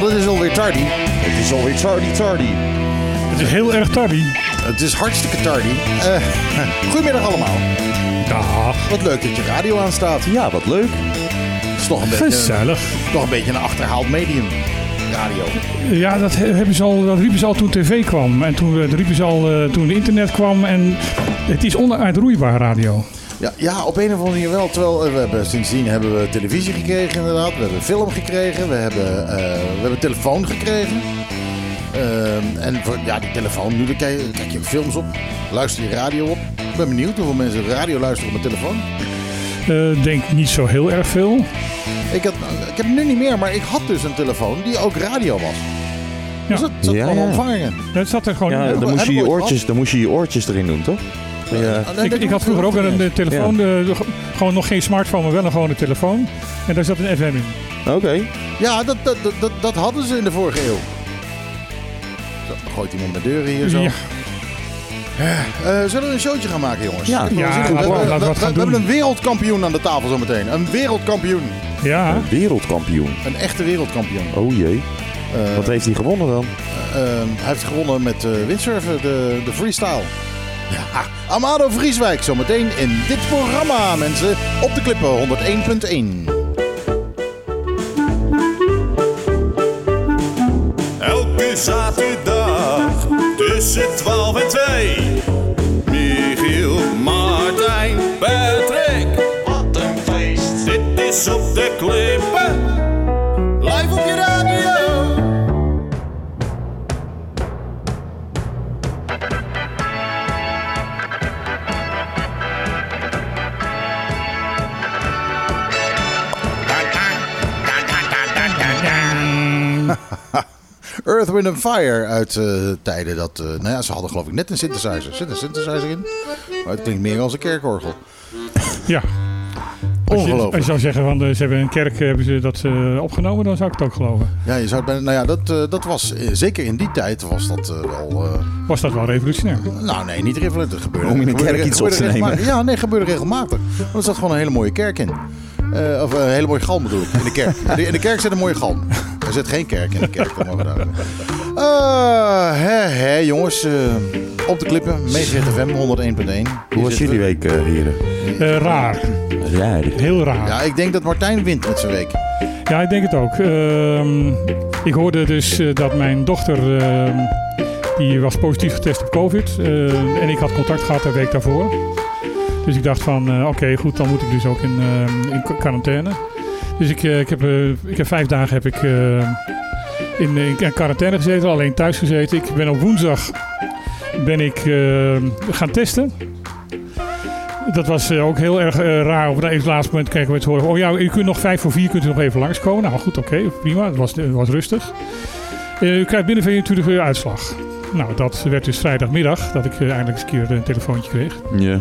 want het is alweer tardy. Het is alweer tardy, tardy. Het is heel erg tardy. Het is hartstikke tardy. Eh, goedemiddag allemaal. Dag. Wat leuk dat je radio aanstaat. Ja, wat leuk. Het is toch een beetje, Gezellig. toch een, beetje een achterhaald medium. Radio. Ja, dat, he- hebben ze al, dat riepen ze al toen tv kwam. En toen, dat riepen ze al eh, toen internet kwam. En het is onuitroeibaar radio. Ja, ja, op een of andere manier wel. Terwijl eh, we hebben, sindsdien hebben we televisie gekregen inderdaad. We hebben film gekregen. We hebben, eh, we hebben telefoon gekregen. Ehm, en voor, ja, die telefoon, nu kijk, je- kijk je films op. Luister je radio op. Ik ben benieuwd hoeveel mensen radio luisteren op mijn telefoon. Eh denk niet zo heel erg veel. Ik, had, ik heb nu niet meer, maar ik had dus een telefoon die ook radio was. Ja. Dus dat zat Ja, gewoon ja. ontvangen. Dat zat er gewoon Ja, in. dan ik moest, je je oortjes, dan moest je je oortjes erin doen, toch? Ja. Ik, ik had vroeger ook een eh, telefoon, eh, gewoon nog geen smartphone, maar wel een gewone telefoon. En daar zat een FM in. Oké. Ja, dat, dat, dat, dat, hadden ze in de vorige eeuw. Zo, dan gooit iemand mijn deuren hier zo. Ja. Eh, zullen we een showtje gaan maken, jongens? Ja. Ja, we- we, hebben een wereldkampioen aan de tafel zometeen. Een wereldkampioen. Ja, Wereldkampioen. Een echte wereldkampioen. Oh jee. Eh, Wat heeft hij gewonnen dan? eh, hij heeft gewonnen met eh, windsurfen, de, de freestyle. Ja, Amado Vrieswijk zometeen in dit programma, mensen. Op de klippen 101.1. Elke zaterdag tussen 12 en 2. Michiel, Martijn, Patrick. Wat een feest. Dit is op de klippen. Earth, Wind and Fire uit eh, tijden dat... eh, nou ja, ze hadden geloof ik net een synthesizer. Zit een synthesizer in? Maar het klinkt meer als een kerkorgel. ja. Als je, als je Ongelooflijk. zou zeggen, van, eh, ze hebben een kerk hebben ze dat eh, opgenomen, dan zou ik het ook geloven. Ja, je zou het bijna- nou ja, dat, eh, dat was... zeker in die tijd was dat wel... eh, Was dat wel revolutionair? nou nee, niet revolutionair. Het gebeurde, Om in een kerk iets op te nemen. regelmatig. Ja, nee, gebeurde regelmatig. Want er zat gewoon een hele mooie kerk in. Eh, of een hele mooie galm bedoel ik, in de kerk. In de, in de kerk zit een mooie galm. Er zit geen kerk in de kerk, dat mogen we. Eh, hè, hè, jongens. eh, op de klippen, FM 101.1. Hoe was jullie week, eh heren? Eh, raar. Raar. Heel raar. Ja, ik denk dat Martijn wint met zijn week. Ja, ik denk het ook. Ehm, ik hoorde dus dat mijn dochter, ehm, die was positief getest op COVID. eh, en ik had contact gehad de week daarvoor. Dus ik dacht van, eh, oké, goed, dan moet ik dus ook in, ehm, in qu- quarantaine. Dus ik, eh, ik, heb, eh, ik heb vijf dagen heb ik, eh, in, in quarantaine gezeten, alleen thuis gezeten. Ik ben op woensdag ben ik, gaan testen. Dat was ook heel erg raar. Op het laatste moment kregen we het horen. Oh ja, u kunt nog vijf voor vier kunt u nog even langskomen. Nou goed, oké, prima. Het was, het was rustig. U krijgt binnen 24 uur uitslag. Nou, dat werd dus vrijdagmiddag dat ik eindelijk eens een keer een telefoontje kreeg. Ja.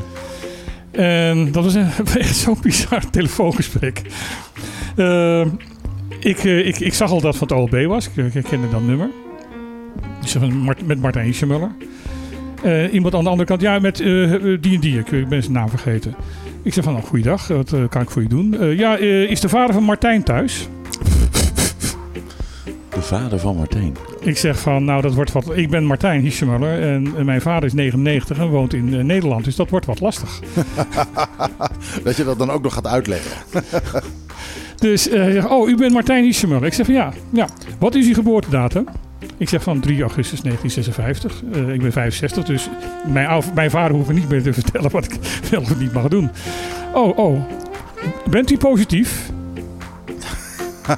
En dat was een echt zo'n bizar telefoongesprek. Eh, ik, eh, ik, ik zag al dat het van het OLB was. Ik, ik kende dat nummer. Dus met Martijn Hiesjemuller. Eh iemand aan de andere kant, ja, met eh, eh, die en die. Ik, ik ben zijn naam vergeten. Ik zeg van, nou, goeiedag, wat eh, kan ik voor je doen? Eh, ja, eh, is de vader van Martijn thuis? De vader van Martijn. Ik zeg van, nou, dat wordt wat... Ik ben Martijn Hiesjemuller en eh, mijn vader is 99 en woont in eh, Nederland. Dus dat wordt wat lastig. Dat je dat dan ook nog gaat uitleggen. Dus, eh, hij zegt, oh, u bent Martijn Hiesjemuller. Ik zeg van, ja, ja. Wat is uw geboortedatum? Ik zeg van 3 augustus 1956. Eh, ik ben 65, dus mijn, mijn vader hoeft me niet meer te vertellen wat ik wel of niet mag doen. Oh, oh. Bent u positief?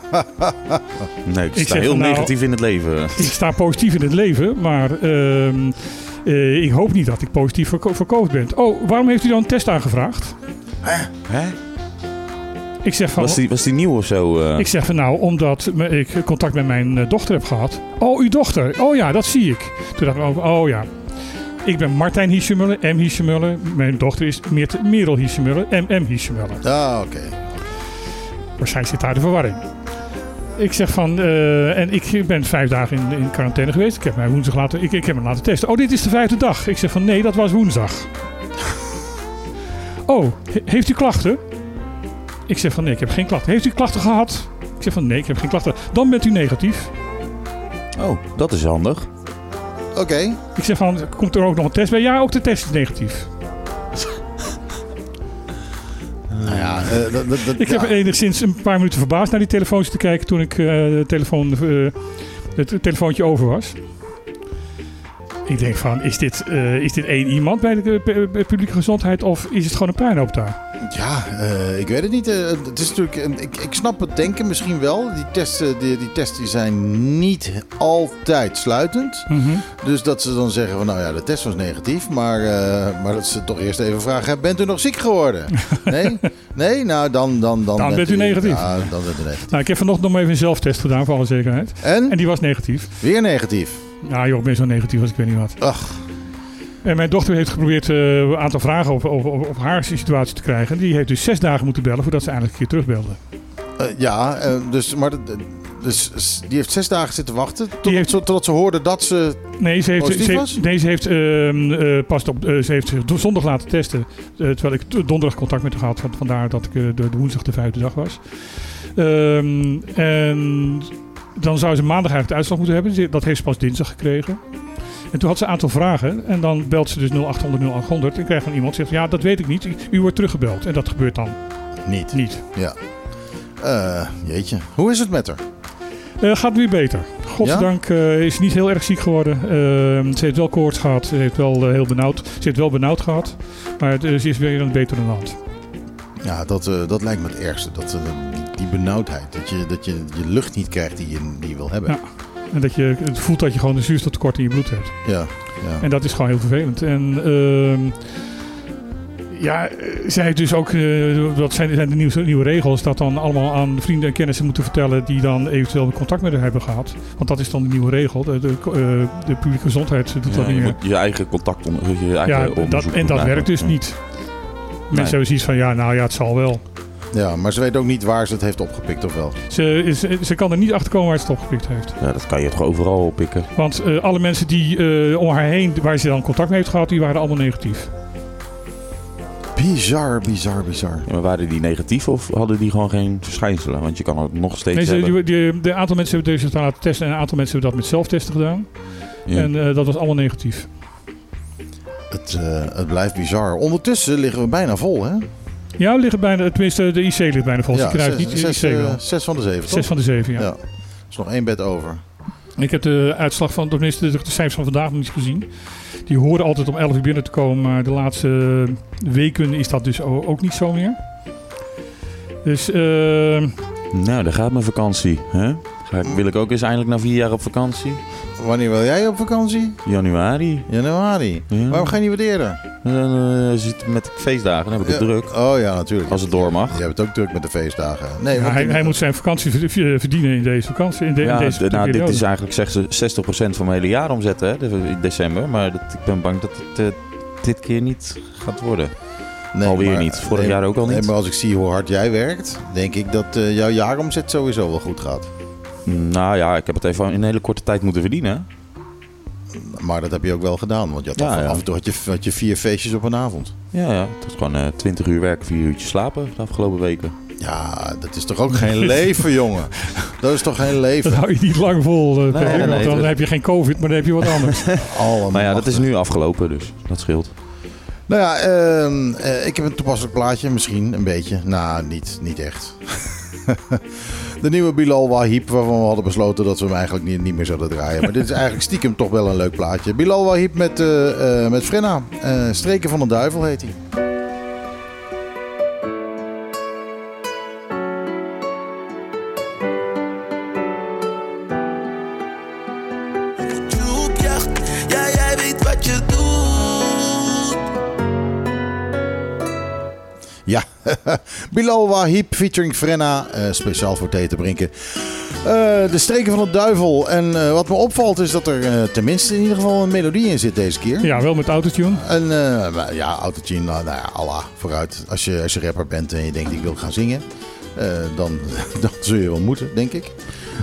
Nee, ik Ik sta heel van, nou- negatief in het leven. Ik sta positief in het leven, maar ehm, eh, ik hoop niet dat ik positief voor COVID ben. Oh, waarom heeft u dan een test aangevraagd? Hè? Ik zeg van, Was die, was die nieuw of zo? eh? ik zeg van nou, omdat ik contact met mijn eh, dochter heb gehad. Oh, uw dochter. Oh ja, dat zie ik. Toen dacht ik, ook, oh ja. Ik ben Martijn Hiesjemuller, M. Hiesjemuller. Mijn dochter is Meert- Merel Hiesjemuller, MM Hiesjemuller. Ah, oké. Waarschijnlijk zit daar de verwarring. Ik zeg van, eh, en ik ben vijf dagen in, in quarantaine geweest. Ik heb mij woensdag laten, ik, ik heb hem laten testen. Oh, dit is de vijfde dag. Ik zeg van, nee, dat was woensdag. oh, he- heeft u klachten? Ik zeg van, nee, ik heb geen klachten. Heeft u klachten gehad? Ik zeg van nee, ik heb geen klachten. Dan bent u negatief. Oh, dat is handig. Oké. Ik zeg van, komt er ook nog een test bij? Ja, ook de test is negatief. Nou ja, eh, dat, dat, dat- Ik heb ja. enigszins een paar minuten verbaasd naar die telefoon zitten kijken toen ik eh, de telefoon, eh, het telefoontje over was. Ik denk van, is dit, eh, is dit één iemand bij de eh, pu- publieke gezondheid of is het gewoon een puinhoop daar? Ja, eh, ik weet het niet. Eh, het is natuurlijk, eh, ik, ik snap het denken misschien wel. Die testen, die, die testen zijn niet altijd sluitend. Dus dat ze dan zeggen van nou ja, de test was negatief. Maar, eh, maar dat ze toch eerst even vragen, bent u nog ziek geworden? Nee? Nee? Nou, dan, dan, dan, Dan bent u negatief. Ja, dan bent u negatief. Nou, ik heb vanochtend nog even een zelftest gedaan voor alle zekerheid. En? En die was negatief. Weer negatief. Ja joh, ik ben zo negatief als ik weet niet wat. Ach, En mijn dochter heeft geprobeerd eh, een aantal vragen over, over, over, over haar situatie te krijgen. Die heeft dus zes dagen moeten bellen voordat ze eindelijk een keer terugbelde. eh, ja, eh, dus, maar dus, die heeft zes dagen zitten wachten. Tot, Die heeft- totdat ze hoorde dat ze... Nee, ze heeft, Positief ze was? heeft, nee, ze heeft, ehm, eh, pas op, ze heeft zich zondag laten testen. terwijl ik donderdag contact met haar had. van- Vandaar dat ik de, de woensdag de vijfde dag was. Ehm, en dan zou ze maandag eigenlijk de uitslag moeten hebben. Dat heeft ze pas dinsdag gekregen. En toen had ze een aantal vragen. En dan belt ze dus 0800 0800. En krijgt dan iemand die zegt, ja, dat weet ik niet. U wordt teruggebeld. En dat gebeurt dan Niet. niet. Ja. Eh, jeetje. Hoe is het met haar? Eh, gaat weer beter. Godzijdank eh, is niet heel erg ziek geworden. Ehm, ze heeft wel koorts gehad. Ze heeft wel heel benauwd. Ze heeft wel benauwd gehad. Maar het, ze is weer een betere hand. Ja, dat, eh, dat lijkt me het ergste. Dat, eh, die, die benauwdheid. Dat je, dat je je lucht niet krijgt die je, die je wil hebben. Ja. En dat je het voelt dat je gewoon een zuurstoftekort in je bloed hebt. Ja. ja. En dat is gewoon heel vervelend. En ehm, ja, eh, zij heeft dus ook, eh, dat zijn, zijn de nieuwe, nieuwe regels, dat dan allemaal aan vrienden en kennissen moeten vertellen die dan eventueel contact met haar hebben gehad. Want dat is dan de nieuwe regel. De, de, eh, de publieke gezondheid doet dat niet je meer. moet je eigen contact onder, je eigen Ja, dat, en dat werkt dus niet. Mensen hebben zoiets van, ja, nou ja, het zal wel. ja, maar ze weet ook niet waar ze het heeft opgepikt of wel. Ze, is, ze kan er niet achter komen waar ze het opgepikt heeft. Ja, dat kan je toch overal oppikken. Want eh, alle mensen die eh, om haar heen, waar ze dan contact mee heeft gehad, die waren allemaal negatief. Bizar, bizar, bizar. Ja, maar waren die negatief of hadden die gewoon geen verschijnselen? Want je kan het nog steeds Nee, ze, hebben. die, die, de aantal mensen hebben deze laten testen en een aantal mensen hebben dat met zelftesten gedaan. Ja. En eh, dat was allemaal negatief. Het, eh, het blijft bizar. Ondertussen liggen we bijna vol, hè? Ja, we liggen bijna, tenminste de IC ligt bijna vol. Ja, zes, niet, de zes, IC eh, wel. zes van de zeven, toch? Zes van de zeven, ja. Ja. Er is nog één bed over. Ik heb de uitslag van, tenminste de, de cijfers van vandaag nog niet gezien. Die horen altijd om 11 uur binnen te komen, maar de laatste weken is dat dus ook niet zo meer. Dus eh, Nou, daar gaat mijn vakantie. Hè? Ga wil ik ook eens eindelijk na vier jaar op vakantie? Wanneer wil jij op vakantie? Januari. Januari. Ja. Waarom ga je niet wat eerder? En dan eh, zit met feestdagen, dan heb ik het Ja. druk. Oh ja, natuurlijk. Als het door mag. Je hebt het ook druk met de feestdagen. Nee, ja, hij, hij moet zijn vakantie verd- ver- verdienen in deze vakantie. In, de, in Ja, deze de- nou, dit is eigenlijk zeggen ze 60% van mijn hele jaar omzet hè, de- in december. Maar dat, ik ben bang dat het eh, dit keer niet gaat worden. Nee, Alweer maar- niet. Vorig nee, jaar ook al niet. Nee, maar als ik zie hoe hard jij werkt, denk ik dat jouw jaaromzet sowieso wel goed gaat. Nou ja, ik heb het even in een hele korte tijd moeten verdienen. Maar dat heb je ook wel gedaan. Want je had Ja, af, ja. af en toe had je, had je vier feestjes op een avond. Ja, ja. Het was gewoon eh 20 uur werken, 4 uurtjes slapen de afgelopen weken. Ja, dat is toch ook geen leven, jongen? Dat is toch geen leven? Dat hou je niet lang vol, eh, nee, want dan dat- heb je geen covid, maar dan heb je wat anders. Allemaal. Maar ja, dat is nu afgelopen, dus dat scheelt. Nou ja, ehm, eh, ik heb een toepasselijk plaatje, misschien een beetje. Nou, niet, niet echt. De nieuwe Bilal Wahib, waarvan we hadden besloten dat we hem eigenlijk niet, niet meer zouden draaien. Maar dit is eigenlijk stiekem toch wel een leuk plaatje. Bilal Wahib met, eh, met Frenna. Eh, Streken van de Duivel heet hij. Bilal Wahib featuring Frenna, eh, speciaal voor thee te drinken. Eh, de streken van de duivel. En eh, wat me opvalt is dat er eh, tenminste in ieder geval een melodie in zit deze keer. Ja, wel met autotune. En uh, ja, autotune, nou, nou ja, Allah, vooruit. Als je, als je rapper bent en je denkt ik wil gaan zingen, eh, dan, dan zul je wel moeten, denk ik.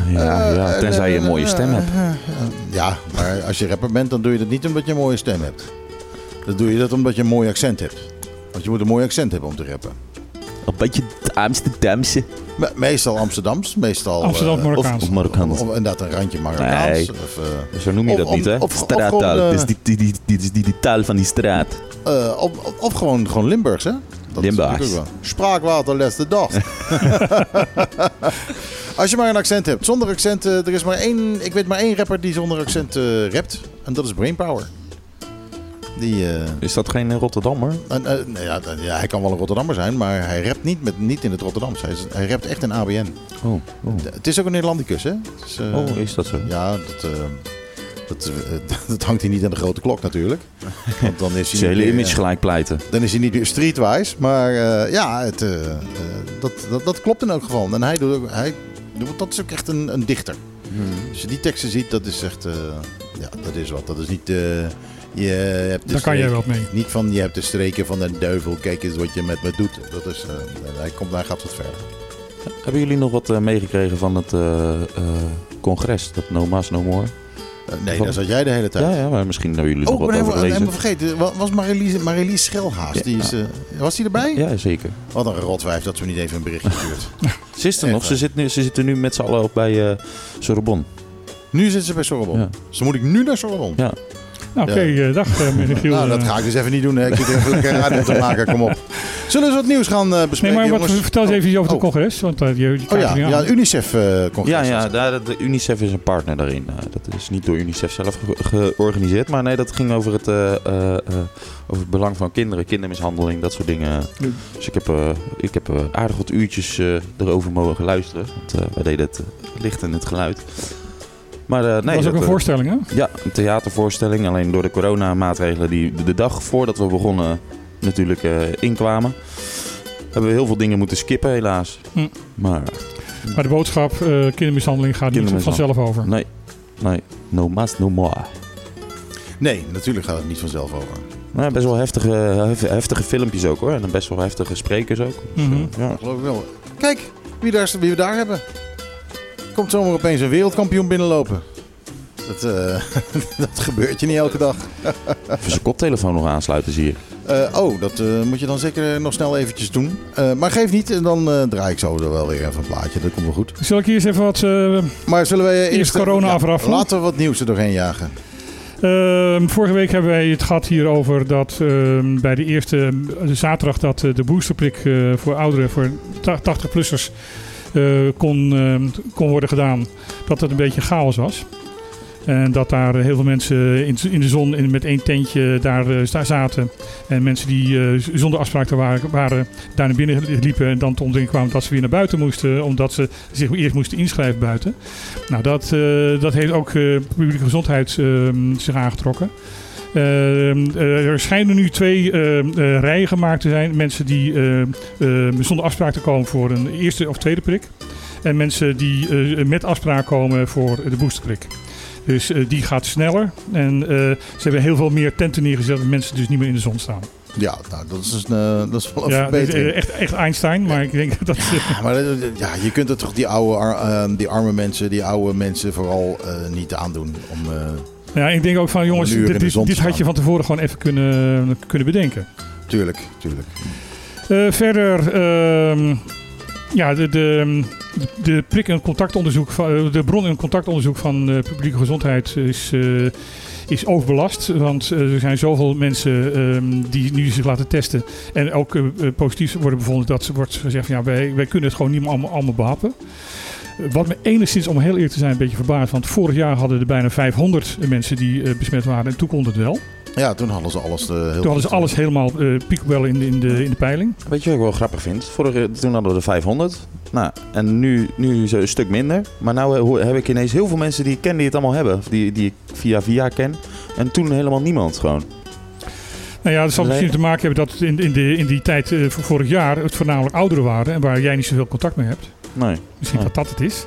Ja, ja, tenzij je een mooie stem hebt. Ja, maar als je rapper bent, dan doe je dat niet omdat je een mooie stem hebt. Dan doe je dat omdat je een mooi accent hebt. Want je moet een mooi accent hebben om te rappen. Een beetje Amsterdamse. Me- meestal Amsterdams, meestal... Amsterdam eh, Marokkaans. Of Marokkaans. Of inderdaad een randje Marokkaans. Nee. Of, eh, Zo noem je Of- dat om- niet, hè? of- of Straattaal. gewoon, eh, Het is die, die, die, die, die, die, die taal van die straat. eh, of, of- of gewoon, gewoon Limburgs, hè? Dat is Limburgs. natuurlijk ook wel. Spraakwater les de dag. Als je maar een accent hebt. Zonder accent, eh, er is maar één... Ik weet maar één rapper die zonder accent eh rapt. En dat is Brainpower. Die... eh, Is dat geen Rotterdammer? nou ja, hij kan wel een Rotterdammer zijn, maar hij rapt niet, met, niet in het Rotterdams. Hij, hij rapt echt in ABN. Oh, oh. Het is ook een Nederlandicus, hè? Is, oh is dat zo? Ja, dat, dat, dat hangt hij niet aan de grote klok natuurlijk. Want dan is hij, hele meer, image gelijk pleiten. dan is hij niet meer streetwise. Maar ja, het, dat, dat, dat klopt in elk geval. En hij doet ook, hij, dat is ook echt een, een dichter. Als je die teksten ziet, dat is echt... ja, dat is wat. Dat is niet... je hebt de Daar kan jij wel mee. Niet van, je hebt de streken van de duivel. Kijk eens wat je met me doet. Dat is... eh, hij, komt, hij gaat wat verder. Hebben jullie nog wat eh, meegekregen van het eh, eh, congres? Dat No Mas No More? Nee, Van- daar zat jij de hele tijd. Ja, ja, maar misschien hebben jullie nog Oh, wat over gelezen. vergeten. Wa- Was Marilies, Marilies Schelhaas? Ja. Die is, eh, was die erbij? Ja, zeker. Wat een rotwijf dat ze niet even een berichtje stuurt. Ze is er nog. Ze, zit nu, ze zitten nu met z'n allen ook bij eh Sorbonne. nu zitten ze bij Sorbonne. Ja. Dus moet ik nu naar Sorbonne. Ja. Nou, Oké, eh, dag eh, meneer Giel. Nou, dat ga ik dus even niet doen. Hè. Ik zit even lekker radio te maken. Kom op. Zullen we eens wat nieuws gaan eh, Nee, bespreken? maar wat, jongens? vertel eens even iets over Oh. het congres. Want uh, je, je Oh ja, er ja aan. UNICEF eh congres. Ja, ja daar, de UNICEF is een partner daarin. Eh, dat is niet door UNICEF zelf ge- georganiseerd. Maar nee, dat ging over het, eh, eh, eh, over het belang van kinderen, kindermishandeling, dat soort dingen. Ja. Dus ik heb, eh, ik heb aardig wat uurtjes eh, erover mogen luisteren. Want eh, wij deden het licht en het geluid. Maar eh, nee, dat was ook een eh, voorstelling, hè? Ja, een theatervoorstelling. Alleen door de coronamaatregelen die de dag voordat we begonnen natuurlijk eh, inkwamen... hebben we heel veel dingen moeten skippen helaas. Hm. Maar Maar de boodschap, eh, kindermishandeling gaat niet vanzelf over. nee, nee, no mas, no more. Nee, natuurlijk gaat het niet vanzelf over. Nou, best wel heftige, hef- heftige filmpjes ook hoor. En best wel heftige sprekers ook. Dus, Mhm. ja. Geloof ik wel. Kijk, wie, daar, wie we daar hebben. Komt zomaar opeens een wereldkampioen binnenlopen. Dat, eh, dat gebeurt je niet elke dag. Even zijn koptelefoon nog aansluiten zie je. Eh, oh, dat eh, moet je dan zeker nog snel eventjes doen. Eh, maar geef niet, en dan eh, draai ik zo er wel weer even een plaatje. Dat komt wel goed. Zal ik hier eens even wat... eh, Maar zullen wij eerst... corona afraffelen? Laten we wat nieuws er doorheen jagen. Ehm, vorige week hebben wij het gehad hier over dat ehm, bij de eerste de zaterdag dat de boosterprik eh, voor ouderen, voor 80-plussers, kon, ehm, kon worden gedaan. Dat het een beetje chaos was. En dat daar heel veel mensen in, de zon met één tentje daar eh, zaten. En mensen die eh, zonder afspraak er waren, daar naar binnen liepen. En dan te ontdekking kwamen dat ze weer naar buiten moesten. Omdat ze zich eerst moesten inschrijven buiten. Nou, dat, eh, dat heeft ook eh, publieke gezondheid ehm, zich aangetrokken. Ehm, eh, er schijnen nu twee eh, rijen gemaakt te zijn. Mensen die zonder afspraak te komen voor een eerste of tweede prik. En mensen die eh, met afspraak komen voor de boosterprik. Dus eh, die gaat sneller. En eh, ze hebben heel veel meer tenten neergezet dat mensen dus niet meer in de zon staan. Ja, nou, dat is, een, eh, dat is wel een Ja, verbetering. eh, echt, echt Einstein, maar ik denk dat... eh, Maar eh, ja, je kunt het toch die, oude, eh, die arme mensen, die oude mensen vooral eh, niet aandoen. Om, eh, ja, ik denk ook van jongens, dit, dit, had je van tevoren gewoon even kunnen, kunnen bedenken. tuurlijk, tuurlijk. Eh, verder, ehm, ja, de, de, de prik- en contactonderzoek van, eh, de bron- en contactonderzoek van eh, publieke gezondheid is, is overbelast. Want er zijn zoveel mensen ehm, die nu zich laten testen en ook positief worden bevonden dat ze wordt gezegd van ja, wij, wij kunnen het gewoon niet allemaal, allemaal behappen. Wat me enigszins, om heel eerlijk te zijn, een beetje verbaasd. Want vorig jaar hadden er bijna 500 mensen die eh, besmet waren. En toen kon het wel. Ja, toen hadden ze alles eh, heel Toen hadden ze alles helemaal uh, piekbel in, de- in, de, in de peiling. Weet je wat ik wel grappig vind? Vorige, toen hadden we de 500. Nou, en nu, nu zo een stuk minder. Maar nu heb ik ineens heel veel mensen die ik ken die het allemaal hebben. Die, die ik via via ken. En toen helemaal niemand gewoon. Nou ja, dat zal misschien te maken hebben dat het in, in, de, in die tijd eh, voor vorig jaar het voornamelijk ouderen waren en waar jij niet zoveel contact mee hebt. Nee. Misschien Ja. dat dat het is.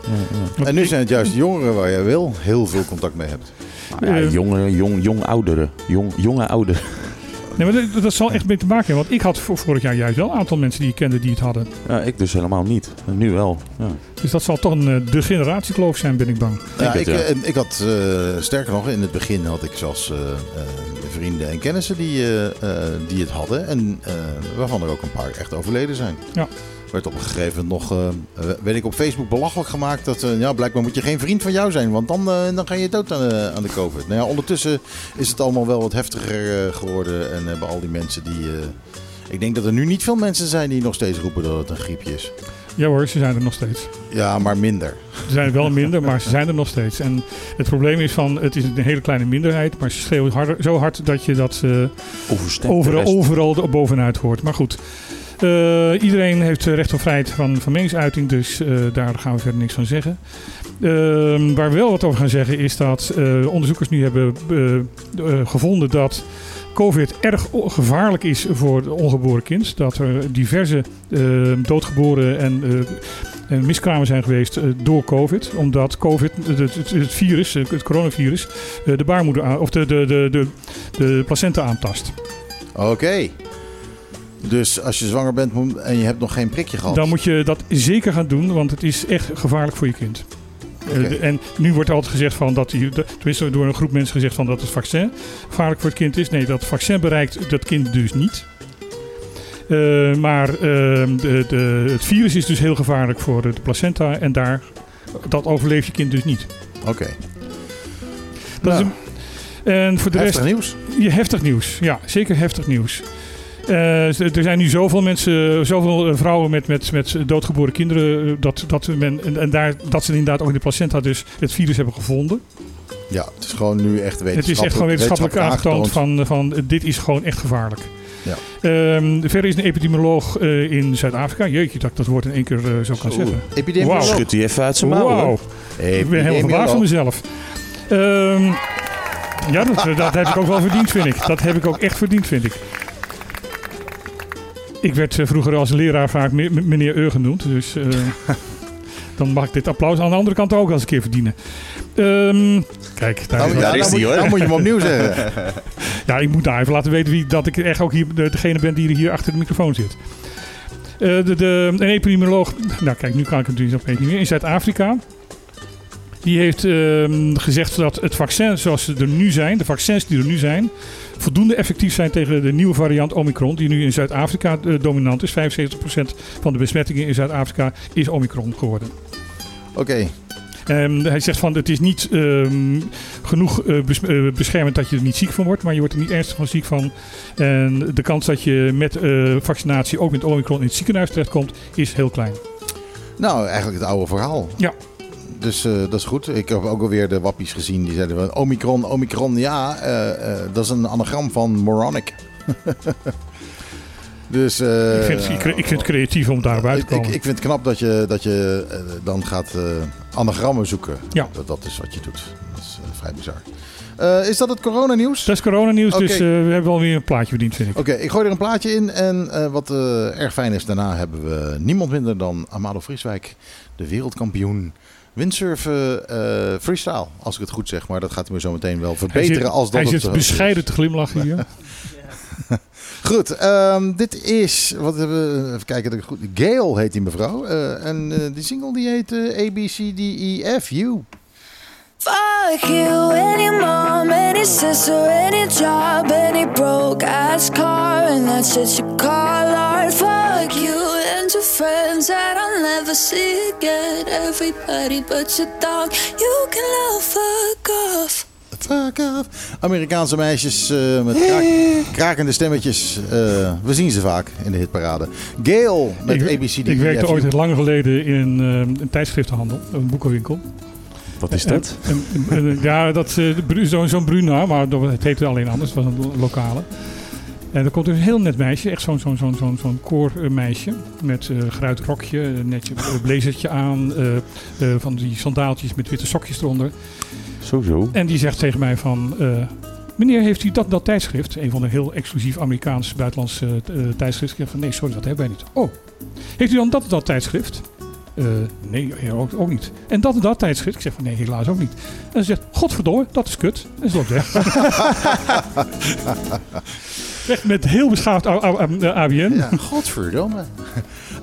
Ja, En nu zijn het juist de jongeren waar je wel heel veel contact mee hebt. Nou ja, jonge, jong, jong ouderen. Jong, jonge ouderen. Nee, maar dat, dat zal echt mee te maken hebben. Want ik had voor vorig jaar juist wel een aantal mensen die ik kende die het hadden. Ja, ik dus helemaal niet. En nu wel. Ja. Dus dat zal toch een, eh, de generatiekloof zijn, ben ik bang. Ja, het, ik, ja. eh, ik had, eh, sterker nog, in het begin had ik zelfs, eh, eh, vrienden en kennissen die, die het hadden. En eh, waarvan er ook een paar echt overleden zijn. Ja. Werd op een gegeven moment nog, eh, werd ik op Facebook belachelijk gemaakt dat, eh, ja, blijkbaar moet je geen vriend van jou zijn, want dan, eh, dan ga je dood aan de, aan de COVID. Nou ja, ondertussen is het allemaal wel wat heftiger eh, geworden en hebben al die mensen die, eh, ik denk dat er nu niet veel mensen zijn die nog steeds roepen dat het een griepje is. Ja hoor, ze zijn er nog steeds. Ja, maar minder. Ze zijn wel minder, maar ze zijn er nog steeds. En het probleem is van, het is een hele kleine minderheid, maar ze schreeuwen harder, zo hard dat je dat eh, Overstemt overal, overal er bovenuit hoort. Maar goed, eh, iedereen heeft eh, recht op vrijheid van, van meningsuiting, dus eh, daar gaan we verder niks van zeggen. Ehm, waar we wel wat over gaan zeggen is dat onderzoekers nu hebben gevonden dat COVID erg gevaarlijk is voor het ongeboren kind. Dat er diverse eh, doodgeboren en en miskramen zijn geweest door COVID. Omdat COVID, het, virus, het coronavirus, de baarmoeder of de, de, de, de, de placenta aantast. Oké. Dus als je zwanger bent en je hebt nog geen prikje gehad. Dan moet je dat zeker gaan doen, want het is echt gevaarlijk voor je kind. Eh, en nu wordt altijd gezegd van dat, tenminste door een groep mensen gezegd van dat het vaccin gevaarlijk voor het kind is. Nee, dat vaccin bereikt dat kind dus niet. Eh, maar eh, de, de, het virus is dus heel gevaarlijk voor de placenta en daar, dat overleeft je kind dus niet. Oké. Dat is Nou, een- en voor de rest, heftig nieuws. Ja, heftig nieuws. Ja, zeker heftig nieuws. Eh, er zijn nu zoveel mensen, zoveel eh, vrouwen met, met, met doodgeboren kinderen, eh, dat, dat, men, en, en daar, dat ze inderdaad ook in de placenta dus het virus hebben gevonden. Ja, het is gewoon nu echt wetenschappelijk Het is echt gewoon wetenschappelijk aangetoond van, van dit is gewoon echt gevaarlijk. Ja. Ehm, verder is een epidemioloog eh, in Zuid-Afrika. Jeetje, dat ik dat woord in één keer zo kan zeggen. Epidemioloog. Schudt hij even uit zijn mouwen. Wauw, ik ben helemaal verbaasd van mezelf. Ehm, ja, dat, dat heb ik ook wel verdiend, vind ik. Dat heb ik ook echt verdiend, vind ik. Ik werd eh, vroeger als leraar vaak meneer Eur genoemd. Dus eh, dan mag ik dit applaus aan de andere kant ook eens een keer verdienen. Ehm, kijk, daar Nou, is ja, is die, moet, hoor. dan moet je hem opnieuw zeggen. ja, ik moet daar even laten weten wie, dat ik echt ook hier de- degene ben die hier achter de microfoon zit. Eh, de, de, een epidemioloog, nou kijk, nu kan ik het dus opeens niet meer, in Zuid-Afrika. Die heeft ehm, gezegd dat het vaccin zoals ze er nu zijn, de vaccins die er nu zijn, voldoende effectief zijn tegen de nieuwe variant Omicron, die nu in Zuid-Afrika eh, dominant is. 75% van de besmettingen in Zuid-Afrika is Omicron geworden. Oké. Ehm, hij zegt van het is niet ehm, genoeg eh, bes- eh, beschermend dat je er niet ziek van wordt, maar je wordt er niet ernstig van ziek van. En de kans dat je met vaccinatie ook met Omicron in het ziekenhuis terechtkomt, is heel klein. Nou, eigenlijk het oude verhaal. Ja. Dus eh, dat is goed. Ik heb ook alweer de wappies gezien. Die zeiden van Omicron, Omicron. Ja, eh, eh, dat is een anagram van moronic. dus... ik, vind, ik, ik vind het creatief om daar buiten te ik, komen. ik vind het knap dat je, dat je dan gaat anagrammen zoeken. Ja. Dat, dat is wat je doet. Dat is vrij bizar. Is dat het coronanieuws? dat is coronanieuws, dus Oké. eh, we hebben wel weer een plaatje verdiend, vind ik. Oké, ik gooi er een plaatje in. En wat erg fijn is, daarna hebben we niemand minder dan Amado Frieswijk, de wereldkampioen windsurfen eh, freestyle. Als ik het goed zeg, maar dat gaat hij me zo meteen wel Hij verbeteren zit, als dat hij het zit bescheiden te glimlachen hier. Goed, ehm, dit is, wat hebben we, even kijken dat ik het goed, Gail heet die mevrouw. Eh, en eh, die single die heet eh, A, B, C, D, E, F, U. Fuck you, any mom, any sister, any job, any broke ass car, and that's shit you call art. Fuck you your friends that I'll never see again. Everybody but your dog, you can love fuck off. Fuck off. Amerikaanse meisjes eh, met kraak- krakende stemmetjes. Eh, we zien ze vaak in de hitparade. Gail met ik, A, B, C, D, E, ik werkte ooit lang geleden in een, eh, een tijdschriftenhandel, een boekenwinkel. Wat is dat? En- en- en- ja, dat, eh, zo'n Bruna, maar het heette alleen anders. Het was een lo- lokale. En er komt dus een heel net meisje, echt zo'n zo'n zo'n zo'n zo'n koormeisje. Met eh geruit rokje, eh, netje eh, blazertje aan, eh, eh, van die sandaaltjes met witte sokjes eronder. Sowieso. En die zegt tegen mij van... eh, meneer, heeft u dat, dat tijdschrift? Een van de heel exclusief Amerikaans buitenlands eh, t- eh, tijdschrift. Ik zeg van, nee, sorry, dat hebben wij niet. Oh, heeft u dan dat dat tijdschrift? Eh, nee, ook, ook niet. En dat en dat tijdschrift? Ik zeg van, nee, helaas ook niet. En ze zegt, godverdomme, dat is kut. En ze loopt weg. Met heel beschaafd ABN. Ja, godverdomme.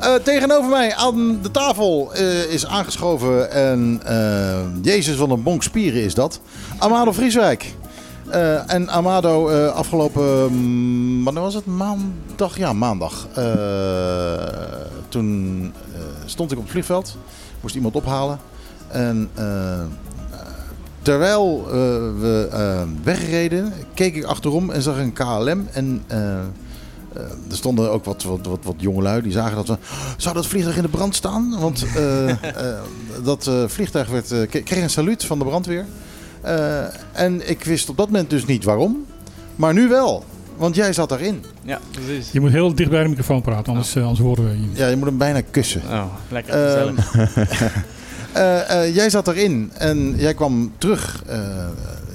Eh, tegenover mij aan de tafel eh, is aangeschoven en eh, Jezus van een bonk spieren is dat. Amado Frieswijk. Eh, en Amado, afgelopen, mm, wanneer was het? Maandag? Ja, maandag. Toen stond ik op het vliegveld, moest iemand ophalen. En terwijl eh, we eh, wegreden, keek ik achterom en zag een KLM. En eh, eh, er stonden ook wat, wat, wat, wat jongelui die zagen dat we... Zou dat vliegtuig in de brand staan? Want eh, eh, dat eh, vliegtuig werd, eh, kreeg een saluut van de brandweer. Eh, en ik wist op dat moment dus niet waarom. Maar nu wel. Want jij zat daarin. Ja, precies. Je moet heel dicht bij de microfoon praten, anders, anders horen we je niet. Ja, je moet hem bijna kussen. Oh, lekker Ehm. Eh, eh, jij zat erin en jij kwam terug eh,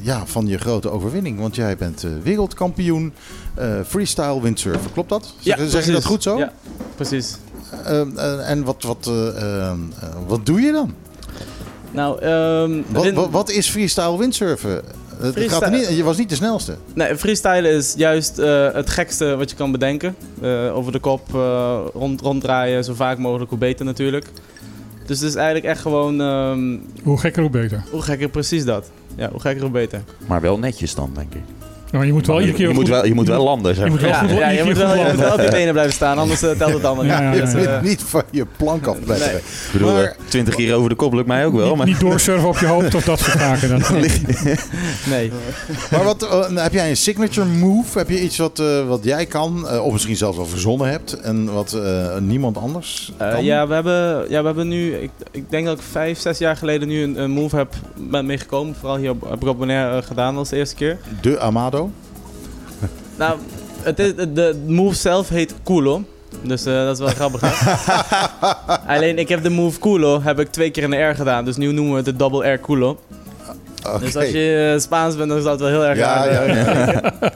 ja, van je grote overwinning. Want jij bent wereldkampioen freestyle windsurfen. Klopt dat? Zeg, zeg je dat goed zo? Ja, precies. En wat, wat, eh, eh, eh, wat doe je dan? Nou, ehm, Wat, wat, wat is freestyle windsurfen? Freestyle- gaat niet, je was niet de snelste. Nee, freestylen is juist het gekste wat je kan bedenken. Over de kop rond, ronddraaien, zo vaak mogelijk, hoe beter natuurlijk. Dus het is eigenlijk echt gewoon, ehm, Hoe gekker, hoe beter. hoe gekker precies dat. Ja, hoe gekker, hoe beter. Maar wel netjes dan, denk ik. Nou, je moet wel iedere keer je, moet wel, je moet wel landen, zeg je moet wel Ja, goed, ja, je moet wel, goed je moet wel op je benen blijven staan, anders eh, telt het allemaal niet. Ja, ja, Je Dus, eh, niet van je plank af blijven. Nee. Ik bedoel, Maar- eh, 20 keer over de kop lukt mij ook wel. Niet, Maar niet doorsurfen op je hoofd of dat soort zaken. Dan. nee. Maar wat, eh, heb jij een signature move? Heb je iets wat, wat jij kan, of misschien zelfs wel verzonnen hebt en wat eh, niemand anders kan? ja, we hebben, ja, we hebben nu, ik, ik denk dat ik vijf, zes jaar geleden nu een, een move heb meegekomen. Vooral hier op, op Bonaire gedaan als de eerste keer. De Amado. Nou, het is, de, move zelf heet Kulo. Dus eh, dat is wel grappig. Alleen ik heb de move Kulo heb ik twee keer in de air gedaan. Dus nu noemen we het de double air Kulo. Oké. Dus als je eh, Spaans bent, dan is dat wel heel erg Ja, aardig. ja,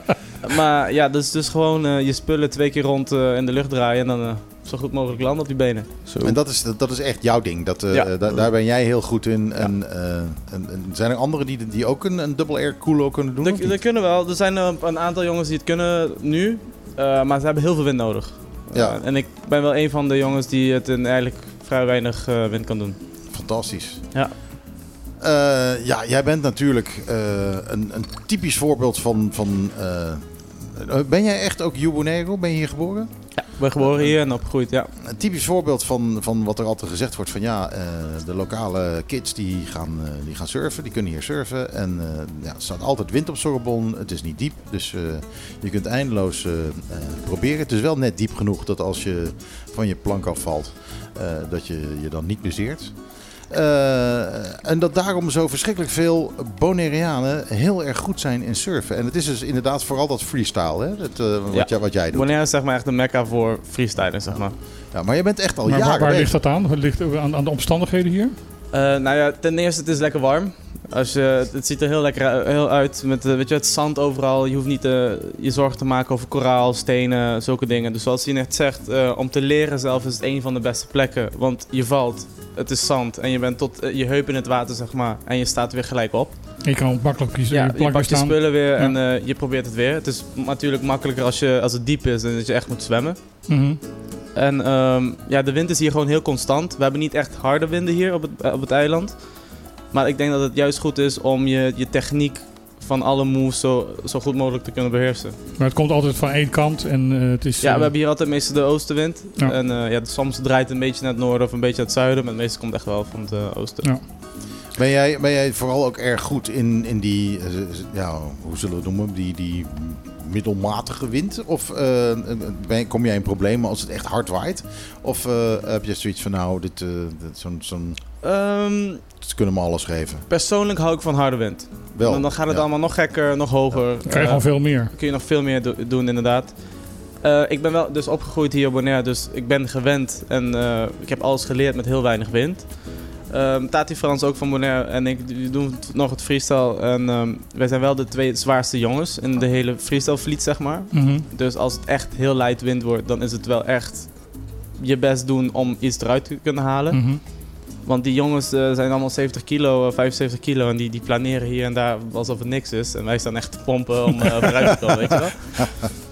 Maar ja, dus, dus gewoon eh, je spullen twee keer rond eh, in de lucht draaien. En dan eh, zo goed mogelijk landen op je benen. En dat is, dat is echt jouw ding. Dat, eh, Ja. da- daar ben jij heel goed in. En, eh, en, en zijn er anderen die, die ook een, een double air culo kunnen doen? Dat, dat kunnen wel. Er zijn eh, een aantal jongens die het kunnen nu. eh, maar ze hebben heel veel wind nodig. Ja. En ik ben wel een van de jongens die het in eigenlijk vrij weinig eh, wind kan doen. Fantastisch. Ja. Eh, ja, jij bent natuurlijk eh, een, een typisch voorbeeld van... van ben jij echt ook Jubonero? Ben je hier geboren? Ik ben geboren hier en opgegroeid, ja. Een typisch voorbeeld van, van wat er altijd gezegd wordt van ja, eh, de lokale kids die gaan, eh, die gaan surfen, die kunnen hier surfen. En eh, ja, er staat altijd wind op Sorbonne, het is niet diep, dus je kunt eindeloos proberen. Het is wel net diep genoeg dat als je van je plank afvalt, dat je je dan niet bezeert. Eh, en dat daarom zo verschrikkelijk veel Bonaireanen heel erg goed zijn in surfen. En het is dus inderdaad vooral dat freestyle, hè? Het, eh, wat, Ja. jij, wat jij doet. Bonaire is zeg maar echt een mekka voor freestylen, zeg maar. Ja, maar je bent echt al Maar waar, jaren waar ligt dat aan? Het ligt aan, aan de omstandigheden hier? Eh, nou ja, ten eerste, het is lekker warm. Als je, het ziet er heel lekker heel uit met eh, weet je, het zand overal. Je hoeft niet eh, je zorgen te maken over koraal, stenen, zulke dingen. Dus zoals je net zegt, eh, om te leren zelf is het een van de beste plekken. Want je valt, het is zand en je bent tot eh, je heup in het water, zeg maar. En je staat weer gelijk op. Je kan makkelijk kiezen. Ja, je je pakt je spullen weer Ja. en eh, je probeert het weer. Het is natuurlijk makkelijker als, je, als het diep is en dat je echt moet zwemmen. Mhm. En ehm, ja, de wind is hier gewoon heel constant. We hebben niet echt harde winden hier op het, eh, op het eiland. Maar ik denk dat het juist goed is om je, je techniek van alle moves zo, zo goed mogelijk te kunnen beheersen. Maar het komt altijd van één kant en eh, het is... Ja, eh, we hebben hier altijd meestal de oostenwind. Ja. En eh, ja, soms draait het een beetje naar het noorden of een beetje naar het zuiden. Maar het meeste komt echt wel van het eh, oosten. Ja. Ben jij, ben jij vooral ook erg goed in, in die, eh, ja, hoe zullen we het noemen, die, die middelmatige wind? Of eh, kom jij in problemen als het echt hard waait? Of eh, heb je zoiets van, nou, dit, eh, dit, zo'n, zo'n, Ehm, ze kunnen me alles geven? persoonlijk hou ik van harde wind. Wel. Dan, dan gaat het ja. allemaal nog gekker, nog hoger. Dan krijg je gewoon veel meer. kun je nog veel meer do- doen, inderdaad. Eh, ik ben wel dus opgegroeid hier op Bonaire, dus ik ben gewend en eh, ik heb alles geleerd met heel weinig wind. Ehm Tati Frans ook van Bonaire en ik doen nog het freestyle. En ehm, wij zijn wel de twee zwaarste jongens in de hele freestyle fleet, zeg maar. Mhm. Dus als het echt heel light wind wordt, dan is het wel echt je best doen om iets eruit te kunnen halen. Mhm. Want die jongens eh, zijn allemaal 70 kilo, eh, 75 kilo en die, die planeren hier en daar alsof het niks is. En wij staan echt te pompen om eh, vooruit te komen, weet je wel.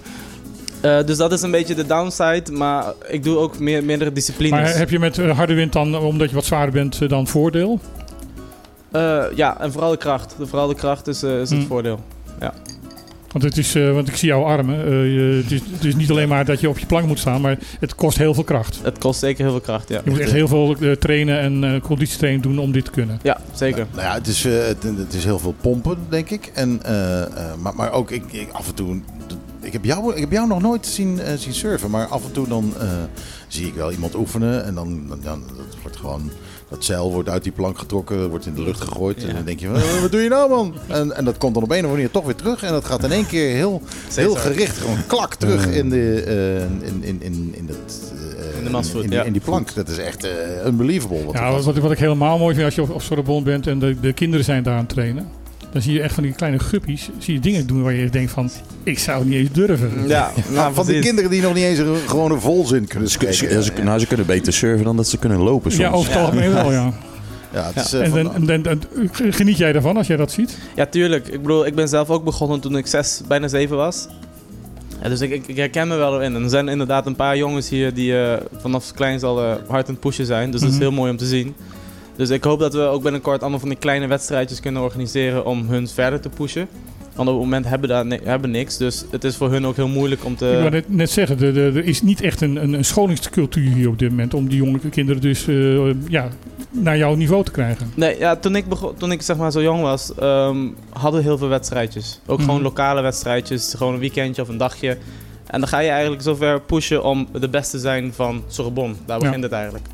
Eh, dus dat is een beetje de downside, maar ik doe ook meer, meerdere disciplines. Maar heb je met eh, harde wind dan, omdat je wat zwaarder bent, eh, dan voordeel? Eh, ja, en vooral de kracht. De, vooral de kracht is, is het Hmm. voordeel. Want, het is, eh, want ik zie jouw armen. Eh, je- het, is, het is niet alleen maar dat je op je plank moet staan, maar het kost heel veel kracht. Het kost zeker heel veel kracht, ja. Je moet echt heel veel eh, trainen en eh conditietraining doen om dit te kunnen. Ja, zeker. Nou ja, het is, eh, het, het is heel veel pompen, denk ik. En, eh, eh, maar, maar ook ik, ik, af en toe. Ik heb, jou, ik heb jou nog nooit zien, eh, zien surfen, maar af en toe dan eh, zie ik wel iemand oefenen. En dan, dan, dan dat wordt gewoon. Dat zeil wordt uit die plank getrokken, wordt in de lucht gegooid. En dan denk je, van, "Eh, wat doe je nou man? En, en dat komt dan op een of andere manier toch weer terug. En dat gaat in één keer heel, heel gericht, gewoon klak terug in, de, eh, in, in, in, in, dat, eh, In de masvoet, in, die- ja. in die plank. Dat is echt eh, unbelievable. Wat Ja, dat wat, wat ik helemaal mooi vind als je op, op Sorbonne bent en de, de kinderen zijn daar aan het trainen. Dan zie je echt van die kleine guppies, zie je dingen doen waar je denkt van, ik zou het niet eens durven. Ja, Nou, van die kinderen die nog niet eens een gewone volzin kunnen spreken. ze, ze- nou, ze kunnen beter surfen dan dat ze kunnen lopen soms. Ja, over het algemeen wel, ja. Ja, het is, eh, En, van- dan- en, dan- dan- geniet jij daarvan als jij dat ziet? Ja, tuurlijk. Ik bedoel, ik ben zelf ook begonnen toen ik zes, bijna zeven was. Ja, dus ik, ik, ik herken me wel erin. En er zijn inderdaad een paar jongens hier die eh, vanaf kleins al eh, hard aan het pushen zijn. Dus dat is Mhm. heel mooi om te zien. Dus ik hoop dat we ook binnenkort allemaal van die kleine wedstrijdjes kunnen organiseren om hun verder te pushen. Want op het moment hebben we daar ni- hebben niks. Dus het is voor hun ook heel moeilijk om ik wou te... net, net zeggen, er is niet echt een, een, een scholingscultuur hier op dit moment om die jonge kinderen dus eh, ja, naar jouw niveau te krijgen. Nee, ja, toen ik, begon, toen ik zeg maar zo jong was, ehm, hadden we heel veel wedstrijdjes. Ook Mhm. gewoon lokale wedstrijdjes, gewoon een weekendje of een dagje. En dan ga je eigenlijk zover pushen om de beste te zijn van Sorbonne. Daar Ja. begint het eigenlijk.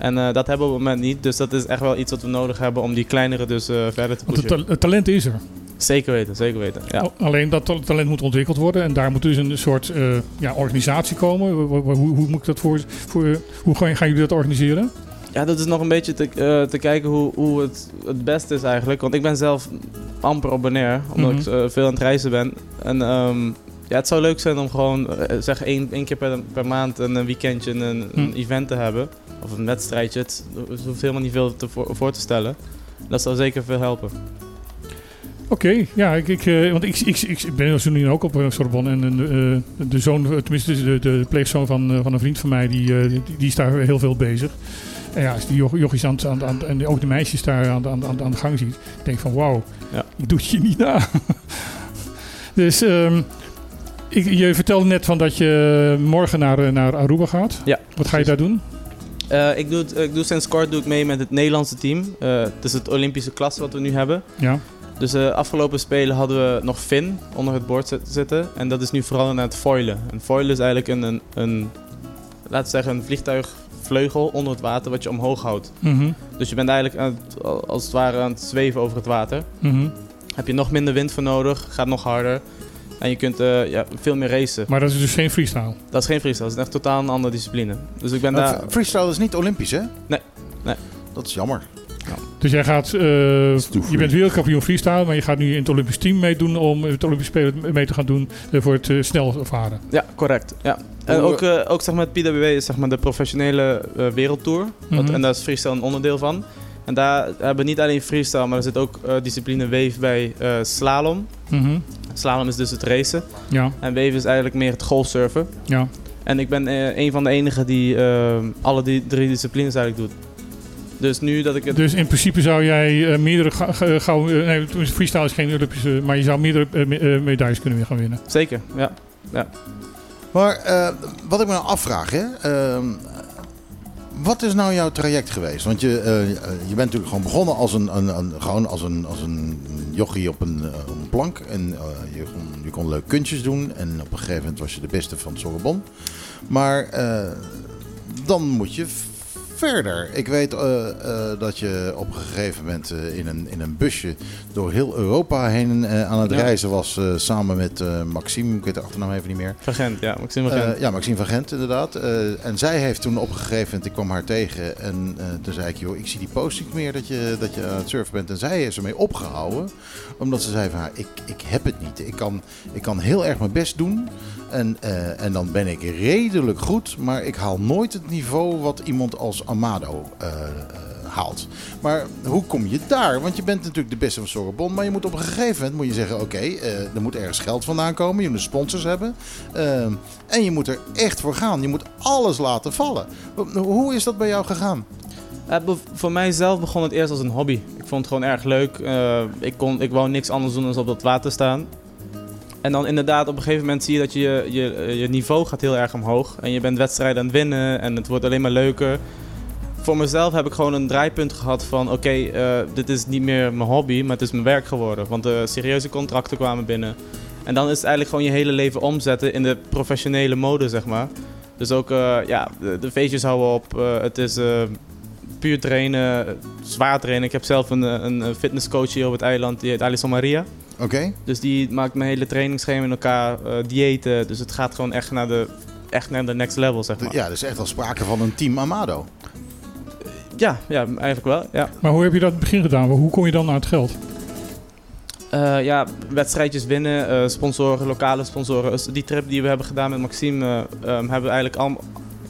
En eh, dat hebben we op het moment niet. Dus dat is echt wel iets wat we nodig hebben om die kleinere dus eh, verder te Want het, pushen. ta- het talent is er. Zeker weten, zeker weten. Ja. Al- Alleen dat ta- talent moet ontwikkeld worden en daar moet dus een soort eh, ja, organisatie komen. Hoe, hoe, hoe moet ik dat voor, voor hoe gaan, gaan jullie dat organiseren? ja, dat is nog een beetje te, te kijken hoe, hoe het het beste is eigenlijk. Want ik ben zelf amper op Bonaire, omdat Mhm. ik veel aan het reizen ben. En ehm, ja, het zou leuk zijn om gewoon zeg één, één keer per, per maand een, weekendje een, een Mhm. event te hebben. Of een wedstrijdje. Het, het hoeft helemaal niet veel te voor, voor te stellen. Dat zou zeker veel helpen. Oké, ja, ik, ik, eh, want ik, ik, ik, ik ben zo nu ook op eh, Sorbonne en eh, de zoon, tenminste de, de pleegzoon van, van een vriend van mij, die, die, die is daar heel veel bezig. En ja, als die joch- jochies aan, aan, aan, en ook de meisjes daar aan, aan, aan, aan de gang ziet, denk ik van wauw, Ja. ik doe het je niet na. dus ehm, ik, je vertelde net van dat je morgen naar, naar Aruba gaat. Ja, Wat ga je daar doen? Eh, ik, doe het, ik doe sinds kort doe ik mee met het Nederlandse team. Eh, het is het Olympische klasse wat we nu hebben. Ja, Dus de afgelopen spelen hadden we nog Finn onder het bord zit- zitten. En dat is nu vooral naar het foilen. En foilen is eigenlijk een, een, een, laten we zeggen, een vliegtuigvleugel onder het water wat je omhoog houdt. Mhm, Dus je bent eigenlijk aan het, als het ware aan het zweven over het water. mhm. Heb je nog minder wind voor nodig, gaat nog harder. En je kunt eh, ja, veel meer racen. Maar dat is dus geen freestyle. Dat is geen freestyle, dat is echt totaal een andere discipline. Dus ik ben Maar daar... freestyle is niet Olympisch, hè? Nee, nee. Dat is jammer. Dus jij gaat, eh, je bent wereldkampioen freestyle, maar je gaat nu in het Olympisch team meedoen om het Olympisch Spelen mee te gaan doen eh, voor het eh, snel varen. Ja, correct. Ja. En ook, eh, ook zeg maar, het PWW is zeg maar, de professionele eh, wereldtour. Wat- Mhm. En daar is freestyle een onderdeel van. En daar hebben we niet alleen freestyle, maar er zit ook eh, discipline wave bij eh, slalom. Mhm. Slalom is dus het racen. Ja, En wave is eigenlijk meer het golfsurfen. ja. En ik ben eh, een van de enigen die eh, alle die drie disciplines eigenlijk doet. Dus nu dat ik het... Dus in principe zou jij eh, meerdere ga- ga- gauw, eh, nee, tenminste, freestyle is geen Olympische, maar je zou meerdere me- medailles kunnen weer gaan winnen. Zeker, ja. Maar eh, wat ik me nou afvraag, hè. Wat is nou jouw traject geweest? Want je, eh, eh, je bent natuurlijk gewoon begonnen als een, een, een, gewoon als een, als een jochie op een, eh, een plank. En je, kon, je kon leuk kunstjes doen. En op een gegeven moment was je de beste van Sorbonne. Maar dan moet je verder. Ik weet eh, eh, dat je op een gegeven moment eh, in, een, in een busje door heel Europa heen aan het Ja. reizen was. samen met Maxime, ik weet de achternaam even niet meer. Van Gent, ja. Maxime van Gent. Ja, Maxime van Gent inderdaad. En zij heeft toen op een gegeven moment, ik kwam haar tegen en toen zei ik, joh, ik zie die post niet meer dat je, dat je aan het surfen bent. En zij is ermee opgehouden, omdat ze zei van, ik, ik heb het niet. Ik kan, ik kan heel erg mijn best doen en, eh, en dan ben ik redelijk goed, maar ik haal nooit het niveau wat iemand als Amado eh, eh, haalt. Maar hoe kom je daar? Want je bent natuurlijk de beste van Sorbonne, maar je moet op een gegeven moment moet je zeggen, oké, er moet ergens geld vandaan komen, je moet sponsors hebben. En je moet er echt voor gaan. Je moet alles laten vallen. Hoe is dat bij jou gegaan? Voor mijzelf begon het eerst als een hobby. Ik vond het gewoon erg leuk. Ik, kon, ik wou niks anders doen dan op dat water staan. En dan inderdaad, op een gegeven moment zie je dat je, je, je niveau gaat heel erg omhoog. En je bent wedstrijden aan het winnen en het wordt alleen maar leuker. Voor mezelf heb ik gewoon een draaipunt gehad van... oké, eh, dit is niet meer mijn hobby, maar het is mijn werk geworden. Want de serieuze contracten kwamen binnen. En dan is het eigenlijk gewoon je hele leven omzetten in de professionele mode, zeg maar. Dus ook, eh, ja, de, de feestjes houden op. eh, het is eh, puur trainen, eh, zwaar trainen. Ik heb zelf eh, een, een fitnesscoach hier op het eiland, die heet Alison Maria. Oké. Dus die maakt mijn hele trainingsschema in elkaar, eh, diëten. Dus het gaat gewoon echt naar de, echt naar de next level, zeg maar. Ja, dus echt al sprake van een team Amado. Ja, ja eigenlijk wel. Ja. Maar hoe heb je dat in het begin gedaan? Hoe kom je dan naar het geld? Eh, ja, wedstrijdjes winnen, eh, sponsoren, lokale sponsoren. Dus die trip die we hebben gedaan met Maxime, eh, ehm, hebben we eigenlijk al,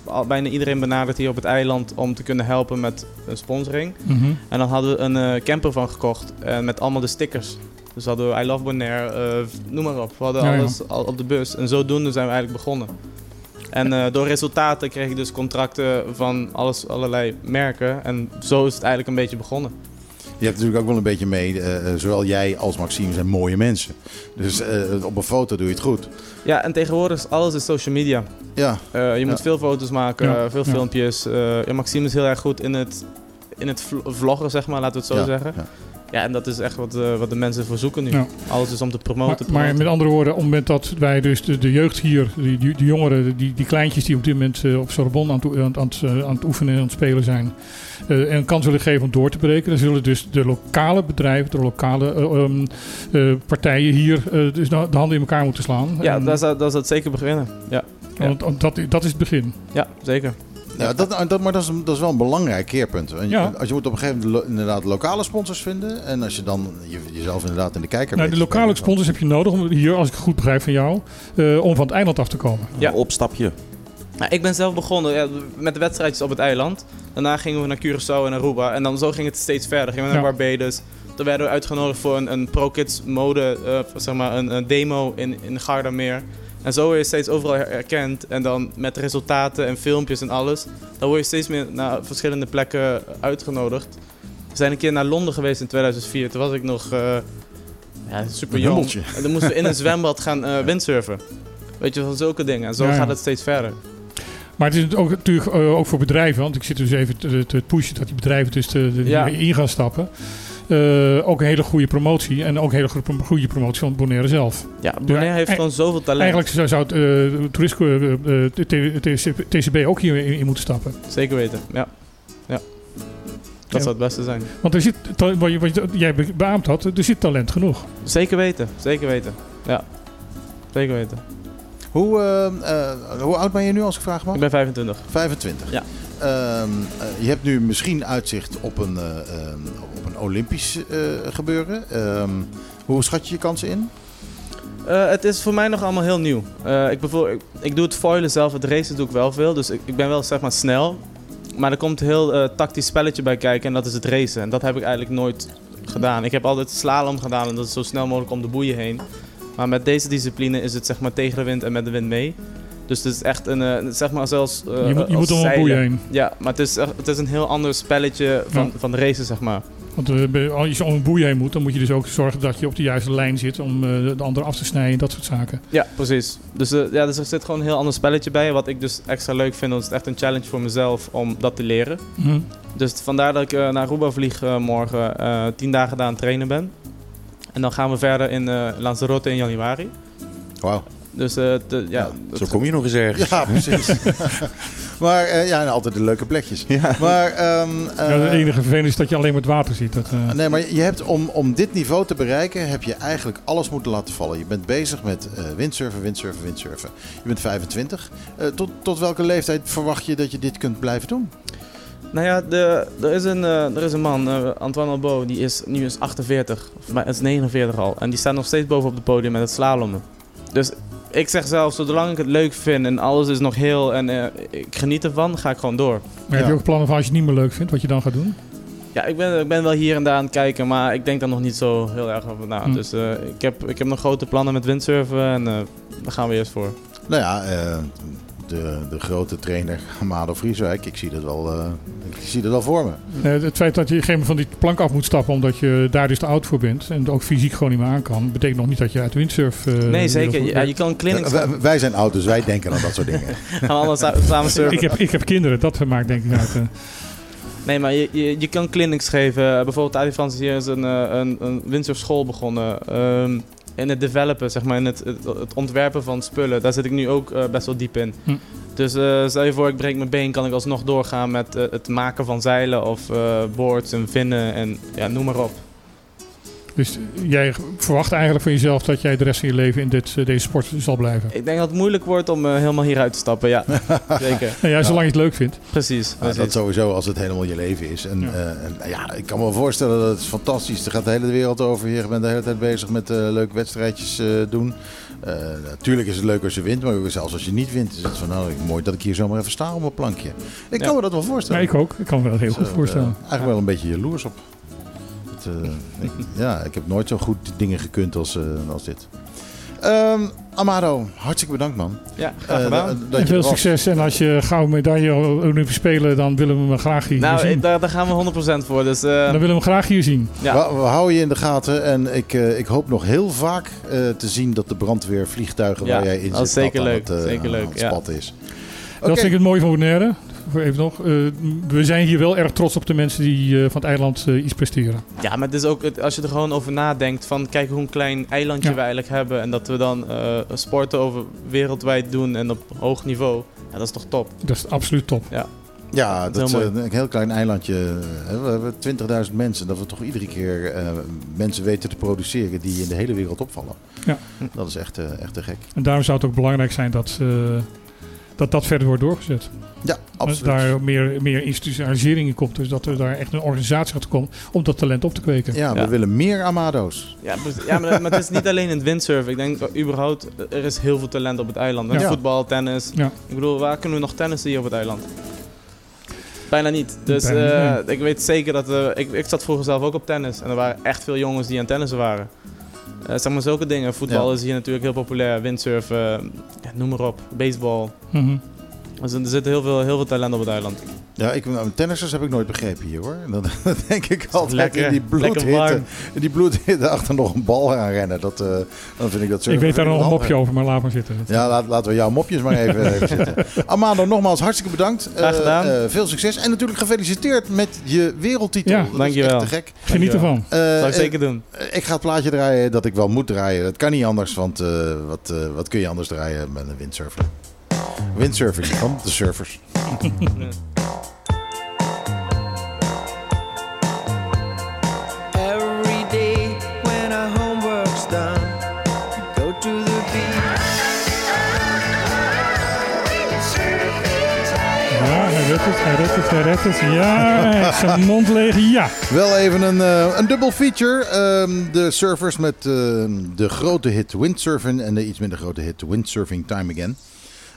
al- bijna iedereen benaderd hier op het eiland om te kunnen helpen met een sponsoring. Mhm. En dan hadden we een eh, camper van gekocht eh, met allemaal de stickers. Dus hadden we I Love Bonaire, eh, noem maar op. We hadden Ja, ja. alles al op de bus. En zodoende zijn we eigenlijk begonnen. En eh, door resultaten kreeg ik dus contracten van alles, allerlei merken. En zo is het eigenlijk een beetje begonnen. Je hebt natuurlijk ook wel een beetje mee, eh, zowel jij als Maxime zijn mooie mensen. Dus eh, op een foto doe je het goed. Ja, en tegenwoordig is alles is social media. Ja, Eh, je moet Ja. veel foto's maken, Ja, veel ja. filmpjes. Eh, ja, Maxime is heel erg goed in het, in het vl- vloggen, zeg maar, laten we het zo Ja, zeggen. Ja. En dat is echt wat, eh, wat de mensen voor zoeken nu. Ja. Alles is om te Maar, promoten. maar promoten. met andere woorden, op het moment dat wij dus de, de jeugd hier, die, die, die jongeren, die, die kleintjes die op dit moment eh, op Sorbonne aan, aan, aan, eh, aan het oefenen en aan het spelen zijn, een kans willen geven om door te breken, dan zullen dus de lokale bedrijven, de lokale eh, ehm, eh, partijen hier dus de de handen in elkaar moeten slaan. Ja, En- daar zou, het zeker beginnen. Ja, want dat, dat is het begin. ja zeker. Ja dat, dat, maar dat is, dat is wel een belangrijk keerpunt. Want je- Ja. Als je moet op een gegeven moment lo- inderdaad lokale sponsors vinden. En als je dan je, jezelf inderdaad in de kijker Nou, de lokale sponsors heb je nodig om hier, als ik het goed begrijp van jou, eh, om van het eiland af te komen. Ja. Opstapje. Nou, ik ben zelf begonnen ja, met de wedstrijdjes op het eiland. Daarna gingen we naar Curaçao en Aruba. En dan zo ging het steeds verder. Gingen we naar Ja. Barbados. Toen werden we uitgenodigd voor een, een Pro Kids mode, eh, zeg maar een, een demo in, in Gardameer. En zo word je steeds overal erkend. En dan met resultaten en filmpjes en alles. Dan word je steeds meer naar verschillende plekken uitgenodigd. We zijn een keer naar Londen geweest in 2004. Toen was ik nog eh, ja, super jong. En dan moesten we in een zwembad gaan eh, windsurfen. Weet je, van zulke dingen. En zo Ja, ja. gaat het steeds verder. Maar het is ook, natuurlijk eh, ook voor bedrijven, want ik zit dus even te, te pushen dat die bedrijven dus de, de, Ja. in gaan stappen. Eh, ook een hele goede promotie en ook een hele goede, goede promotie van Bonaire zelf. Ja, Bonaire heeft e- gewoon zoveel talent. Eigenlijk zou, zou het eh toerisme, eh, eh, TCB ook hier in, moeten stappen. Zeker weten, ja. ja. Dat Ja. zou het beste zijn. Want er zit, wat, je, wat je- jij be- beaamd had, er zit talent genoeg. Zeker weten, zeker weten. Ja, zeker weten. Hoe, eh, eh, hoe oud ben je nu als ik vraag mag? Ik ben 25. 25. Ja. Ehm, eh, je hebt nu misschien uitzicht op een, Olympisch eh, gebeuren. Ehm, hoe schat je je kansen in? Eh, het is voor mij nog allemaal heel nieuw. Eh, ik, bijvoor- ik, ik doe het foilen zelf, het racen doe ik wel veel. Dus ik, ik ben wel zeg maar snel. Maar er komt een heel eh, tactisch spelletje bij kijken en dat is het racen. En dat heb ik eigenlijk nooit gedaan. Ik heb altijd slalom gedaan en dat is zo snel mogelijk om de boeien heen. Maar met deze discipline is het zeg maar tegen de wind en met de wind mee. Dus het is echt een, eh, zeg maar zelfs eh, je moet, je moet om een zeilen. boei heen. Ja, maar het is, het is een heel ander spelletje van, Ja. van de racen, zeg maar. Want eh, bij- als je om een boei heen moet, dan moet je dus ook zorgen dat je op de juiste lijn zit om eh, de ander af te snijden en dat soort zaken. Ja, precies. Dus, eh, ja, dus er zit gewoon een heel ander spelletje bij. Wat ik dus extra leuk vind. Want het is echt een challenge voor mezelf om dat te leren. Mhm. Dus vandaar dat ik naar Aruba vlieg morgen. eh, tien dagen daar aan het trainen ben. En dan gaan we verder in eh Lanzarote in januari. Wauw. Dus eh, de- ja, Zo kom je nog eens ergens. Ja, precies. maar eh, ja, en altijd de leuke plekjes. Maar, ehm, Ja, het eh, enige vervelende is dat je alleen maar het water ziet. Dat, eh, Nee, maar je hebt om, om dit niveau te bereiken, heb je eigenlijk alles moeten laten vallen. Je bent bezig met eh, windsurfen, windsurfen, windsurfen. Je bent 25. Eh, tot, tot welke leeftijd verwacht je dat je dit kunt blijven doen? Nou ja, de, er, is een, eh, er is een man, Antoine Albo, die is nu is 48. Of is 49 al. En die staat nog steeds boven op het podium met het slalommen. Dus ik zeg zelf, zolang ik het leuk vind en alles is nog heel en eh, ik geniet ervan, ga ik gewoon door. maar heb je ook plannen van als je het niet meer leuk vindt, wat je dan gaat doen? Ja, ik ben, ik ben wel hier en daar aan het kijken, maar ik denk daar nog niet zo heel erg over na. Hm. Dus eh, ik, heb, ik heb nog grote plannen met windsurfen en eh, daar gaan we eerst voor. Nou ja, eh, de, de grote trainer Amado Vrieswijk. Ik zie dat wel, eh, ik zie dat wel voor me. Het feit dat je op een gegeven moment van die plank af moet stappen omdat je daar dus te oud voor bent en het ook fysiek gewoon niet meer aan kan, betekent nog niet dat je uit windsurf. eh, Nee, zeker. Ja, je kan clinics Wij, wij zijn oud, dus wij denken aan dat soort dingen. gaan allemaal sa- samen surfen. ik, heb, ik heb kinderen, dat maakt denk ik uit. eh. Nee, maar je, je, je kan clinics geven. Uh, bijvoorbeeld Adi Frans hier is een, een, een windsurfschool begonnen. Ehm, in het developen, zeg maar, in het, het, het ontwerpen van spullen. Daar zit ik nu ook eh, best wel diep in. Hm. Dus eh, stel je voor, ik breek mijn been, kan ik alsnog doorgaan met eh, het maken van zeilen of boards en vinnen en ja, noem maar op. Dus jij verwacht eigenlijk van jezelf dat jij de rest van je leven in dit, eh, deze sport zal blijven. Ik denk dat het moeilijk wordt om eh, helemaal hieruit te stappen, ja. Zeker, Nou ja, zolang je het leuk vindt. precies. Ja, precies. dat sowieso als het helemaal je leven is. En Ja. ja. en, ja, ik kan me wel voorstellen dat het is fantastisch. Er gaat de hele wereld over. Je bent de hele tijd bezig met eh, leuke wedstrijdjes eh, doen. Eh, natuurlijk is het leuk als je wint, maar zelfs als je niet wint, is het van nou mooi dat ik hier zomaar even sta op mijn plankje. Ik kan Ja. me dat wel voorstellen. ik ook. Ik kan me dat heel Zo, goed voorstellen. eh, eigenlijk wel een beetje jaloers op. Het, eh, ik- ja, ik heb nooit zo goed dingen gekund als, eh, als dit. Ehm, Amado, hartstikke bedankt man. Ja, graag Eh, gedaan. dat- dat En je veel succes. En als je gauw medaille Olympische Spelen, dan willen we hem graag hier nou, zien. ik- daar, daar gaan we 100% voor. Dus eh, dan willen we hem graag hier zien. ja. We, we houden je in de gaten en ik, eh, ik hoop nog heel vaak eh, te zien dat de brandweervliegtuigen Ja, waar jij in dat zit, is zeker dat leuk, het, zeker aan leuk, het ja. spatten is. Dat vind ik het mooie van Bonaire. Even nog. eh, we zijn hier wel erg trots op de mensen die eh, van het eiland eh, iets presteren. Ja, maar het is ook, als je er gewoon over nadenkt van kijk hoe een klein eilandje Ja. we eigenlijk hebben en dat we dan eh, sporten over wereldwijd doen en op hoog niveau. Ja, dat is toch top. Dat is absoluut top. Ja, Dat dat is een heel klein eilandje. hè. We hebben 20.000 mensen. Dat we toch iedere keer eh, mensen weten te produceren die in de hele wereld opvallen. Ja. Dat is echt, eh, echt te gek. En daarom zou het ook belangrijk zijn dat eh, dat, dat verder wordt doorgezet. Ja, Dat absoluut. daar meer, meer institutionalisering in komt. Dus dat er daar echt een organisatie gaat komen om dat talent op te kweken. Ja, we Ja. willen meer Amado's. Ja, ja maar, maar het is niet alleen in het windsurfen. Ik denk dat überhaupt, er is heel veel talent op het eiland. Ja. Voetbal, tennis. Ja. Ik bedoel, waar kunnen we nog tennissen hier op het eiland? Bijna niet. Dus Bijna eh, niet, ik weet zeker dat... eh, ik, ik zat vroeger zelf ook op tennis. En er waren echt veel jongens die aan tennissen waren. Eh, zeg maar zulke dingen. Voetbal Ja. is hier natuurlijk heel populair. Windsurfen, ja, noem maar op. Baseball. Mhm. Dus er zit heel veel, heel veel talent op het eiland. Ja, ik, nou, tennissers heb ik nooit begrepen hier hoor. Dan dan denk ik altijd Lekker, in die lekker bloedhitte, in die bloedhitte achter nog een bal gaan rennen. Dat, eh, dan vind ik dat zo. Ik weet daar nog een mopje over, maar laat maar zitten. Ja, laat, laten we jouw mopjes maar even, even zitten. Amado, nogmaals hartstikke bedankt. Graag Eh, gedaan. eh, veel succes. En natuurlijk gefeliciteerd met je wereldtitel. Ja, dat is dankjewel. echt te gek. Geniet ervan. Dat zou ik zeker doen. ik ga het plaatje draaien dat ik wel moet draaien. Dat kan niet anders, want eh, wat, eh, wat kun je anders draaien met een windsurfer? Windsurfing van de surfers. Every day when our homework's done, we go to the beach. Ja, hij redt het, hij redt het. Ja, zijn mond leeg. Ja. Wel even een, eh, een dubbel feature. Ehm, de surfers met ehm, de grote hit Windsurfing en de iets minder grote hit Windsurfing Time Again.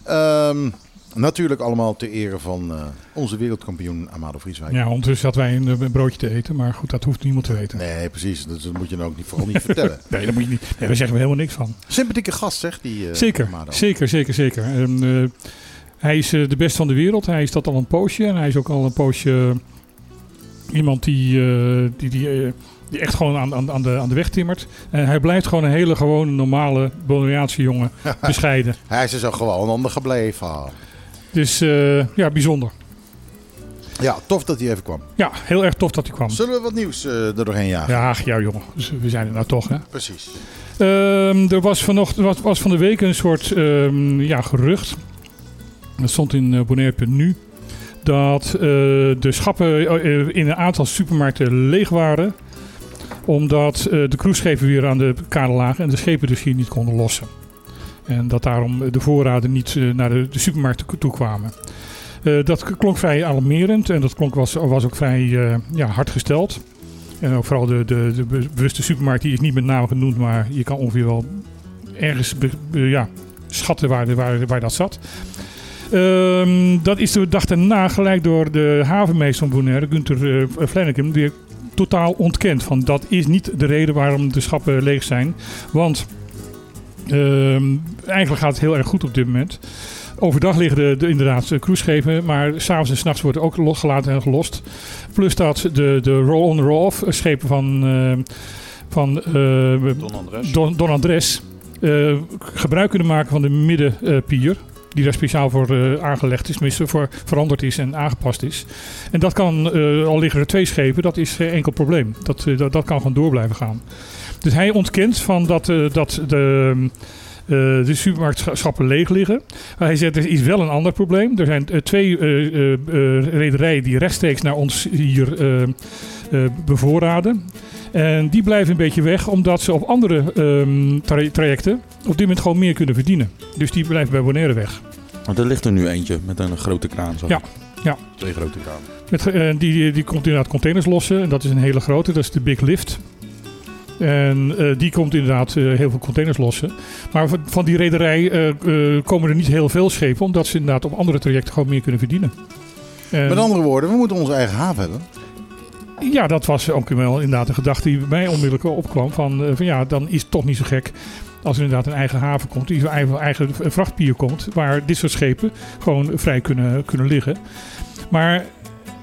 Ehm, natuurlijk allemaal ter ere van eh, onze wereldkampioen Amado Vrieswijk. Ja, ondertussen hadden wij een, een broodje te eten, maar goed, dat hoeft niemand te weten. Nee, precies. Dat moet je dan ook niet, vooral niet vertellen. Nee, daar, moet je niet, nee, daar zeggen we helemaal niks van. Sympathieke gast, zeg, die eh, Zeker, Amado. zeker, zeker, zeker. En, eh, hij is eh, de best van de wereld. Hij is dat al een poosje. En hij is ook al een poosje eh, iemand die, eh, die, die, eh, die echt gewoon aan, aan, aan, de, aan de weg timmert. En hij blijft gewoon een hele gewone, normale Bonaireaanse jongen. bescheiden. Hij is er zo gewoon onder gebleven. Dus eh, ja, bijzonder. Ja, tof dat hij even kwam. Ja, heel erg tof dat hij kwam. Zullen we wat nieuws eh, er doorheen jagen? Ja, ach, ja jongen. Dus we zijn er nou toch, hè. Precies. Ehm, er was, vanochtend, was, was van de week een soort ehm, ja, gerucht. Dat stond in uh, Bonaire.nu. Dat de schappen in een aantal supermarkten leeg waren. Omdat eh, de cruiseschepen weer aan de kade lagen en de schepen dus hier niet konden lossen. En dat daarom de voorraden niet eh, naar de, de supermarkten toe kwamen. Eh, dat klonk vrij alarmerend en dat klonk, was, was ook vrij eh, ja, hard gesteld. En ook vooral de, de, de be- bewuste supermarkt, die is niet met name genoemd, maar je kan ongeveer wel ergens ja, schatten waar, waar, dat zat. Ehm, dat is de dag daarna gelijk door de havenmeester van Bonaire, Gunther eh Flanagan, weer totaal ontkend. Van dat is niet de reden waarom de schappen leeg zijn. Want ehm, eigenlijk gaat het heel erg goed op dit moment. Overdag liggen de, de inderdaad de cruiseschepen, maar s'avonds en s'nachts worden ook losgelaten en gelost. Plus dat de, de roll-on, roll-off schepen van, eh, van eh, Don Andres. Don, Don Andres eh, gebruik kunnen maken van de middenpier. Die daar speciaal voor eh, aangelegd is, tenminste voor veranderd is en aangepast is. En dat kan, eh, al liggen er twee schepen, dat is geen enkel probleem. Dat, eh, dat, kan gewoon door blijven gaan. Dus hij ontkent van dat, eh, dat de, eh, de supermarktschappen leeg liggen. Hij zegt er is wel een ander probleem. Er zijn eh, twee eh, eh, eh, rederijen die rechtstreeks naar ons hier eh, eh, bevoorraden. En die blijven een beetje weg, omdat ze op andere ehm, tra- trajecten op dit moment gewoon meer kunnen verdienen. Dus die blijven bij Bonaire weg. Want er ligt er nu eentje met een grote kraan. Zo. Ja, ja. Twee grote kranen. Met, eh, die, die, die komt inderdaad containers lossen. En dat is een hele grote, dat is de Big Lift. En eh, die komt inderdaad eh, heel veel containers lossen. Maar van, van die rederij komen er niet heel veel schepen, omdat ze inderdaad op andere trajecten gewoon meer kunnen verdienen. En- Met andere woorden, we moeten onze eigen haven hebben. Ja, dat was ook wel inderdaad een gedachte die bij mij onmiddellijk opkwam. Van, eh, van ja, dan is het toch niet zo gek als er inderdaad een eigen haven komt, die eigen, eigen vrachtpier komt, waar dit soort schepen gewoon vrij kunnen, kunnen liggen. Maar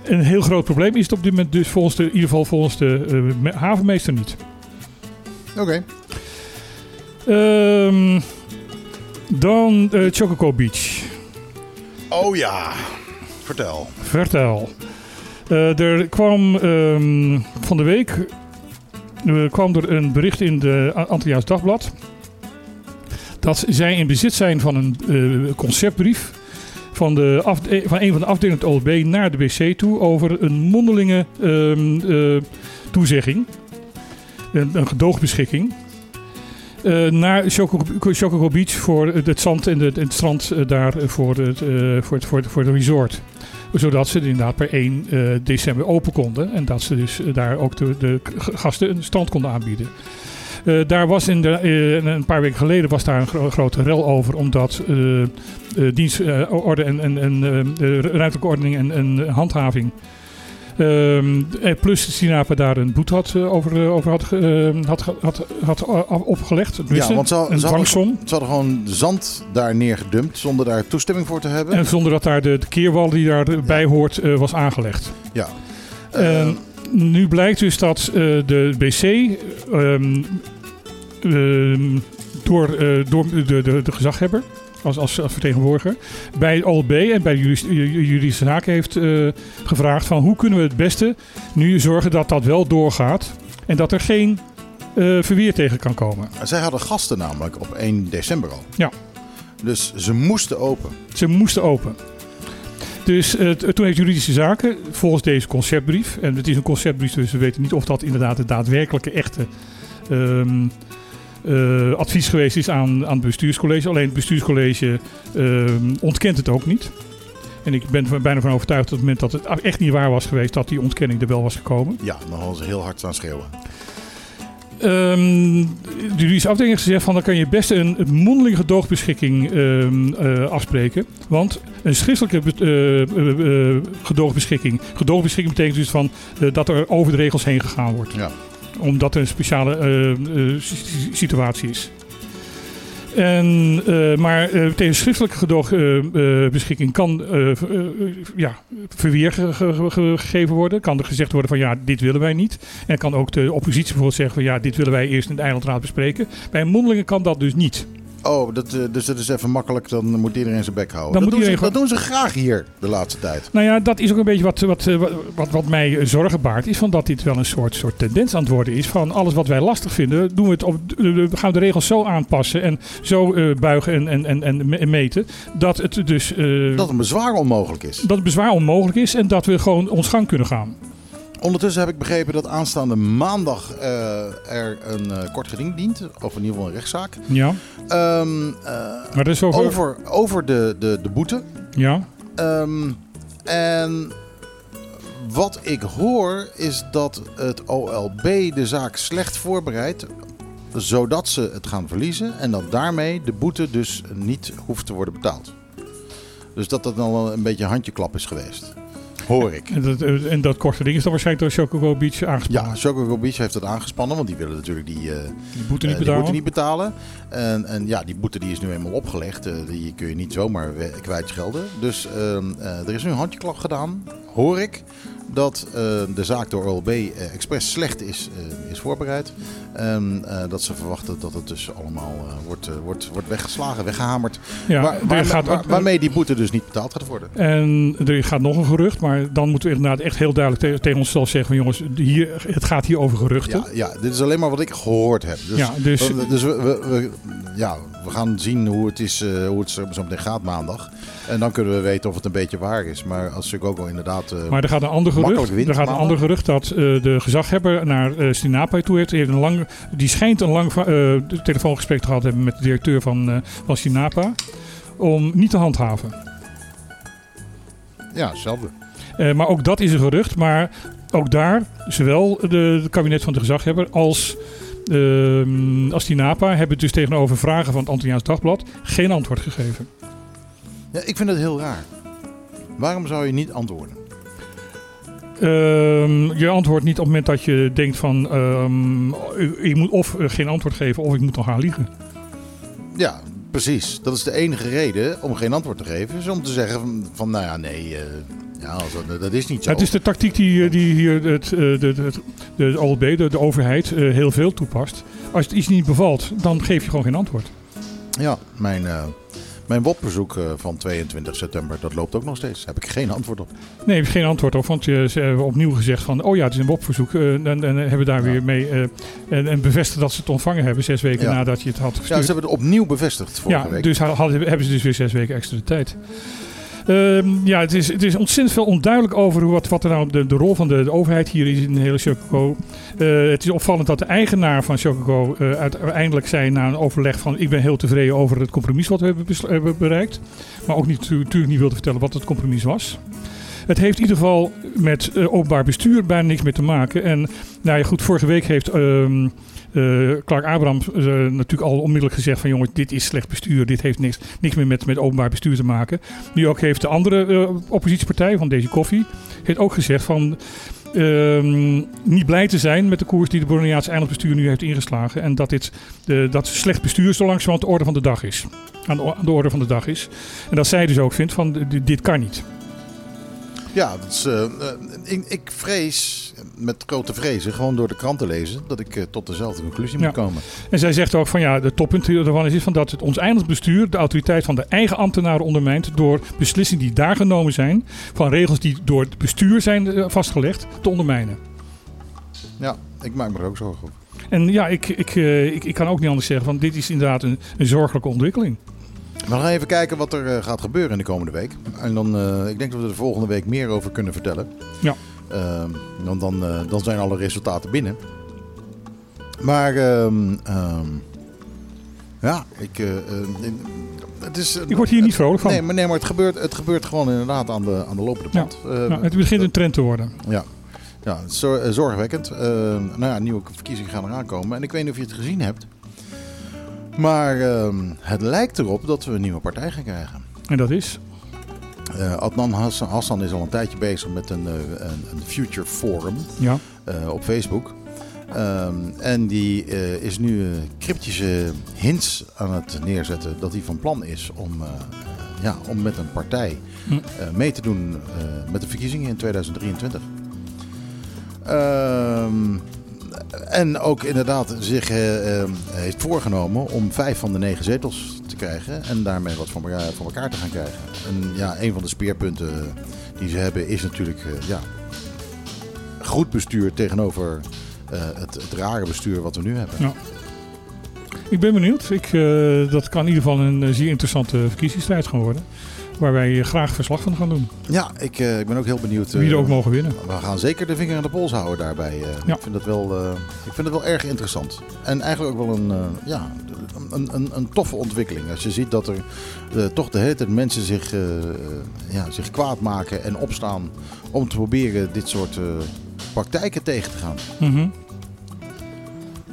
een heel groot probleem is het op dit moment dus volgens de, in ieder geval volgens de eh, me- havenmeester niet. Oké. Ehm, dan eh Chococo Beach. Oh ja. Vertel. Vertel. Eh, er kwam ehm, van de week eh, kwam er een bericht in de Antilliaans Dagblad dat zij in bezit zijn van een eh, conceptbrief van, de van een van de afdelingen het OLB naar de BC toe over een mondelinge ehm, eh, toezegging, een, gedoogbeschikking. naar Chococo Beach voor het zand en de- het strand daar voor het, voor, het, voor, het, voor het resort zodat ze inderdaad per 1 eh, december open konden. En dat ze dus eh, daar ook de, de gasten een strand konden aanbieden. Eh, daar was in de, een paar weken geleden was daar een gro- grote rel over, omdat eh, dienstorde en, en, ruimtelijke ordening en, en handhaving. Ehm, eh, plus Sinapa daar een boete had, eh, over, eh, over had, ge- eh, had, had, had eh, opgelegd. Ja, want ze, een ze, hadden, dwangsom. ze hadden gewoon zand daar neergedumpt zonder daar toestemming voor te hebben. En zonder dat daar de, de keerwal die daarbij hoort eh, was aangelegd. ja. En Eh, nu blijkt dus dat de BC ehm, ehm, door, door de, de, de gezaghebber, als, als, als vertegenwoordiger, bij het OLB en bij de juridische zaken heeft eh, gevraagd van hoe kunnen we het beste nu zorgen dat dat wel doorgaat en dat er geen eh, verweer tegen kan komen. zij hadden gasten namelijk op 1 december al. Ja. Dus ze moesten open. Ze moesten open. Dus eh, toen heeft juridische zaken, volgens deze conceptbrief, en het is een conceptbrief, dus we weten niet of dat inderdaad het daadwerkelijke echte ehm, eh, advies geweest is aan, aan het bestuurscollege. Alleen het bestuurscollege ehm, ontkent het ook niet. En ik ben er bijna van overtuigd dat op het moment dat het echt niet waar was geweest, dat die ontkenning er wel was gekomen. Ja, dan hadden ze heel hard staan schreeuwen. Ehm, de juridische afdeling heeft gezegd van dan kan je best een, mondelinge gedoogbeschikking ehm, eh, afspreken. Want een schriftelijke be- eh, gedoogbeschikking. Gedoogbeschikking betekent dus van dat er over de regels heen gegaan wordt. Ja. Omdat er een speciale eh, eh, si- si- situatie is. En, eh, maar tegen schriftelijke gedoogbeschikking kan eh, v- eh, ja, verweer ge- ge- ge- gegeven worden. Kan er gezegd worden van ja, dit willen wij niet. En kan ook de oppositie bijvoorbeeld zeggen van ja, dit willen wij eerst in de eilandraad bespreken. Bij een mondelinge kan dat dus niet. Oh, dat, eh, dus dat is even makkelijk. Dan moet iedereen zijn bek houden. Dan dat, moet doen ze, dat doen ze graag hier de laatste tijd. Nou ja, dat is ook een beetje wat, wat, eh, wat, wat mij eh, zorgen baart. Is van dat dit wel een soort, soort tendens aan het worden is. Van alles wat wij lastig vinden, doen we het op, eh, we gaan de regels zo aanpassen. En zo buigen en, en, en, en me- meten. Dat het dus eh, Dat een bezwaar onmogelijk is. dat het bezwaar onmogelijk is. En dat we gewoon ons gang kunnen gaan. Ondertussen heb ik begrepen dat aanstaande maandag eh, er een eh, kort geding dient. Of in ieder geval een rechtszaak. Ja, eh, maar is over... over, over de, de, de boete. Ja, Ehm, en wat ik hoor is dat het OLB de zaak slecht voorbereidt. Zodat ze het gaan verliezen. En dat daarmee de boete dus niet hoeft te worden betaald. Dus dat dat dan wel een beetje een handjeklap is geweest. Hoor ik. En dat, eh, en dat korte ding is dan waarschijnlijk door Chocobo Beach aangespannen. Ja, Chocobo Beach heeft het aangespannen, want die willen natuurlijk die, eh, Die boete niet eh, die betalen. boete niet betalen. En, en ja, die boete die is nu eenmaal opgelegd. Die kun je niet zomaar kwijtschelden. Dus ehm, eh, er is nu een handjeklap gedaan, hoor ik. Dat eh, de zaak door OLB eh, expres slecht is, eh, is voorbereid. Eh, dat ze verwachten dat het dus allemaal wordt, wordt, wordt weggeslagen, weggehamerd. Ja, Waar- waar- gaat waar- waarmee die boete dus niet betaald gaat worden. En er gaat nog een gerucht, maar dan moeten we inderdaad echt heel duidelijk te- tegen onszelf zeggen: van jongens, hier, het gaat hier over geruchten. Ja, ja, dit is alleen maar wat ik gehoord heb. Dus, Ja, dus- we- dus we, we, we- ja, we gaan zien hoe het, is, hoe het zo zo meteen gaat maandag. En dan kunnen we weten of het een beetje waar is. Maar als Chicago inderdaad... eh, Maar er gaat een ander gerucht. wint Er gaat een ander gerucht dat eh, de gezaghebber naar Sinapai toe heeft. heeft een lang, die schijnt een lang telefoongesprek te gehad hebben met de directeur van, van Sinapa. Om niet te handhaven. ja, hetzelfde. Maar ook dat is een gerucht. Maar ook daar, zowel de, het kabinet van de gezaghebber als, ehm als Sinapa hebben dus tegenover vragen van het Antilliaans Dagblad geen antwoord gegeven. Ja, ik vind het heel raar. Waarom zou je niet antwoorden? Ehm, je antwoordt niet op het moment dat je denkt van ehm, ik, moet of eh, geen antwoord geven of ik moet nog gaan liegen. Ja, precies. Dat is de enige reden om geen antwoord te geven. Is om te zeggen van, van nou ja, nee, eh, ja, dat, dat is niet zo. Het is de tactiek die, eh, die hier het, de, de, de, OLB, de, de overheid, heel veel toepast. Als het iets niet bevalt, dan geef je gewoon geen antwoord. Ja, mijn, mijn WOP-bezoek eh, van 22 september, dat loopt ook nog steeds. Daar heb ik geen antwoord op. Nee, heb je geen antwoord op, want ze hebben opnieuw gezegd van, oh ja, het is een WOP-verzoek. eh, en, en hebben we daar Ja. weer mee eh, en, en bevestigd dat ze het ontvangen hebben, zes weken Ja. nadat je het had Ja, gestuurd. ze hebben het opnieuw bevestigd vorige Ja, week. dus ha- hadden, hebben ze dus weer zes weken extra de tijd. Ehm, ja, het is, het is ontzettend veel onduidelijk over wat, wat er nou de, de rol van de, overheid hier is in de hele Chococo. Eh, het is opvallend dat de eigenaar van Chococo eh, uiteindelijk zei na een overleg van ik ben heel tevreden over het compromis wat we hebben bereikt. Maar ook niet, natuurlijk niet wilde vertellen wat het compromis was. Het heeft in ieder geval met eh, openbaar bestuur bijna niks meer te maken. En nou ja, goed, vorige week heeft ehm, eh, Clark Abrams eh, natuurlijk al onmiddellijk gezegd van jongens, dit is slecht bestuur. Dit heeft niks, niks meer met, met openbaar bestuur te maken. Nu ook heeft de andere eh, oppositiepartij van deze koffie heeft ook gezegd van ehm, niet blij te zijn met de koers die de Boloniaanse eilandbestuur nu heeft ingeslagen. En dat dit dat slecht bestuur zo langzamerhand de orde van de dag is. Aan de, aan de orde van de dag is. En dat zij dus ook vindt van dit, kan niet. Ja, dat is, ik, ik vrees, met grote vrezen, gewoon door de krant te lezen, dat ik eh, tot dezelfde conclusie Ja. moet komen. En zij zegt ook van ja, de toppunt ervan is, is van dat het ons eilandsbestuur de autoriteit van de eigen ambtenaren ondermijnt door beslissingen die daar genomen zijn, van regels die door het bestuur zijn eh, vastgelegd, te ondermijnen. Ja, ik maak me er ook zorgen over. En ja, ik, ik, eh, ik, ik kan ook niet anders zeggen van dit is inderdaad een, een zorgelijke ontwikkeling. We gaan even kijken wat er gaat gebeuren in de komende week. En dan, ik denk dat we er volgende week meer over kunnen vertellen. Ja. Ehm, want dan, eh, dan zijn alle resultaten binnen. Maar, ehm, ehm, ja, ik... eh, eh, in- het is, Ik word hier niet vrolijk van. Nee, maar, nee, maar het gebeurt, het gebeurt gewoon inderdaad aan de, aan de lopende Ja. band. Nou, het begint een trend te worden. Ja, ja zorgwekkend. Nou ja, nieuwe verkiezingen gaan eraan komen. En ik weet niet of je het gezien hebt. Maar het lijkt erop dat we een nieuwe partij gaan krijgen. En dat is. Eh, Adnan Hassan, Hassan is al een tijdje bezig met een, eh, een, een Future Forum Ja. eh, op Facebook. Ehm, en die is nu eh, cryptische hints aan het neerzetten dat hij van plan is om, ja, om met een partij Hm. mee te doen met de verkiezingen in 2023. Ehm, en ook inderdaad zich eh, eh, heeft voorgenomen om vijf van de negen zetels te krijgen en daarmee wat voor elkaar, voor elkaar te gaan krijgen. En ja, een van de speerpunten die ze hebben is natuurlijk eh, ja, goed bestuur tegenover eh, het, het rare bestuur wat we nu hebben. Ja. Ik ben benieuwd. Ik, dat kan in ieder geval een zeer interessante verkiezingsstrijd gaan worden. Waar wij eh, graag verslag van gaan doen. Ja, ik, eh, ik ben ook heel benieuwd. eh, Wie er ook mogen winnen. We gaan zeker de vinger aan de pols houden daarbij. eh. Ja. ik, vind het wel, eh, ik vind het wel erg interessant. En eigenlijk ook wel een, eh, ja, een, een, een toffe ontwikkeling. Als je ziet dat er eh, toch de hele tijd mensen zich, eh, eh, ja, zich kwaad maken en opstaan om te proberen dit soort eh, praktijken tegen te gaan. Mhm.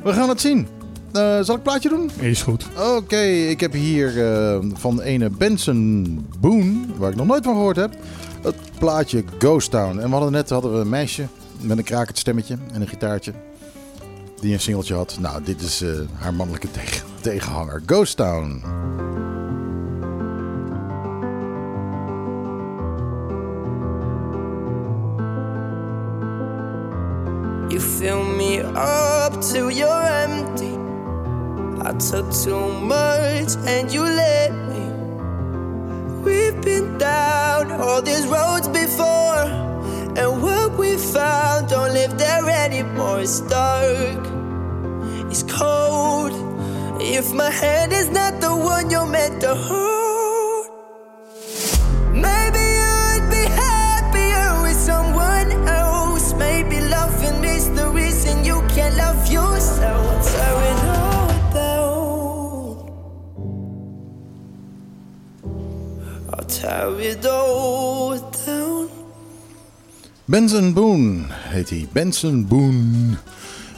We gaan het zien. Eh, zal ik een plaatje doen? Is goed. Oké, ik heb hier eh, van ene Benson Boone, waar ik nog nooit van gehoord heb. Het plaatje Ghost Town. En we hadden net hadden we een meisje met een krakend stemmetje en een gitaartje. Die een singeltje had. Nou, dit is eh, haar mannelijke tegen- tegenhanger. Ghost Town. You fill me up till you're empty. I took too much and you let me. We've been down all these roads before, and what we found don't live there anymore. It's dark, it's cold. If my hand is not the one you're meant to hold, Benson Boone heet hij. Benson Boone.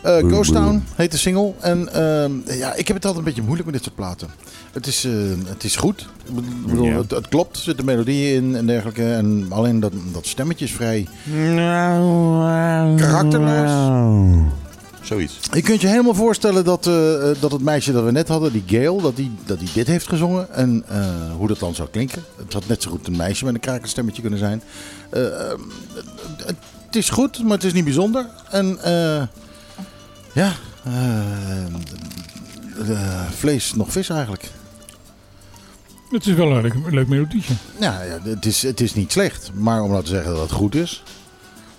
Eh, Ghost Town heet de single. En ehm, ja, ik heb het altijd een beetje moeilijk met dit soort platen. Het is, eh, het is goed. Ik bedoel, het, het klopt. Er zitten melodieën in en dergelijke. En alleen dat, dat stemmetje is vrij karakterloos. Zoiets. Je kunt je helemaal voorstellen dat, eh, eh, dat het meisje dat we net hadden, die Gail, dat die, dat die dit heeft gezongen. En eh, hoe dat dan zou klinken. Het had net zo goed een meisje met een krakenstemmetje kunnen zijn. Het- is goed, maar het is niet bijzonder. En eh, ja, vlees nog vis eigenlijk. Het is wel een leuk, leuk melodietje. Ja, ja het, is, het is niet slecht. Maar om nou te zeggen dat het goed is.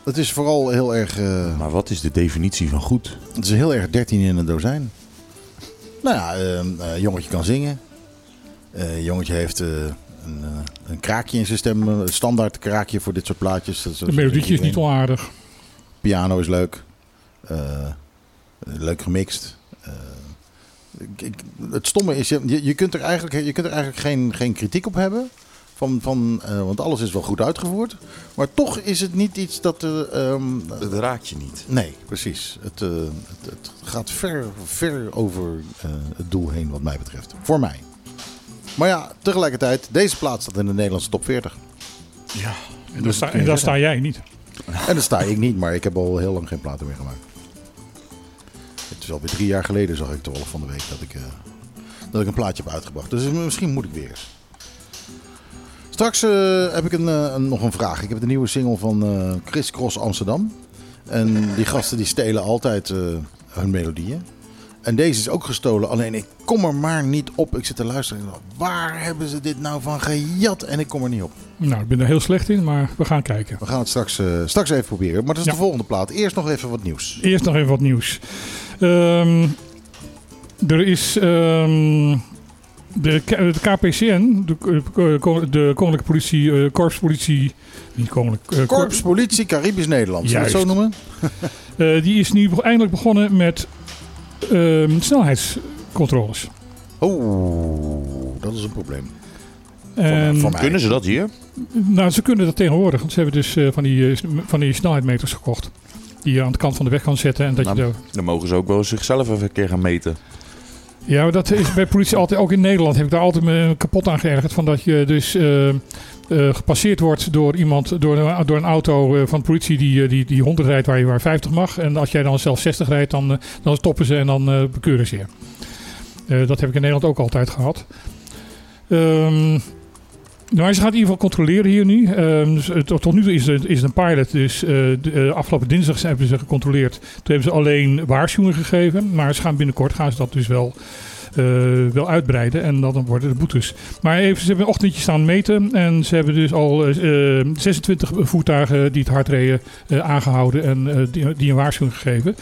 Het is vooral heel erg... eh, Maar wat is de definitie van goed? Het is heel erg 13 in een dozijn. Nou ja, ehm, eh, jongetje kan zingen. Eh, jongetje heeft eh, een, een kraakje in zijn stem. Een standaard kraakje voor dit soort plaatjes. Dat- De dat- melodietje is niet onaardig. Piano is leuk. Eh, leuk gemixt. Eh, ik- ik- het stomme is, je, je kunt er eigenlijk, je kunt er eigenlijk geen, geen kritiek op hebben. Van, van, eh, want alles is wel goed uitgevoerd. Maar toch is het niet iets dat... eh, ehm, Dat raakt je niet. Nee, precies. Het, eh, het, het gaat ver, ver over eh, het doel heen wat mij betreft. Voor mij. Maar ja, tegelijkertijd, deze plaat staat in de Nederlandse top 40. Ja. En, Dus daar sta, en daar zeggen. sta jij niet. En daar sta ik niet, maar ik heb al heel lang geen platen meer gemaakt. Het is alweer drie jaar geleden, zag ik toevallig van de week, dat ik, eh, dat ik een plaatje heb uitgebracht. Dus misschien moet ik weer eens. Straks eh, heb ik een, eh, een- nog een vraag. Ik heb de nieuwe single van eh Chris Cross Amsterdam. En die gasten die stelen altijd hun melodieën. En deze is ook gestolen, alleen ik kom er maar niet op. Ik zit te luisteren en waar hebben ze dit nou van gejat? En ik kom er niet op. Nou, ik ben er heel slecht in, maar we gaan kijken. We gaan het straks, straks even proberen. Maar dat is Ja. de volgende plaat. Eerst nog even wat nieuws. Eerst nog even wat nieuws. Ehm, er is ehm, de, K- de KPCN, de, eh, de Koninklijke Politie, eh, Korpspolitie, niet Koninklijk, eh, Korps Politie Caribisch Nederland. Zullen we het zo noemen? eh, die is nu eindelijk begonnen met ehm, snelheidscontroles. Oh, dat is een probleem. En. Kunnen ze dat hier? Nou, ze kunnen dat tegenwoordig, want ze hebben dus eh, van, die, eh, van die snelheidmeters gekocht. Die je aan de kant van de weg kan zetten. En dat je Nou, daar- Dan mogen ze ook wel zichzelf even een keer gaan meten. Ja, maar dat is bij politie altijd, ook in Nederland heb ik daar altijd me kapot aan geërgerd. Van dat je dus eh, eh, gepasseerd wordt door iemand, door, een- door een auto eh, van politie die, die, die 100 rijdt waar je maar 50 mag. En als jij dan zelf 60 rijdt, dan, dan stoppen ze en dan bekeuren ze je. Dat heb ik in Nederland ook altijd gehad. Ehm nou, ze gaat in ieder geval controleren hier nu. Ehm, dus, eh, tot, tot nu toe is het, is een pilot. Dus eh, eh, afgelopen dinsdag hebben ze gecontroleerd. Toen hebben ze alleen waarschuwingen gegeven. Maar ze gaan binnenkort gaan ze dat dus wel, wel uitbreiden. En dan worden de boetes. Maar even, ze hebben een ochtendje staan meten. En ze hebben dus al eh, eh, 26 voertuigen die het hard reden eh, aangehouden. En die, die een waarschuwing gegeven.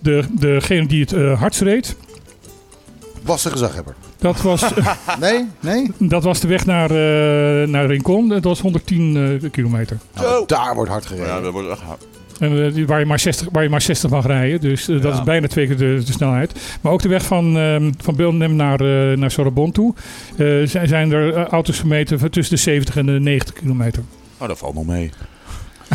De, degene die het hardst reed. Was de gezaghebber. Dat was, Nee? Nee? dat was de weg naar, eh, naar Rincon. Dat was 110 eh, kilometer. Nou, daar wordt hard gereden. dat wordt echt... En, eh, waar, je maar 60, waar je maar 60 mag rijden. Dus dat Ja. is bijna twee keer de, de snelheid. Maar ook de weg van, ehm van Belnem naar, eh naar Sorbonne toe. eh, zijn, zijn er auto's gemeten van tussen de 70 en de 90 kilometer. Oh, dat valt nog mee.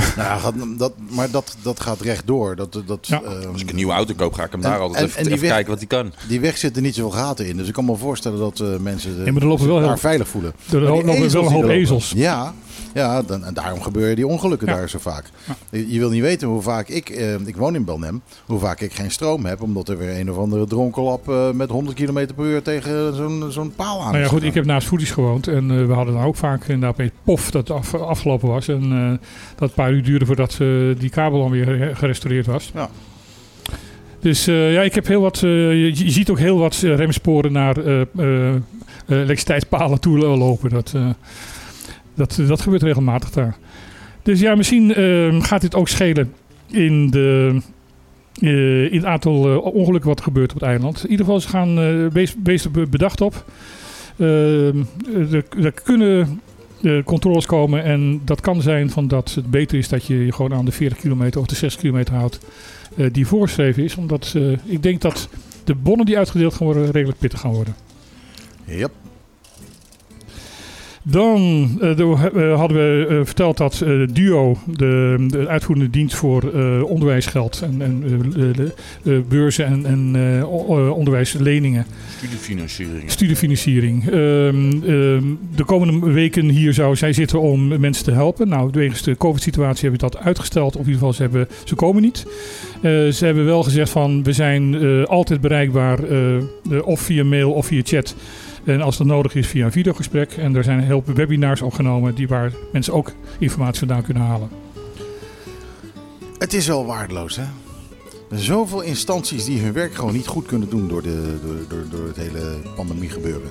Nou, dat, maar dat, dat gaat rechtdoor. Dat, dat, Ja. ehm, Als ik een nieuwe auto koop, ga ik hem En- daar altijd en- even, en die even weg- kijken wat hij kan. die weg zitten niet zoveel gaten in. Dus ik kan me voorstellen dat eh, mensen Ja, maar er lopen zich wel daar heel- veilig voelen. Er lopen wel een hoop er ezels. Ja, ja dan, en daarom gebeuren die ongelukken Ja. daar zo vaak. Je je wil niet weten hoe vaak ik, eh, ik woon in Belnem, hoe vaak ik geen stroom heb. Omdat er weer een of andere dronkenlap eh, met 100 km per uur tegen zo'n zo'n paal aan Nou ja, goed, ik heb naast Voedies gewoond en eh, we hadden dan ook vaak inderdaad opeens pof dat het af, afgelopen was. En eh, dat een paar uur duurde voordat die kabel dan weer gerestaureerd was. Ja. Dus ja, ik heb heel wat, je, je ziet ook heel wat remsporen naar eh, elektriciteitspalen toe lopen. Dat, dat, dat gebeurt regelmatig daar. Dus ja, misschien eh, gaat dit ook schelen in de... eh, in het aantal eh, ongelukken wat er gebeurt op het eiland. In ieder geval, ze gaan eh wees, wees er be- bedacht op. Ehm, er, er kunnen eh, controles komen en dat kan zijn van dat het beter is dat je je gewoon aan de 40 kilometer of de 60 kilometer houdt eh, die voorgeschreven is. Omdat eh, ik denk dat de bonnen die uitgedeeld gaan worden redelijk pittig gaan worden. Yep. Dan eh, de- hadden we eh, verteld dat eh, DUO, de, de uitvoerende dienst voor onderwijsgeld en, en beurzen en, en onderwijsleningen, Studiefinanciering. studiefinanciering. Ehm, ehm, de komende weken hier zou zij zitten om mensen te helpen. Nou, wegens de COVID-situatie hebben we dat uitgesteld. Of in ieder geval, ze, hebben, ze komen niet. Ze hebben wel gezegd van, we zijn altijd bereikbaar, of via mail of via chat. En als dat nodig is via een videogesprek. En er zijn heel veel webinars opgenomen die waar mensen ook informatie vandaan kunnen halen. Het is wel waardeloos, hè? Zoveel instanties die hun werk gewoon niet goed kunnen doen door, de, door, door, door het hele pandemie gebeuren.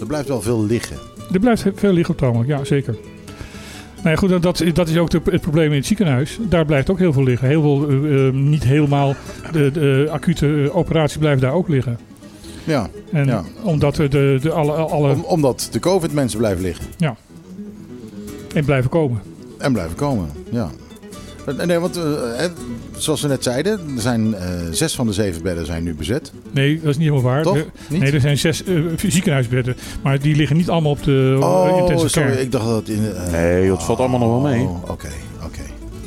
Er blijft wel veel liggen. Er blijft veel liggen op het ja zeker. Nou ja, goed, dat, dat is ook de- het probleem in het ziekenhuis. Daar blijft ook heel veel liggen. Heel veel, eh, eh, niet helemaal, de, de acute eh, operaties blijven daar ook liggen. Ja, En Ja. omdat de, de, de alle, alle om, omdat de COVID-mensen blijven liggen. en blijven komen. En blijven komen, ja. Eh, Nee, want eh, hè, zoals we net zeiden, er zijn eh, zes van de zeven bedden zijn nu bezet. Nee, dat is niet helemaal waar. Toch? Niet? nee, er zijn zes ziekenhuisbedden. Maar die liggen niet allemaal op de oh, intensive sorry, care. ik dacht dat in... eh, Nee, dat valt allemaal nog wel mee. oh, Oké, oké.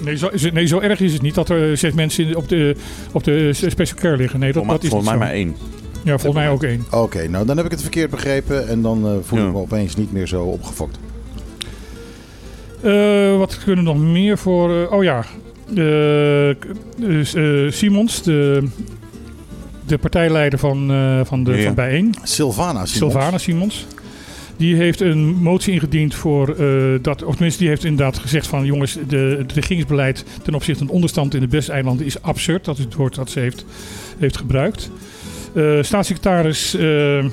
Nee zo, is het- nee, zo erg is het niet dat er zes mensen op de, op de special care liggen. Nee, dat, dat is volgens niet mij maar één. Ja, volgens mij ook één. Oké, nou dan heb ik het verkeerd begrepen en dan eh, voel Ja. ik me opeens niet meer zo opgefokt. Eh, wat kunnen we nog meer voor... eh, oh ja, dus, eh, Simons, de, de partijleider van, eh, van, de, Ja. van Bijeen. Sylvana Simons. Sylvana Simons. Die heeft een motie ingediend voor eh, dat, of tenminste, die heeft inderdaad gezegd van jongens, de, het regeringsbeleid ten opzichte van de onderstand in de Westeilanden is absurd. Dat is het woord dat ze heeft, heeft gebruikt. Eh, staatssecretaris eh,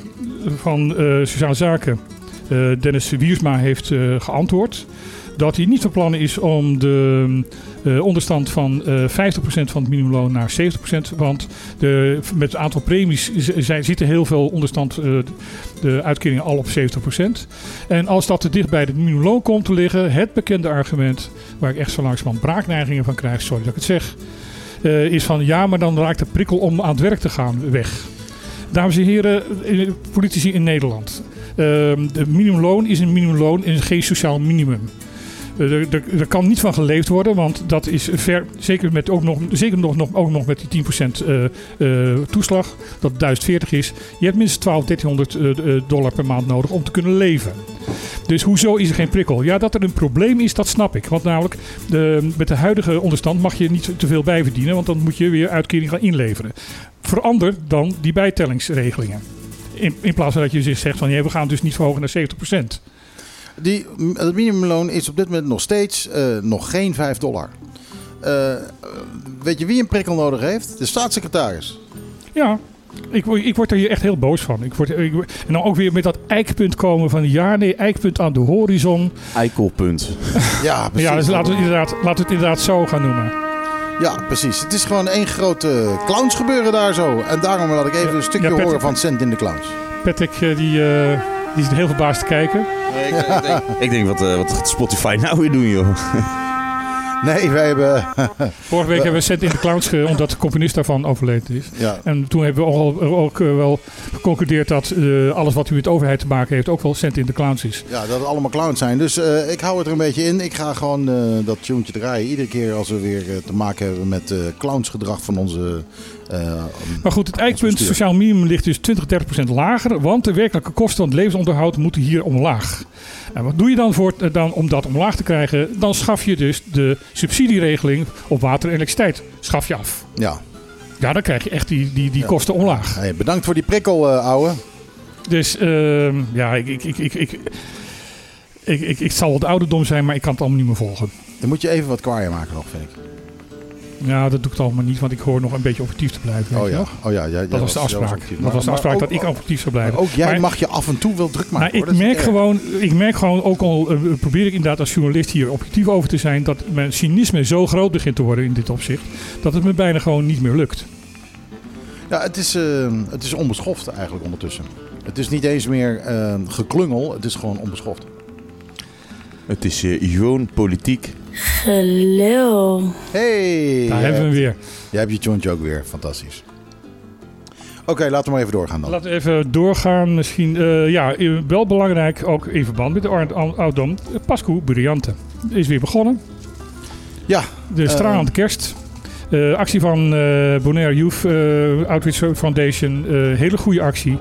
van eh, Sociale Zaken, Dennis Wiersma, heeft geantwoord dat hij niet van plan is om de onderstand van eh 50% van het minimumloon naar 70%. Want de, met het aantal premies zitten heel veel onderstand, de uitkeringen al op 70%. En als dat te dicht bij het minimumloon komt te liggen, het bekende argument, waar ik echt zo langzamerhand braakneigingen van krijg, sorry dat ik het zeg, is van ja, maar dan raakt de prikkel om aan het werk te gaan weg. Dames en heren, eh, politici in Nederland. Ehm de minimumloon is een minimumloon en geen sociaal minimum. Er, kan niet van geleefd worden, want dat is ver, zeker, met ook nog, zeker nog, nog, ook nog met die 10% eh, eh, toeslag, dat 1040 is. Je hebt minstens 12, 1300 eh, dollar per maand nodig om te kunnen leven. Dus hoezo is er geen prikkel? Ja, dat er een probleem is, dat snap ik. Want namelijk, met de huidige onderstand mag je niet te veel bijverdienen, want dan moet je weer uitkering gaan inleveren. Verander dan die bijtellingsregelingen. In, in plaats van dat je zegt van ja, we gaan dus niet verhogen naar 70%. Die, het minimumloon is op dit moment nog steeds eh, nog geen 5 dollar. Eh, weet je wie een prikkel nodig heeft? De staatssecretaris. Ja, ik, word- ik word er hier echt heel boos van. Ik word, ik, en dan ook weer met dat eikpunt komen van ja, nee, eikpunt aan de horizon. Eikelpunt. Ja, precies. Ja, dus laten we, het inderdaad, laten we het inderdaad zo gaan noemen. Ja, precies. Het is gewoon één grote clownsgebeuren daar zo. En daarom laat ik even een stukje Ja, Patrick- horen van Cent in de Clowns. Patrick, eh, die, eh, die zit heel verbaasd te kijken. ik, denk, ik denk, wat, eh, wat gaat Spotify nou weer doen, joh? Nee, wij hebben... Vorige week hebben we Cent in de Clowns ge- omdat de componist daarvan overleden is. ja, En toen hebben we ook, ook eh, wel geconcludeerd dat eh, alles wat u met de overheid te maken heeft ook wel Cent in de Clowns is. ja, dat het allemaal clowns zijn. Dus eh, ik hou het er een beetje in. Ik ga gewoon eh, dat tuentje draaien. Iedere keer als we weer eh, te maken hebben met eh clownsgedrag van onze... eh, Maar goed, het eikpunt sociaal minimum ligt dus 20, 30 procent lager. Want de werkelijke kosten van het levensonderhoud moeten hier omlaag. En wat doe je dan, voor, eh, dan om dat omlaag te krijgen? Dan schaf je dus de subsidieregeling op water en elektriciteit. Schaf je af. ja. Ja, dan krijg je echt die, die, die Ja. kosten omlaag. Hey, bedankt voor die prikkel, eh ouwe. Dus ehm, ja, ik, ik, ik, ik, ik, ik, ik, ik zal wat ouderdom zijn, maar ik kan het allemaal niet meer volgen. Dan moet je even wat kwaaier maken nog, vind ik. Ja, dat doe ik allemaal niet, want ik hoor nog een beetje objectief te blijven. weet Oh je ja, nog? oh ja, ja, jij Dat was de afspraak. Dat was de afspraak ook- dat ik objectief zou blijven. Maar ook jij Maar- mag je af en toe wel druk maken. Maar hoor. ik merk, gewoon, ik merk gewoon, ook al eh, probeer ik inderdaad als journalist hier objectief over te zijn, dat mijn cynisme zo groot begint te worden in dit opzicht, dat het me bijna gewoon niet meer lukt. Ja, het is, eh, het is onbeschoft eigenlijk ondertussen. Het is niet eens meer eh, geklungel, het is gewoon onbeschoft. Het is eh, gewoon politiek. Gelul. Hey! Daar hebben we hem weer. Jij hebt je jointje ook weer, fantastisch. Oké, laten we maar even doorgaan dan. Laten we even doorgaan. Misschien, eh, ja, eh, wel belangrijk, ook in verband met de oud- oud- ouderdom, Pascu Briante. Is weer begonnen. Ja, De stralende kerst. Eh, actie van eh Bonaire Youth eh, Outreach Foundation. eh, hele goede actie.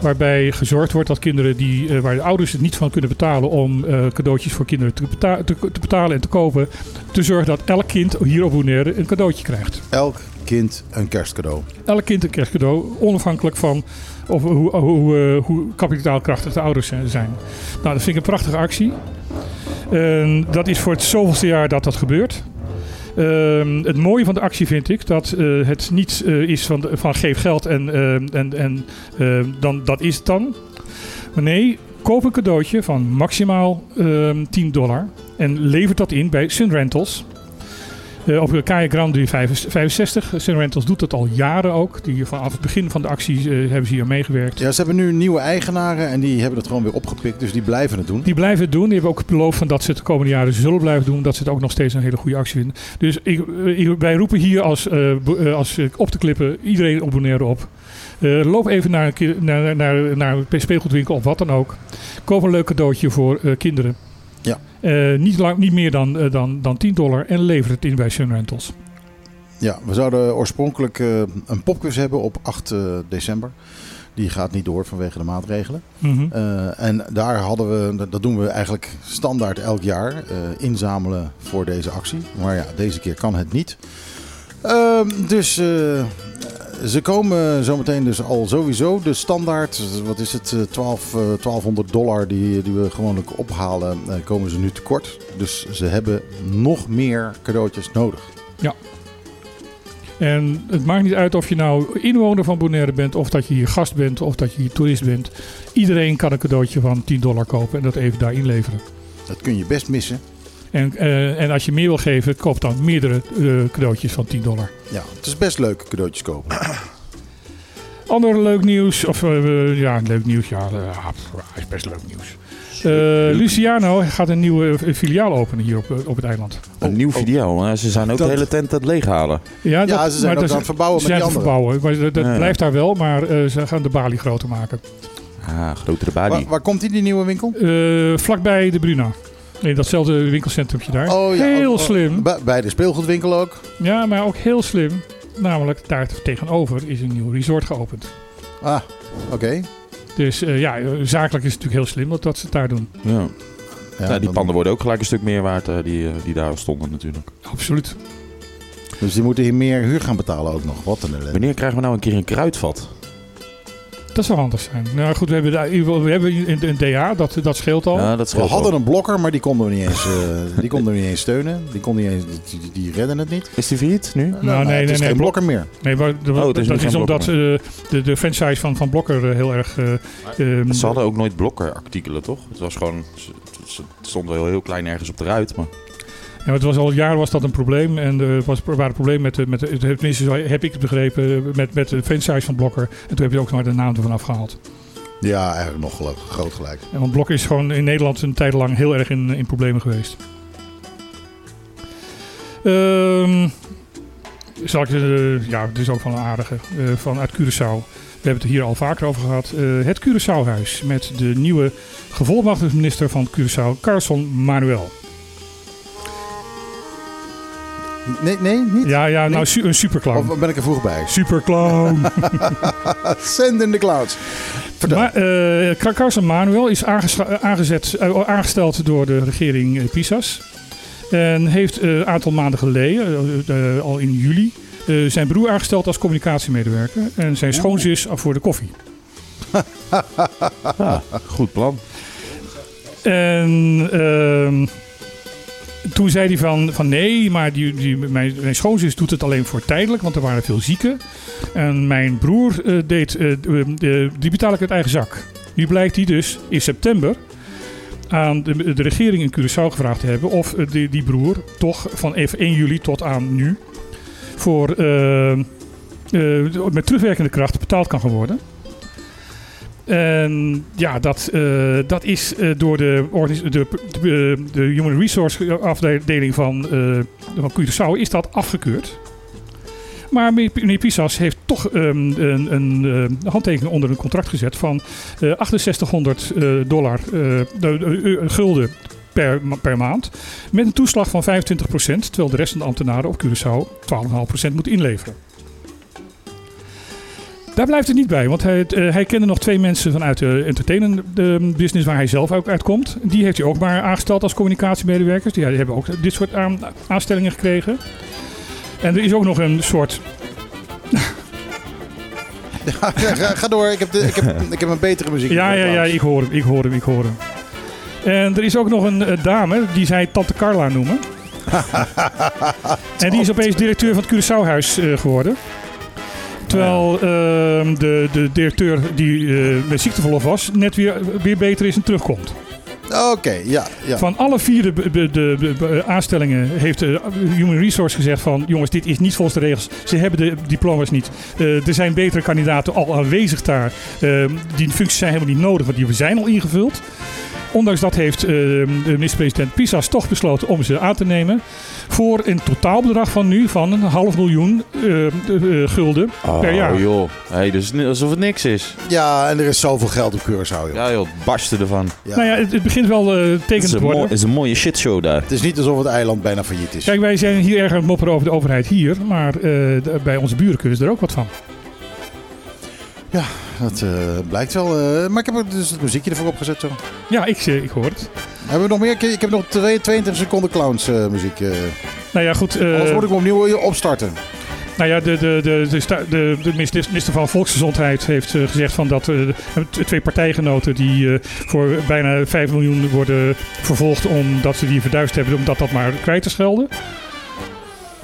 Waarbij gezorgd wordt dat kinderen die, eh, waar de ouders het niet van kunnen betalen om eh, cadeautjes voor kinderen te, beta- te, te betalen en te kopen. Te zorgen dat elk kind hier op Bonaire een cadeautje krijgt. elk kind een kerstcadeau. Elk kind een kerstcadeau, onafhankelijk van of, hoe, hoe, eh, hoe kapitaalkrachtig de ouders zijn. Nou, dat vind ik een prachtige actie. Dat is voor het zoveelste jaar dat dat gebeurt. Ehm, het mooie van de actie vind ik dat eh, het niet eh, is van, van geef geld en, ehm, en, en ehm, dan, dat is het dan. Maar nee, koop een cadeautje van maximaal ehm 10 dollar en levert dat in bij Sun Rentals. Eh, op de Kaya Grande 65. Sun Rentals doet dat al jaren ook. Die vanaf het begin van de actie eh, hebben ze hier meegewerkt. Ja, ze hebben nu nieuwe eigenaren en die hebben het gewoon weer opgepikt, dus die blijven het doen. Die blijven het doen. Die hebben ook beloofd van dat ze het de komende jaren zullen blijven doen. Dat ze het ook nog steeds een hele goede actie vinden. Dus ik, eh, wij roepen hier als, als op te klippen iedereen op Bonaire op. Loop even naar een, naar, naar, naar een speelgoedwinkel of wat dan ook. Koop een leuk cadeautje voor kinderen. Eh, niet, lang, niet meer dan, eh, dan, dan 10 dollar en lever het in bij Sun Rentals. Ja, we zouden oorspronkelijk eh, een popquiz hebben op 8 eh, december. Die gaat niet door vanwege de maatregelen. Mhm. En daar hadden we, dat- doen we eigenlijk standaard elk jaar, inzamelen voor deze actie. Maar ja, deze keer kan het niet. Ehm, dus ze komen zometeen dus al sowieso de standaard, wat is het, eh, 12, eh, 1200 dollar die, die we gewoonlijk ophalen, eh, komen ze nu tekort. Dus ze hebben nog meer cadeautjes nodig. En het maakt niet uit of je nou inwoner van Bonaire bent, of dat je hier gast bent, of dat je hier toerist bent. Iedereen kan een cadeautje van 10 dollar kopen en dat even daar inleveren. Dat kun je best missen. En, eh, en als je meer wil geven, koop dan meerdere eh, cadeautjes van 10 dollar. Ja, het is best leuk cadeautjes kopen. Ander leuk nieuws, of eh, ja, leuk nieuws, ja, pff, is best leuk nieuws. Eh, Luciano gaat een nieuwe filiaal openen hier op, op het eiland. Een nieuw filiaal. maar ze zijn ook Dat- de hele tent aan het leeghalen. Ja, Ja, ze zijn maar ook dat- aan het verbouwen ze met zijn die aan het anderen. verbouwen. Maar dat, dat Ja, ja. blijft daar wel, maar eh, ze gaan de balie groter maken. Ah, grotere balie. Waar, waar komt die, die nieuwe winkel? Eh, vlakbij de Bruna. In datzelfde winkelcentrumje daar. Oh, ja, heel oh, oh, slim. Bij, bij de speelgoedwinkel ook. Ja, maar ook heel slim. Namelijk daar tegenover is een nieuw resort geopend. Ah, oké. Dus eh, ja, eh, zakelijk is het natuurlijk heel slim dat, dat ze het daar doen. Ja. Ja, Ja, die dan- panden worden ook gelijk een stuk meer waard eh, die, die daar stonden natuurlijk. Absoluut. Dus die moeten hier meer huur gaan betalen ook nog. Wat een ellende. Wanneer krijgen we nou een keer een kruidvat? Dat zou handig zijn. Nou goed, we hebben, daar, in ieder geval- we hebben een, een DA, dat, dat scheelt al. Ja, dat We scheelt hadden wel. een blokker, maar die konden we niet eens, eh, die konden we niet eens steunen. Die, konden niet eens, die, die, die redden het niet. Is die failliet nu? Nou, nee, het nee, is nee, geen blok- blokker meer. Nee, maar de- Oh, het is dat is omdat Blokker eh, de, de franchise van, van Blokker eh, heel erg... eh, ehm, Ze hadden ook nooit blokkerartikelen, toch? Het was gewoon... ze- Het stond wel heel klein ergens op de ruit, maar... Ja, het was al jaren was dat een probleem. En er was, waren problemen met, de- met de- tenminste heb ik het begrepen, met, met de franchise van Blokker. En toen heb je ook nog maar de naam ervan afgehaald. Ja, eigenlijk nog geloof, groot gelijk. En want Blokker is gewoon in Nederland een tijd lang heel erg in, in problemen geweest. Ehm zal ik, eh, ja, het is ook van een aardige. eh, van uit Curaçao. We hebben het hier al vaker over gehad. Eh, het Curaçaohuis met de nieuwe gevolmachtigde minister van Curaçao, Carson Manuel. Nee, nee, niet? Ja, ja nou, su- een superclown. Of ben ik er vroeg bij? Superclown. Send in the clouds. Vertel. Maar eh, Carson Manuel is eh, aangezet, eh, aangesteld door de regering Pisas. En heeft eh, een aantal maanden geleden, al in juli, eh, zijn broer aangesteld als communicatiemedewerker. En zijn schoonzus voor de koffie. Ja, goed plan. En ehm, toen zei hij van, van nee, maar die, die, mijn, mijn schoonzus doet het alleen voor tijdelijk, want er waren veel zieken. En mijn broer eh, deed, eh, die betaal ik uit eigen zak. Nu blijkt hij dus in september aan de, regering in Curaçao gevraagd te hebben of eh, die, die broer toch van even 1 juli tot aan nu voor, met terugwerkende kracht betaald kan worden. En ja, dat, eh, dat is eh, door de, de, de, Human Resource afdeling van, eh van Curaçao is dat afgekeurd. Maar meneer Pisas heeft toch ehm, een, een handtekening onder een contract gezet van eh 6800 eh, dollar de- de- gulden per, per maand. Met een toeslag van 25%, terwijl de rest van de ambtenaren op Curaçao 12,5% moet inleveren. Daar blijft het niet bij, want hij, eh, hij kende nog twee mensen vanuit de entertainment eh, business waar hij zelf ook uitkomt. Die heeft hij ook maar aangesteld als communicatiemedewerkers. Die hebben ook dit soort aan- aanstellingen gekregen. En er is ook nog een soort ga, ga- ga door, ik heb, de, ik, heb, ik heb een betere muziek. Ja, ja, ja, ik hoor hem, ik hoor hem, ik hoor hem. En er is ook nog een eh, dame, die zij Tante Carla noemen. en die is opeens directeur van het Curaçaohuis eh geworden. Terwijl ehm, de, de directeur die eh, met ziekteverlof was, net weer, weer beter is en terugkomt. Oké, ja, ja. Van alle vier de, de, de, aanstellingen heeft de Human Resource gezegd van... jongens, dit is niet volgens de regels. Ze hebben de diploma's niet. Eh, er zijn betere kandidaten al aanwezig daar. Eh, die functies zijn helemaal niet nodig, want die zijn al ingevuld. Ondanks dat heeft eh, de minister-president Pisas toch besloten om ze aan te nemen... voor een totaalbedrag van nu van een half miljoen eh, eh, gulden per jaar. Oh joh, hey, dus alsof het niks is. Ja, en er is zoveel geld op Curaçao, joh. Ja joh, barsten ervan. Ja. Nou ja, het, het begint wel eh Het tekend is, te een worden. mooi- is een mooie shitshow daar. Het is niet alsof het eiland bijna failliet is. Kijk, wij zijn hier erg aan het mopperen over de overheid hier, maar eh, bij onze buren kunnen ze er ook wat van. Dat eh, blijkt wel. eh, maar ik heb dus het muziekje ervoor opgezet. Zo. Ja, ik, eh, ik hoor het. Hebben we nog meer? Ik heb nog twee- 22 seconden clowns eh, muziek. Nou ja, goed. Anders moet ik hem opnieuw opstarten. nou ja, de, de, de, de, de, de minister van Volksgezondheid heeft gezegd van dat de twee partijgenoten die voor bijna 5 miljoen worden vervolgd omdat ze die verduisterd hebben, omdat dat maar kwijt te schelden.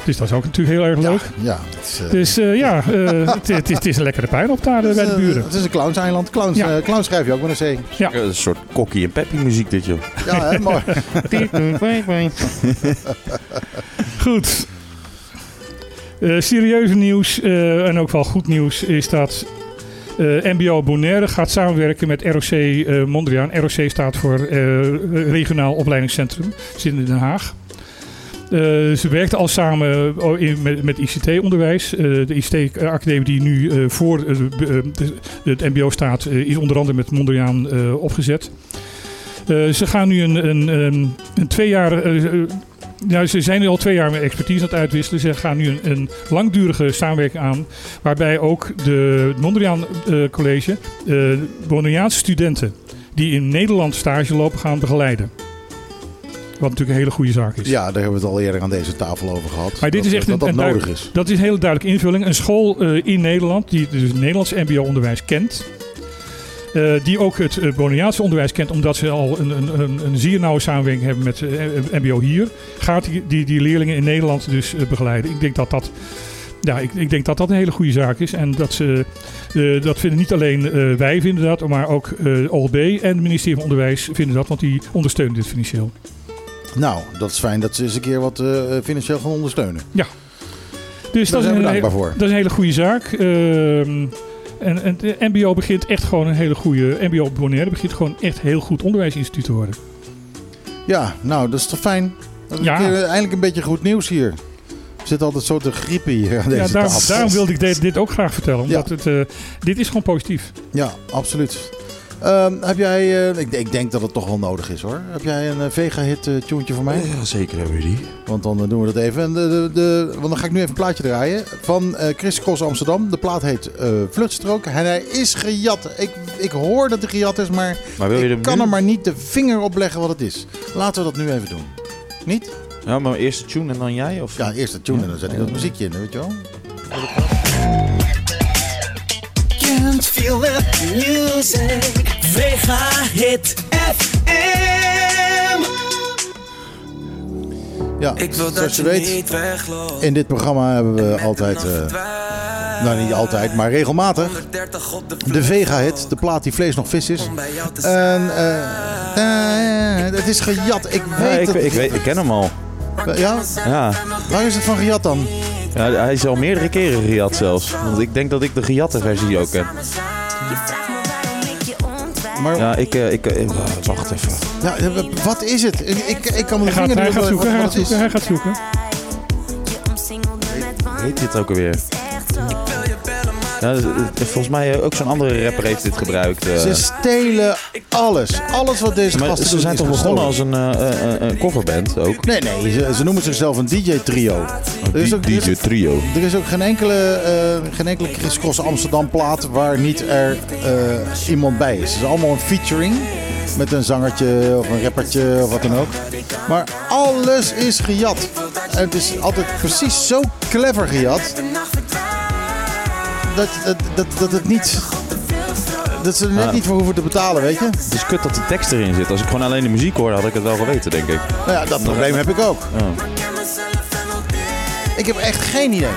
Dus dat is ook natuurlijk heel erg Ja, leuk. ja. Het is, eh, Dus eh, ja, eh, het, het, is, het is een lekkere pijn op daar bij de buren. Het is een clownseiland. Clowns, Ja. eh, clowns schrijf je ook met een C. Ja. Een soort kokkie en peppy muziek dit joh. Ja, hè, mooi. Goed. Eh, serieuze nieuws eh, en ook wel goed nieuws is dat eh, MBO Bonaire gaat samenwerken met ROC eh, Mondriaan. ROC staat voor eh, Regionaal Opleidingscentrum, zit in Den Haag. Eh, ze werkten al samen oh, in, met, ICT-onderwijs. Eh, de ICT-academie die nu eh, voor eh, het MBO staat, eh, is onder andere met Mondriaan eh, opgezet. Eh, ze gaan nu een, een, een, een twee jaar. eh, eh, nou, ze zijn al twee jaar met expertise aan het uitwisselen. Ze gaan nu een, langdurige samenwerking aan. Waarbij ook de het Mondriaan eh, College eh Mondriaanse studenten die in Nederland stage lopen gaan begeleiden. Wat natuurlijk een hele goede zaak is. Ja, daar hebben we het al eerder aan deze tafel over gehad. Maar dit dat, is echt dat, een- dat nodig is. Dat is een hele duidelijke invulling. Een school eh, in Nederland, die dus het Nederlands MBO-onderwijs kent. eh, die ook het uh, Boniaanse onderwijs kent, omdat ze al een, een, een, een zeer nauwe samenwerking hebben met MBO hier. Gaat die, die, die leerlingen in Nederland dus begeleiden. Ik denk dat dat, ja, ik, ik denk dat dat een hele goede zaak is. En dat ze, dat vinden niet alleen wij vinden dat, maar ook eh OLB en het ministerie van Onderwijs vinden dat, want die ondersteunen dit financieel. Nou, dat is fijn dat ze eens een keer wat eh, financieel gaan ondersteunen. Dus Daar dat is, we hele, dankbaar voor. dat is een hele goede zaak. Ehm, en, en de MBO begint echt gewoon een hele goede. MBO op Bonaire begint gewoon echt heel goed onderwijsinstituut te worden. Ja, nou, dat is toch fijn. Ja. je Eindelijk een beetje goed nieuws hier. Er zit altijd zo te griepen hier aan deze Ja, daarom wilde ik dit, dit ook graag vertellen. Omdat Ja. het, eh, dit is gewoon positief. Ja, absoluut. Ehm, heb jij, eh, ik, ik denk dat het toch wel nodig is hoor. Heb jij een eh, Vega-hit uh, tuentje voor mij? Ja, zeker hebben we die. Want dan doen we dat even. En de, de, de- want dan ga ik nu even een plaatje draaien van eh Chris Cross Amsterdam. De plaat heet eh Vluchtstrook. En hij is gejat. Ik, ik hoor dat hij gejat is, maar, Maar wil je ik hem kan nu? er maar niet de vinger op leggen wat het is. Laten we dat nu even doen. Niet? Ja, maar eerst de tune en dan jij? Of? Ja, eerst de tune en dan zet ik dat muziekje in, weet je wel. Can't feel the music. Vega Hit FM. Ja, Ik wil zoals dat je weet, niet in dit programma hebben we altijd, eh, nou niet altijd, maar regelmatig, 130 op de Vega-hit. De plaat die vlees nog vis is. En eh, eh, het is gejat. Ik Ja, weet ik, het. ik, weet, ik ken hem al. Ja? Ja. Waar is het van gejat dan? Ja, hij is al meerdere keren gejat zelfs. Want ik denk dat ik de gejatte versie ook ken. Maar Ja, ik... eh, ik eh, wacht even. ja, eh, wat is het? Ik, ik, ik kan me de Hij gaat, vinger hij niet zoeken, hij gaat het zoeken, hij gaat zoeken. Heet dit ook alweer? Volgens mij ook zo'n andere rapper heeft dit gebruikt. eh. Ze stelen alles. Alles wat deze maar gasten ze zijn toch begonnen als een, een coverband ook? Nee, nee, ze, ze noemen zichzelf een DJ-trio. Er is ook, er is- DJ Trio. Er is ook geen enkele, geen enkele Chris Cross Amsterdam plaat waar niet er iemand bij is. Het is allemaal een featuring met een zangertje of een rappertje of wat dan ook. Maar alles is gejat. En het is altijd precies zo clever gejat dat, dat, dat, dat het niet... Dat ze er net Ah. niet voor hoeven te betalen, weet je? Het is kut dat die tekst erin zit. Als ik gewoon alleen de muziek hoorde, had ik het wel geweten, denk ik. Nou ja, dat probleem heb ik ook. Ja. Ik heb echt geen idee.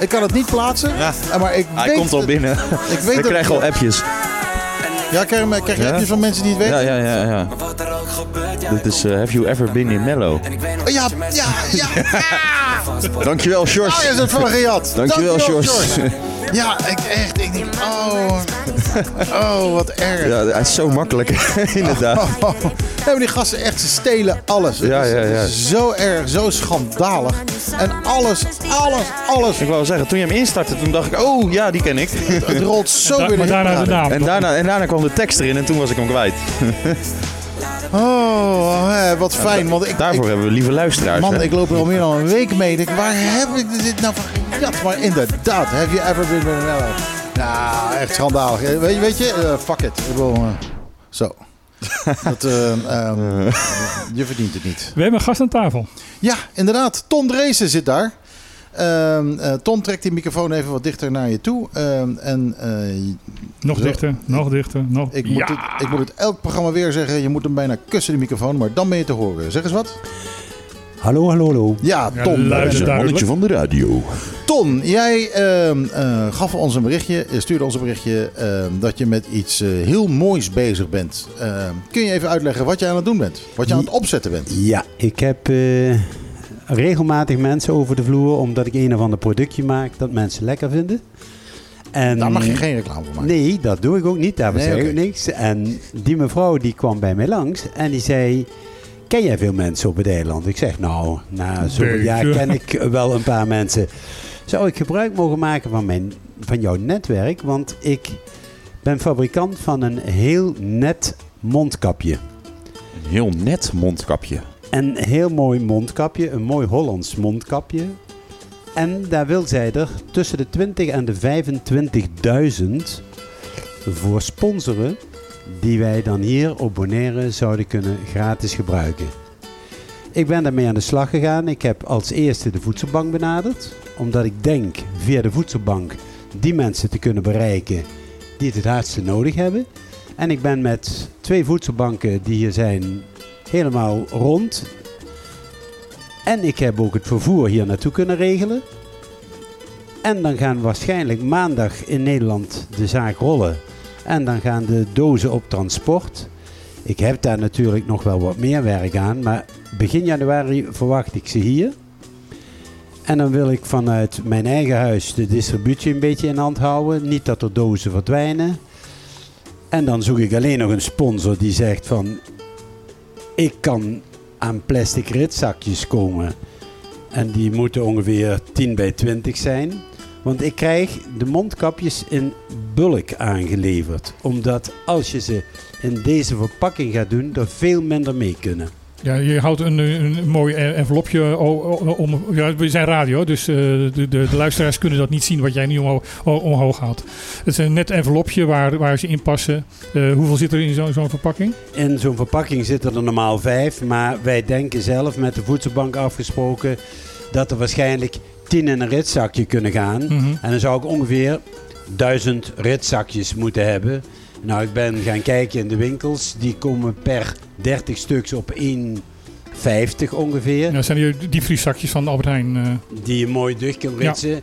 Ik kan het niet plaatsen, Ja. maar ik Hij weet... komt al binnen. Ik weet Ik dat- krijg al appjes. Ja, krijg je, krijg je Ja? appjes van mensen die het weten? Ja, ja, ja. ja. Wat er ook gebeurt, ja. Dit is eh, Have You Ever Been in Mellow. Oh, ja, ja, ja. Dankjewel, Ah, Sjors. is het van gejat. Dankjewel, Sjors. Ja, ik echt, ik denk, oh, oh, wat erg. Ja, hij is zo makkelijk, inderdaad. Oh, hebben die gasten echt, ze stelen alles. Ja, is- ja, ja. Zo erg, zo schandalig. En alles, alles, alles. Ik wou zeggen, toen je hem instartte, toen dacht ik, oh ja, die ken ik. Het rolt zo weer maar de daarna de naam. En daarna, en daarna kwam de tekst erin en toen was ik hem kwijt. Oh, hè, wat fijn. Want ik, Daarvoor ik- hebben we lieve luisteraars. man, hè? ik loop er al meer dan een week mee. Denk, waar heb ik dit nou van gejat? Maar inderdaad, have you ever been with an? Nou, echt schandalig. Eh, Weet je, weet je eh, fuck it. Ik wil, eh, zo. Dat, eh, ehm, je verdient het niet. We hebben een gast aan tafel. Ja, inderdaad. Ton Dreesen zit daar. Ehm, eh, Ton trekt die microfoon even wat dichter naar je toe. Ehm, en eh, Nog Zo. dichter, nog dichter, nog... ik, moet ja. het, ik moet het elk programma weer zeggen. Je moet hem bijna kussen, de microfoon. Maar dan ben je te horen. Zeg eens wat. Hallo, hallo, hallo. Ja, Ja, Ton. daar luister ben je. duidelijk. van de radio. Ton, jij ehm, eh, gaf ons een berichtje. Je stuurde ons een berichtje ehm, dat je met iets heel moois bezig bent. Ehm, kun je even uitleggen wat je aan het doen bent? Wat je aan het opzetten bent? Ja, ik heb eh, regelmatig mensen over de vloer omdat ik een of ander productje maak dat mensen lekker vinden. En Daar mag je geen reclame voor maken. Nee, dat doe ik ook niet. Nee, zeg ik niks. En die mevrouw die kwam bij mij langs en die zei... Ken jij veel mensen op het eiland? Ik zeg, nou, na zoveel Beetje. jaar ken ik wel een paar mensen. Zou ik gebruik mogen maken van, mijn, van jouw netwerk? Want ik ben fabrikant van een heel net mondkapje. Een heel net mondkapje. Een heel mooi mondkapje, een mooi Hollands mondkapje. En daar wil zij er tussen de 20 en de 25.000 voor sponsoren. Die wij dan hier op Bonaire zouden kunnen gratis gebruiken. Ik ben daarmee aan de slag gegaan. Ik heb als eerste de voedselbank benaderd. Omdat ik denk via de voedselbank die mensen te kunnen bereiken die het het hardste nodig hebben. En ik ben met twee voedselbanken die hier zijn helemaal rond. En ik heb ook het vervoer hier naartoe kunnen regelen. En dan gaan waarschijnlijk maandag in Nederland de zaak rollen. En dan gaan de dozen op transport. Ik heb daar natuurlijk nog wel wat meer werk aan. Maar begin januari verwacht ik ze hier. En dan wil ik vanuit mijn eigen huis de distributie een beetje in hand houden. Niet dat er dozen verdwijnen. En dan zoek ik alleen nog een sponsor die zegt van... Ik kan aan plastic ritzakjes komen. En die moeten ongeveer 10 bij 20 zijn. Want ik krijg de mondkapjes in bulk aangeleverd. Omdat als je ze in deze verpakking gaat doen, er veel minder mee kunnen. Ja, je houdt een, een mooi envelopje om. Ja, we zijn radio, dus eh, de, de, de luisteraars kunnen dat niet zien wat jij nu omhoog, omhoog haalt. Het is een net envelopje waar, waar ze in passen. Eh, hoeveel zit er in zo'n zo'n verpakking? In zo'n verpakking zitten er normaal vijf. Maar wij denken zelf met de voedselbank afgesproken dat er waarschijnlijk tien in een ritzakje kunnen gaan. Mhm. En dan zou ik ongeveer duizend ritzakjes moeten hebben. Nou, ik ben gaan kijken in de winkels. Die komen per 30 stuks op 1,50 ongeveer. Ja, dat zijn die diepvrieszakjes van Albert Heijn. eh, Die je mooi dicht kunt ritsen.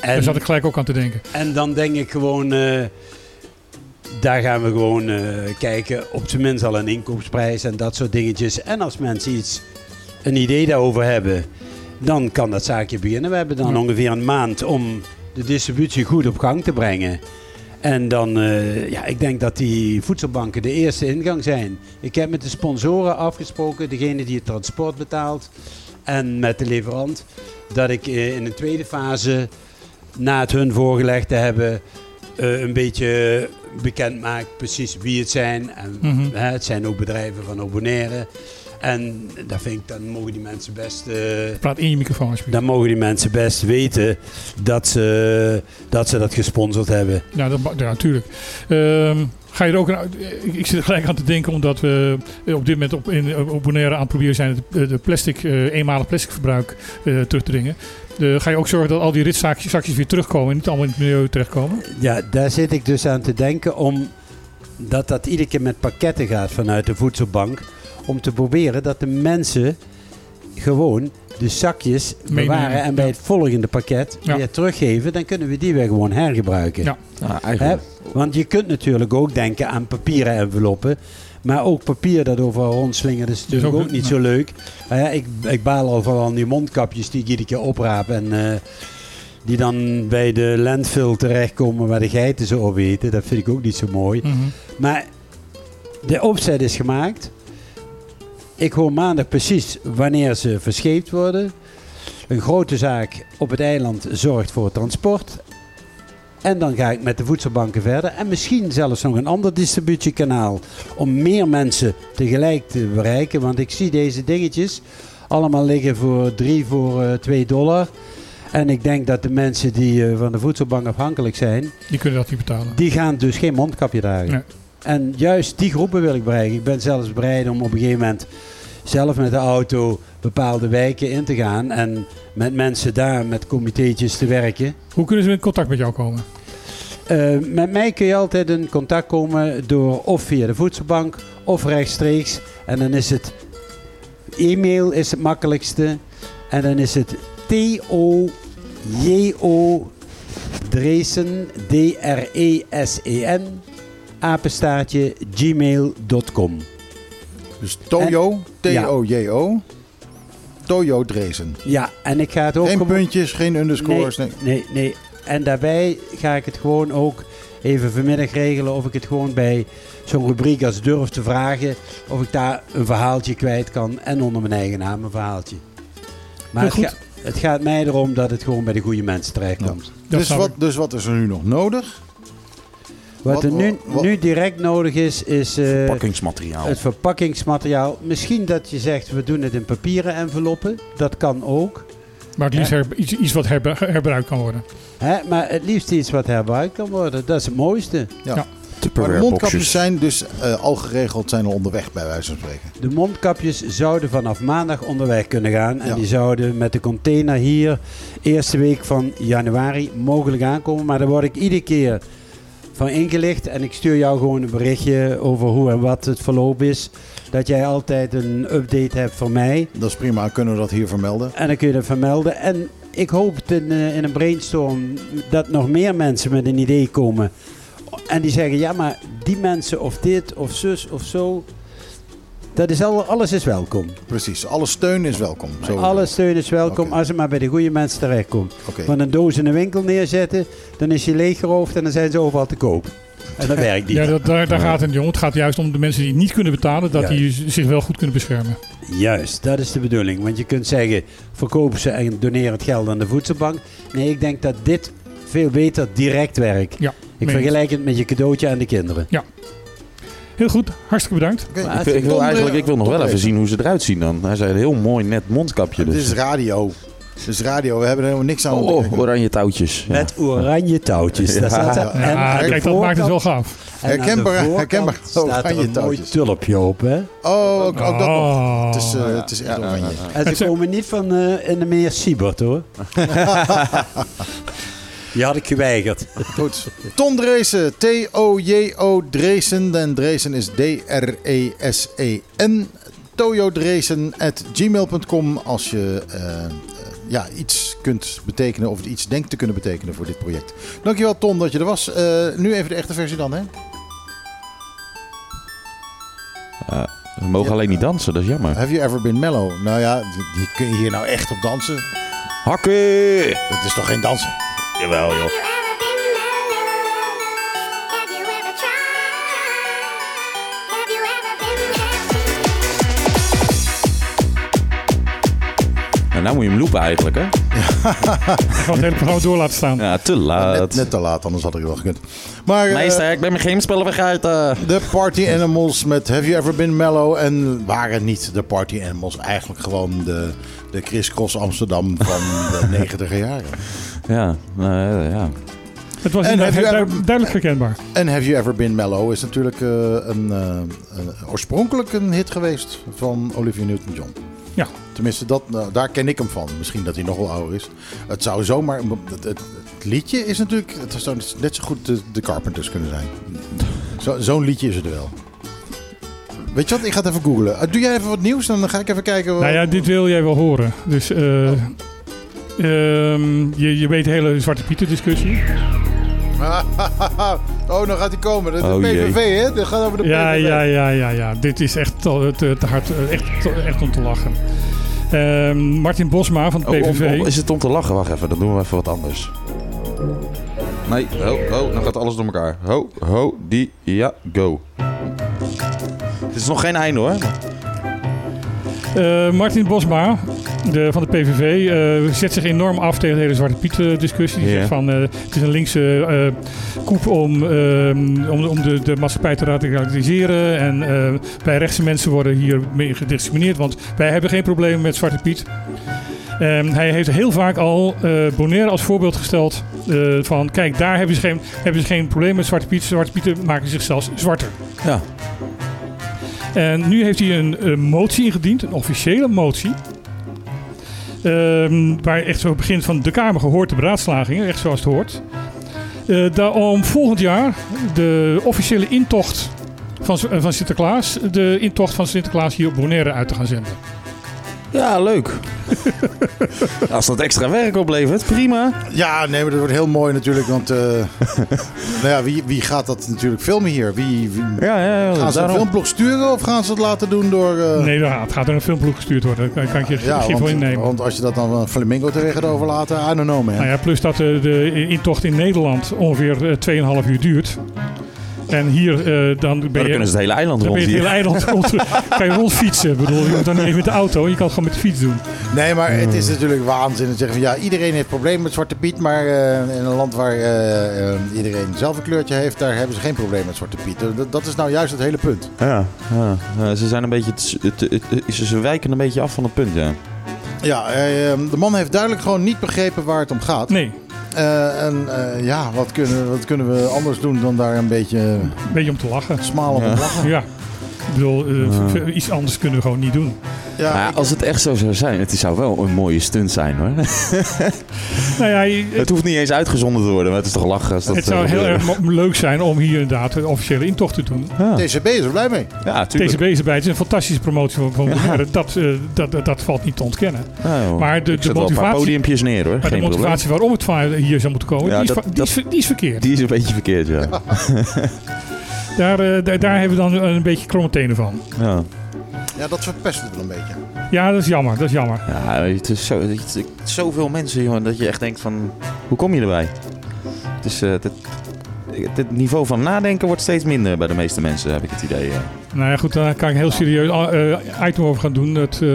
daar En, zat ik gelijk ook aan te denken. en dan denk ik gewoon... eh, daar gaan we gewoon eh, kijken. Op zijn minst al een inkoopsprijs en dat soort dingetjes. En als mensen iets, een idee daarover hebben... dan kan dat zaakje beginnen. We hebben dan Ja. ongeveer een maand om de distributie goed op gang te brengen. En dan, eh, ja, ik denk dat die voedselbanken de eerste ingang zijn. Ik heb met de sponsoren afgesproken, degene die het transport betaalt en met de leverant, dat ik eh, in een tweede fase, na het hun voorgelegd te hebben, eh, een beetje bekend maak precies wie het zijn. En, Mhm. hè, het zijn ook bedrijven van Bonaire. En dat vind ik, dan mogen die mensen best... eh, Praat in je microfoon alsjeblieft. dan mogen die mensen best weten dat ze dat, ze dat gesponsord hebben. Ja, dat, ja natuurlijk. Ehm, ga je er ook een, ik, ik zit er gelijk aan te denken, omdat we eh, op dit moment op, in, op Bonaire aan het proberen zijn de plastic, eh, eenmalig plastic verbruik eh, terug te dringen. Eh, ga je ook zorgen dat al die ritzakjes zakjes weer terugkomen en niet allemaal in het milieu terechtkomen? Ja, daar zit ik dus aan te denken om dat dat iedere keer met pakketten gaat vanuit de voedselbank. Om te proberen dat de mensen gewoon de zakjes Meenemen, bewaren en bij het volgende pakket Ja. weer teruggeven. Dan kunnen we die weer gewoon hergebruiken. Ja. Hè? Want je kunt natuurlijk ook denken aan papieren enveloppen. Maar ook papier dat overal rondslingert is natuurlijk ook- ook, niet ja. zo leuk. Hè, ik, ik baal al van al die mondkapjes die ik iedere keer opraap. En eh, die dan bij de landfill terechtkomen waar de geiten ze opeten. Dat vind ik ook niet zo mooi. Mhm. Maar de opzet is gemaakt. Ik hoor maandag precies wanneer ze verscheept worden. Een grote zaak op het eiland zorgt voor transport. En dan ga ik met de voedselbanken verder. En misschien zelfs nog een ander distributiekanaal. Om meer mensen tegelijk te bereiken. Want ik zie deze dingetjes allemaal liggen voor 3 voor eh 2 dollar. En ik denk dat de mensen die eh, van de voedselbank afhankelijk zijn. Die kunnen dat niet betalen. Die gaan dus geen mondkapje dragen. Nee. En juist die groepen wil ik bereiken. Ik ben zelfs bereid om op een gegeven moment zelf met de auto bepaalde wijken in te gaan. En met mensen daar met comitéetjes te werken. Hoe kunnen ze in contact met jou komen? Eh, met mij kun je altijd in contact komen door of via de voedselbank of rechtstreeks. En dan is het e-mail is het makkelijkste. En dan is het T-O-J-O Dresen D-R-E-S-E-N apenstaartje gmail.com. Dus Toyo, ja. T-O-J-O. Toyo Drezen. Ja, en ik ga het ook... Geen gewoon- puntjes, geen underscores. Nee. Nee, nee. En daarbij ga ik het gewoon ook even vanmiddag regelen of ik het gewoon bij zo'n rubriek als durf te vragen of ik daar een verhaaltje kwijt kan en onder mijn eigen naam een verhaaltje. Maar het, ga- het gaat mij erom dat het gewoon bij de goede mensen terechtkomt. Dat Dus wat, dus wat is er nu nog nodig? Wat, Wat- er nu, wat- nu direct nodig is, is eh, Pakkingsmateriaal. het verpakkingsmateriaal. Misschien dat je zegt we doen het in papieren enveloppen. Dat kan ook. Maar het liefst her- iets, iets wat herbe- herbruikt kan worden. Hè? Maar het liefst iets wat herbruikt kan worden. Dat is het mooiste. Maar de mondkapjes zijn dus eh, al geregeld, zijn al onderweg bij wijze van spreken. De mondkapjes zouden vanaf maandag onderweg kunnen gaan. En Ja. die zouden met de container hier eerste week van januari mogelijk aankomen. Maar daar word ik iedere keer van ingelicht. En ik stuur jou gewoon een berichtje over hoe en wat het verloop is. Dat jij altijd een update hebt voor mij. Dat is prima, kunnen we dat hier vermelden. En dan kun je dat vermelden. En ik hoop in, eh, in een brainstorm dat nog meer mensen met een idee komen. En die zeggen, ja maar die mensen of dit of zus of zo. Dat is al, alles is welkom. Precies, alle steun is welkom. Zo. Alle steun is welkom als het maar bij de goede mensen terechtkomt. Oké. Want een doos in een winkel neerzetten, dan is je leeggeroofd en dan zijn ze overal te koop. En dat werkt niet. Ja, dat, daar, daar gaat het niet om. Het gaat juist om de mensen die het niet kunnen betalen, dat die zich wel goed kunnen beschermen. Juist, dat is de bedoeling. Want je kunt zeggen, verkopen ze en doneren het geld aan de voedselbank. Nee, ik denk dat dit veel beter direct werkt. Ja, Ik meen vergelijk het met je cadeautje aan de kinderen. Heel goed, hartstikke bedankt. Oké. Ik, wil- ik wil eigenlijk ik wil nog wel even zien hoe ze eruit zien dan. Hij zei een heel mooi net mondkapje. Dit Dus. is radio. Dit is radio. We hebben er helemaal niks aan. Oh, oh, oranje touwtjes. Ja. Met oranje touwtjes. Daar staat en Ja, aan de kijk, dat maakt het wel gaaf. Herkenbaar- herkenbaar staat er oranje een mooi tulpje op. Hè? Oh, ook, ook dat nog. Oh. Het is, eh, het is echt oranje. En Het ze komen niet van eh, in de meer Siebert hoor. Die had ik geweigerd. Goed. Ton Dreesen. T-O-J-O Dreesen. En Dreesen is D-R-E-S-E-N. Toyo Dreesen at gmail.com als je eh, eh, ja, iets kunt betekenen of iets denkt te kunnen betekenen voor dit project. Dankjewel Ton dat je er was. Eh, nu even de echte versie dan hè? We mogen Ja. alleen niet dansen, dat is jammer. Have you ever been mellow? Nou ja, die, die kun je hier nou echt op dansen? Hakken! Dat is toch geen dansen? Jawel joh. En nou moet je hem loopen eigenlijk, hè? Ik ga het hele programma door laten staan. Ja, te laat. Net, net te laat, anders had ik het wel gekund. Maar eh, Meester, ik ben mijn gamespellen vergeten. de Party Animals met Have You Ever Been Mellow? En waren niet de Party Animals eigenlijk gewoon de, de Chris Cross Amsterdam van de negentiger jaren? Ja, nou, ja. Het was En inderdaad have you du- ever- duidelijk herkenbaar. En Have You Ever Been Mellow is natuurlijk eh, een, eh, een- oorspronkelijk een hit geweest van Olivia Newton-John. Ja. Tenminste, dat, nou, daar ken ik hem van. Misschien dat hij nog wel ouder is. Het zou zomaar... Het, het, het liedje is natuurlijk... Het zou net zo goed de, de Carpenters kunnen zijn. Zo- Zo'n liedje is het wel. Weet je wat? Ik ga het even googlen. Eh, Doe jij even wat nieuws? Dan ga ik even kijken... wat- Nou ja, dit wil jij wel horen. Dus eh, ehm, je, je weet de hele Zwarte Pieter discussie. oh, dan gaat hij komen. De, de Oh. PVV, hè? Dat gaat over de Ja, PVV. ja, ja, ja, ja. Dit is echt te, te, te hard. eh, Echt, te- echt om te lachen. Ehm, Martin Bosma van de Oh, om- PVV. om- is het om te lachen? Wacht even, dan doen we even wat anders. Nee, ho, ho, dan gaat alles door elkaar. Ho, ho, die, ja, go. Het is nog geen einde hoor. Eh, Martin Bosma de, van de PVV eh, zet zich enorm af tegen de hele Zwarte Piet eh, discussie. Die zegt van eh, het is een linkse eh koep om, ehm, om, om de, de maatschappij te radicaliseren. En eh, wij rechtse mensen worden hier mee gediscrimineerd, want wij hebben geen probleem met Zwarte Piet. Ehm, hij heeft heel vaak al eh Bonaire als voorbeeld gesteld eh, van kijk, daar hebben ze, geen, hebben ze geen probleem met Zwarte Piet. Zwarte Pieten maken zich zelfs zwarter. Ja. En nu heeft hij een, motie ingediend, een officiële motie. Ehm, waar echt zo begint van de Kamer gehoord de beraadslagingen, echt zoals het hoort. Eh daar om volgend jaar de officiële intocht van, van Sinterklaas, de intocht van Sinterklaas hier op Bonaire uit te gaan zenden. Ja, leuk. Als dat extra werk oplevert, prima. Ja, nee, maar dat wordt heel mooi natuurlijk. Want eh, nou ja, wie, wie gaat dat natuurlijk filmen hier? Wie, wie- Ja, ja, ja. gaan ze een filmblog sturen of gaan ze het laten doen door... eh, Nee, nou, het gaat door een filmploeg gestuurd worden. Daar kan ik je ja, geen voor want, innemen. want als je dat dan aan Flamingo terecht gaat overlaten, I don't know man. Nou ja, plus dat de, de intocht in Nederland ongeveer eh, 2,5 uur duurt. En hier eh, dan ben Dan je... kunnen ze het hele eiland Dan ben je het hele eiland rond, kan je rondfietsen. Ik bedoel, je moet dan niet even met de auto, je kan het gewoon met de fiets doen. Nee, maar het is natuurlijk waanzin te zeggen van ja, iedereen heeft problemen met Zwarte Piet, maar eh, in een land waar eh, iedereen zelf een kleurtje heeft, daar hebben ze geen probleem met Zwarte Piet. Dat, dat is nou juist het hele punt. Ja, ja. Ze zijn een beetje... te- te- te- ze wijken een beetje af van het punt, ja. Ja, eh, de man heeft duidelijk gewoon niet begrepen waar het om gaat. Nee, Eh, en eh, ja, wat kunnen, wat kunnen we anders doen dan daar een beetje een beetje om te lachen. smal op Ja. het lachen? Ja. Ik bedoel, eh, iets anders kunnen we gewoon niet doen. Ja, Maar als het echt zo zou zijn, het zou wel een mooie stunt zijn hoor. Nou ja, je- Het hoeft niet eens uitgezonden te worden, maar het is toch lachen als dat het zou eh, heel erg leuk zijn om hier inderdaad een officiële intocht te doen. Ja, TCB is er blij mee. ja tuurlijk. TCB is erbij. Het is een fantastische promotie van, van Bonaire. Dat, eh, dat, dat, dat valt niet te ontkennen. Maar de- Ik de zet wel een paar motivatie- podiumpjes neer hoor, Maar de geen probleem. motivatie waarom het hier zou moeten komen, Ja, die, is, dat- die, is, die is verkeerd. Die is een beetje verkeerd, ja. Daar, eh, daar, daar hebben we dan een beetje kromme tenen van. ja. Ja, dat verpest het wel een beetje. Ja, dat is jammer. Dat is jammer. Ja, het is zo, het is zoveel mensen, jongen, dat je echt denkt van, hoe kom je erbij? Het is, eh, het, het niveau van nadenken wordt steeds minder bij de meeste mensen, heb ik het idee. eh. Nou ja, goed, daar kan ik een heel serieus eh, item over gaan doen. Dat, eh,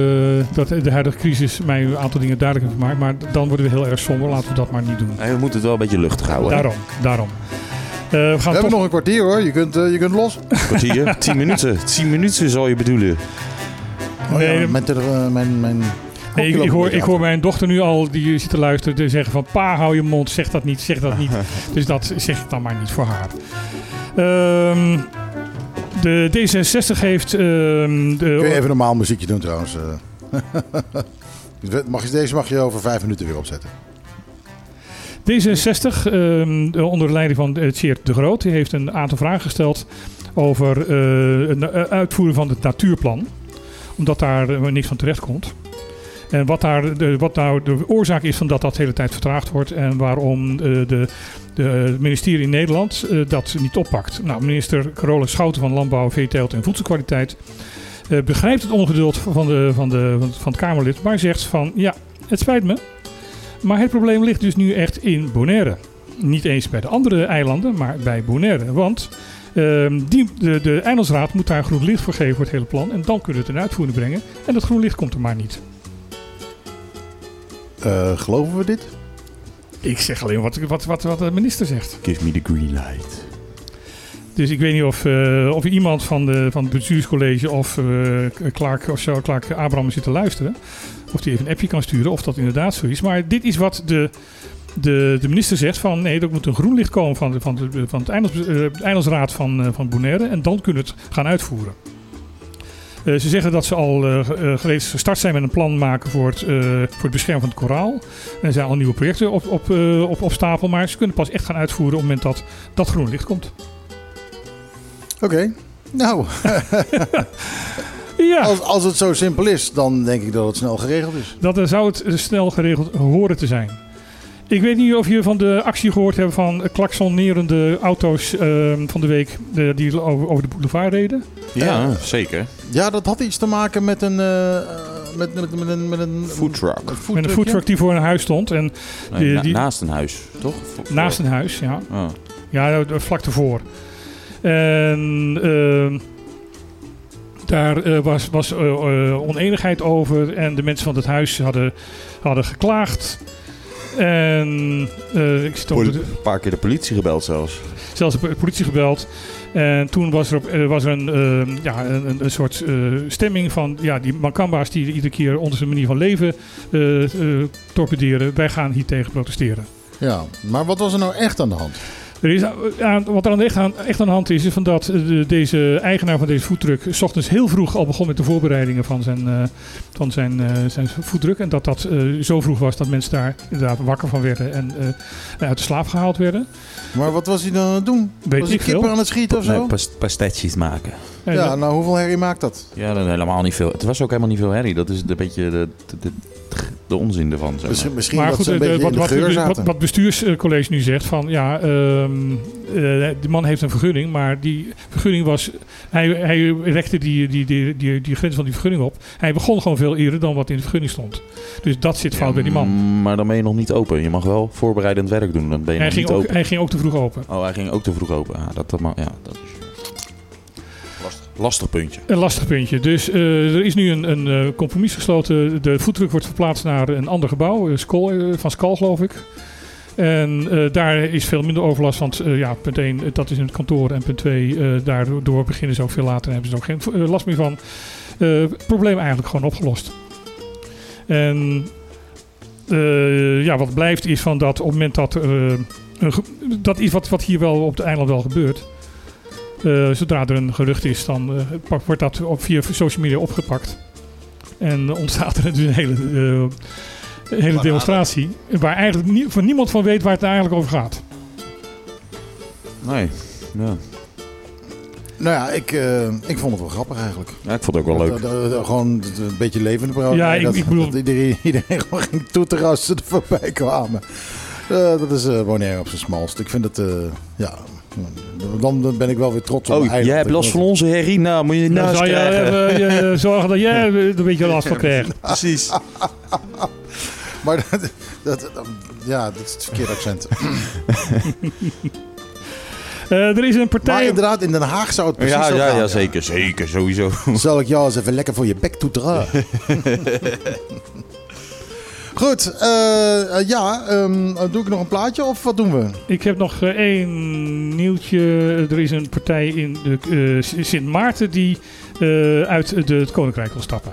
dat de huidige crisis mij een aantal dingen duidelijk heeft gemaakt. Maar dan worden we heel erg somber. Laten we dat maar niet doen. Nee, we moeten het wel een beetje luchtig houden. Daarom, daarom. Eh, we gaan We hebben toch... nog een kwartier hoor. Je kunt, eh, je kunt los. Kwartier, 10 minuten. 10 minuten zou je bedoelen. Oh, Nee, ja, mijn, eh, mijn, mijn Nee, ik, ik, hoor, ik hoor mijn dochter nu al, die zit te luisteren, te zeggen van... Pa, hou je mond, zeg dat niet, zeg dat niet. dus dat zeg ik dan maar niet voor haar. Ehm, de D66 heeft... ehm, de, Kun je even normaal muziekje doen trouwens. mag je, deze mag je over vijf minuten weer opzetten. D66, ehm, de- onder de leiding van uh, Tjeerd de Groot, die heeft een aantal vragen gesteld over eh, het eh, uitvoeren van het natuurplan. Omdat daar eh, niks van terecht komt. En wat, daar de, wat nou de oorzaak is van dat dat de hele tijd vertraagd wordt en waarom eh, de, de het ministerie in Nederland eh, dat niet oppakt. Nou, minister Carole Schouten van Landbouw, Veeteelt en Voedselkwaliteit eh, begrijpt het ongeduld van, de, van, de, van het Kamerlid, maar zegt van ja, het spijt me, maar het probleem ligt dus nu echt in Bonaire. Niet eens bij de andere eilanden, maar bij Bonaire. Want ehm, die, de, de eilandsraad moet daar groen licht voor geven voor het hele plan. En dan kunnen we het in uitvoering brengen. En dat groen licht komt er maar niet. Eh, geloven we dit? Ik zeg alleen wat, wat, wat, wat de minister zegt. Give me the green light. Dus ik weet niet of, eh, of iemand van, de, van het bestuurscollege of eh, Clark of zo, Clark Abraham zit te luisteren. Of die even een appje kan sturen of dat inderdaad zo is. Maar dit is wat de, de, de minister zegt van nee, er moet een groen licht komen van, de, van, de, van het eilands, eh, het eilandsraad van, eh, van Bonaire. En dan kunnen we het gaan uitvoeren. Eh, ze zeggen dat ze al gereeds gestart zijn met een plan maken voor het, voor het beschermen van het koraal. Er zijn al nieuwe projecten op, op, op, op stapel, maar ze kunnen pas echt gaan uitvoeren op het moment dat dat groen licht komt. Oké. Nou, Ja. als, als het zo simpel is, dan denk ik dat het snel geregeld is. Dat er zou het eh, snel geregeld horen te zijn. Ik weet niet of je van de actie gehoord hebt van eh, klaksonerende auto's ehm, van de week eh, die over, over de boulevard reden. Ja, zeker. Ja, dat had iets te maken met een... eh, met, met, met een, met een Foodtruck. Met een foodtruck die voor een huis stond. En Nee, die, na- die- naast een huis, toch? Naast een huis, ja. Oh. Ja, eh, vlak ervoor. En ehm, daar eh, was, was eh, eh, oneenigheid over. En de mensen van het huis hadden, hadden geklaagd. En eh, ik Poli- de, Een paar keer de politie gebeld zelfs. zelfs de politie gebeld. En toen was er, op, was er een, ja, een, een- soort eh, stemming van ja, die Makamba's die iedere keer onze manier van leven eh, eh, torpederen. Wij gaan hier tegen protesteren. Ja, maar wat was er nou echt aan de hand? Er is, aan, wat er aan echt, aan, echt aan de hand is, is van dat eh, de- deze eigenaar van deze foodtruck s ochtends heel vroeg al begon met de voorbereidingen van zijn, eh van zijn, eh, zijn foodtruck. En dat dat eh, zo vroeg was dat mensen daar inderdaad wakker van werden en eh, uit de slaap gehaald werden. Maar wat was hij dan aan het doen? Weet was hij kippen aan het schieten of zo? Nee, pastetjes maken. En ja, dat- nou hoeveel herrie maakt dat? Ja, dan helemaal niet veel. Het was ook helemaal niet veel herrie. Dat is een beetje de, de, de, de onzin ervan. Zeg maar. Misschien, misschien maar dat goed, ze een eh, beetje wat, in de wat, geur wat, zaten. wat bestuurscollege nu zegt van ja, ehm, eh, die man heeft een vergunning, maar die vergunning was, hij, hij rekte die, die, die, die, die grens van die vergunning op. Hij begon gewoon veel eerder dan wat in de vergunning stond. Dus dat zit fout bij die man. Mm, Maar dan ben je nog niet open. Je mag wel voorbereidend werk doen. Dan ben je Hij nog ging, niet ook, open. hij ging ook te vroeg open. Oh, hij ging ook te vroeg open. Ah, dat, dat, ja, dat is lastig, puntje. Een lastig puntje. Dus eh, er is nu een, een eh, compromis gesloten. De voetdruk wordt verplaatst naar een ander gebouw, eh, Skol, van Skal geloof ik. En daar is veel minder overlast, want ja, punt 1, dat is in het kantoor. En punt 2, daardoor beginnen ze ook veel later en hebben ze ook geen last meer van. Probleem eigenlijk gewoon opgelost. En ja, wat blijft is van dat op het moment dat... dat is wat, wat hier wel op het eiland wel gebeurt. Eh, zodra er een gerucht is, dan eh, wordt dat op, via social media opgepakt. En ontstaat er dus een hele, eh, een hele demonstratie. Waar eigenlijk nie- van niemand van weet waar het eigenlijk over gaat. Nee. Ja. Nou ja, ik, eh, ik vond het wel grappig eigenlijk. ja, ik vond het ook wel leuk. Dat, dat- dat- gewoon een beetje levende praten. Ja, ik- dat, ik bedoel- dat iedereen, iedereen gewoon ging toeteren als ze er voorbij kwamen. Eh, dat is eh Bonaire op zijn smalst. Ik vind het, eh, ja... Dan, dan ben ik wel weer trots op Oh, mijn jij hebt last van onze herrie. Nou, moet je Dan naast zou je krijgen. even je zorgen dat jij er een beetje last van krijgt. Precies. Maar dat, dat, dat- ja, dat is het verkeerde accent. Eh, er is een Maar partij... inderdaad, in Den Haag zou het precies Ja, zo ja, gaan, ja, zeker. Zeker, sowieso. Zal ik jou eens even lekker voor je bek toedragen? Goed, eh, eh, ja, ehm, doe ik nog een plaatje of wat doen we? Ik heb nog eh, één nieuwtje. Er is een partij in de, eh, Sint Maarten die eh, uit de, het Koninkrijk wil stappen.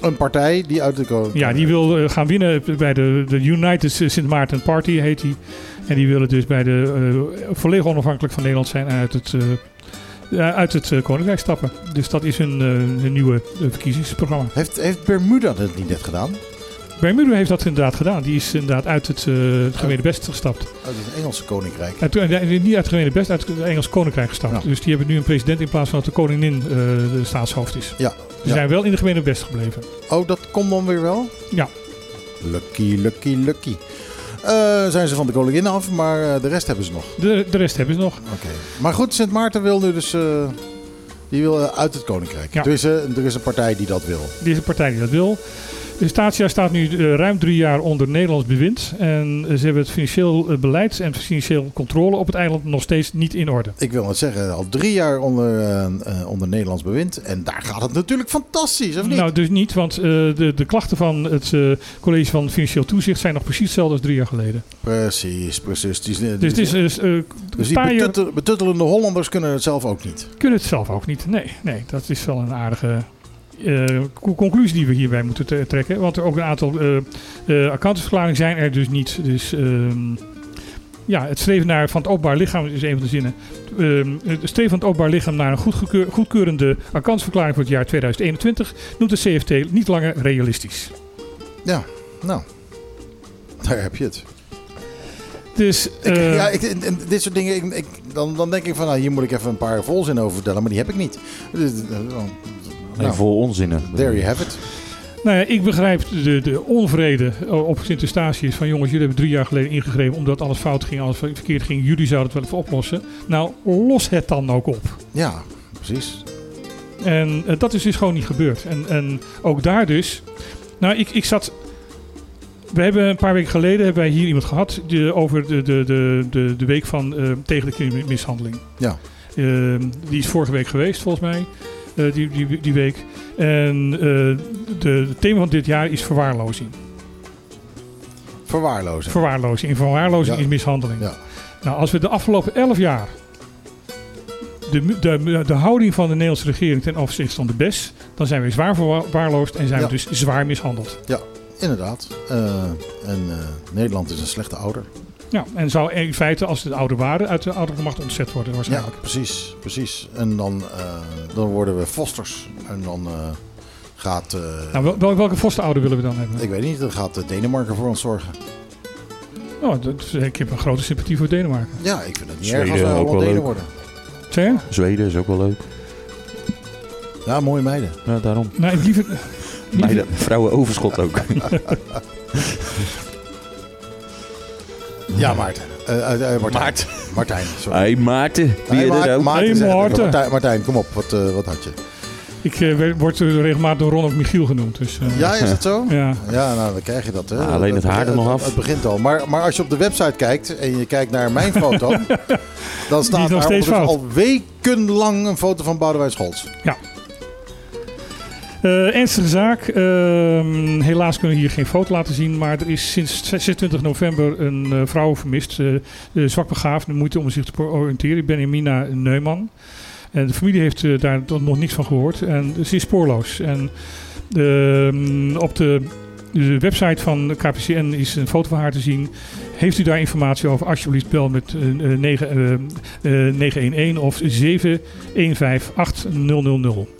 Een partij die uit de koning. Ja, die wil eh, gaan winnen bij de, de United Sint Maarten Party, heet die. En die willen dus bij de eh, volledig onafhankelijk van Nederland zijn en uit het, eh, uit het eh, Koninkrijk stappen. Dus dat is een, eh, een nieuwe eh, verkiezingsprogramma. Heeft, heeft Bermuda dat niet net gedaan? Bermuda heeft dat inderdaad gedaan. Die is inderdaad uit het, het gemene best gestapt. Uit het Engelse koninkrijk. Uit, niet uit het gemene best, uit het Engels Koninkrijk gestapt. Dus die hebben nu een president in plaats van dat de koningin eh, de staatshoofd is. Ja. Ze ja. zijn wel in de gemene best gebleven. Oh, dat komt dan weer wel? Ja. Lucky, lucky, lucky. Eh, zijn ze van de koningin af, maar de rest hebben ze nog. De, de rest hebben ze nog. Oké. Maar goed, Sint Maarten wil nu dus... die wil uit het koninkrijk. Ja. Er, is, er is een partij die dat wil. Deze partij die dat wil. De Statia staat nu eh, ruim drie jaar onder Nederlands bewind. En eh, ze hebben het financieel eh, beleid en financieel controle op het eiland nog steeds niet in orde. Ik wil het zeggen, al drie jaar onder, onder Nederlands bewind. En daar gaat het natuurlijk fantastisch, of niet? Nou, dus niet, want de, de klachten van het College van Financieel Toezicht zijn nog precies hetzelfde als drie jaar geleden. Precies, precies. Die, die- Dus het is, dus, die betuttel- betuttelende Hollanders kunnen het zelf ook niet. kunnen het zelf ook niet. Nee, nee dat is wel een aardige co- conclusie die we hierbij moeten te- trekken. Want er ook een aantal eh, accountantsverklaringen zijn er dus niet. Dus ehm, ja, het streven naar van het openbaar lichaam is een van de zinnen. Ehm, het streven van het openbaar lichaam naar een goedgekeur- goedkeurende accountantsverklaring voor het jaar 2021 noemt de CFT niet langer realistisch. Ja, nou. Daar heb je het. Dus Ik, ja, ik, dit soort dingen, ik, ik- dan, dan denk ik van, nou, hier moet ik even een paar volzinnen over vertellen, maar die heb ik niet. Eh, Nou, vol onzinnen. there you have it. Nou ja, ik begrijp de, de onvrede op Sint Eustatius van jongens, jullie hebben drie jaar geleden ingegrepen omdat alles fout ging, alles verkeerd ging. Jullie zouden het wel even oplossen. Nou, los het dan ook op. Ja, precies. En eh, dat is dus gewoon niet gebeurd. En, en ook daar dus. Nou, ik, ik zat. We hebben een paar weken geleden hebben wij hier iemand gehad die, over de, de, de, de, de week van eh, tegen de kindermishandeling. Ja. Ehm, die is vorige week geweest, volgens mij. Eh, die, die, die week. En eh, de, het thema van dit jaar is verwaarlozing. Verwaarlozen. Verwaarlozing. En verwaarlozing Ja. is mishandeling. Ja. Nou, als we de afgelopen elf jaar de, de, de houding van de Nederlandse regering ten opzichte van de BES, dan zijn we zwaar verwaarloosd en zijn Ja. we dus zwaar mishandeld. Inderdaad. Eh, en eh, Nederland is een slechte ouder. Ja, en zou in feite, als het ouder waren, uit de ouderlijke macht ontzet worden Ja, waarschijnlijk. precies. precies. En dan, eh, dan worden we fosters. En dan eh, gaat, eh, Nou, wel, wel- welke fosterouder willen we dan hebben? ik weet niet, dan gaat Denemarken voor ons zorgen. Oh, dat, ik heb een grote sympathie voor Denemarken. Ja, ik vind het niet Zweden erg als we ook allemaal wel Denen leuk. worden. Zeg je? Zweden is ook wel leuk. Ja, mooie meiden. Ja, daarom. Nou, ik liever, liever- Meiden, vrouwen overschot ook. Ja, Maarten. Eh, eh, eh, Martijn. Martijn, sorry. Hey Maarten, wie Ma- er ook? Maarten Hey, het. Maarten. Martijn, Martijn, kom op. Wat, eh, wat had je? ik eh, werd- word eh, regelmatig door Ron ook Michiel genoemd. Dus, eh, Ja, is dat zo? ja. Ja, nou, dan krijg je dat. Hè. Ah, alleen het haar er nog af. Het begint al. Maar, maar als je op de website kijkt en je kijkt naar mijn foto, dan staat nog daar steeds ondertussen fout. al wekenlang een foto van Boudewijn Scholz. Eh, ernstige zaak. Ehm, helaas kunnen we hier geen foto laten zien. Maar er is sinds 26 november een eh, vrouw vermist. eh, zwak begaafd, moeite om zich te oriënteren. Benjamina Neumann. En de familie heeft daar nog niks van gehoord. En ze is spoorloos. En ehm, op de, website van KPCN is een foto van haar te zien. Heeft u daar informatie over? Alsjeblieft bel met eh, eh, 9, eh, eh, 911 of 7158000. Ehm,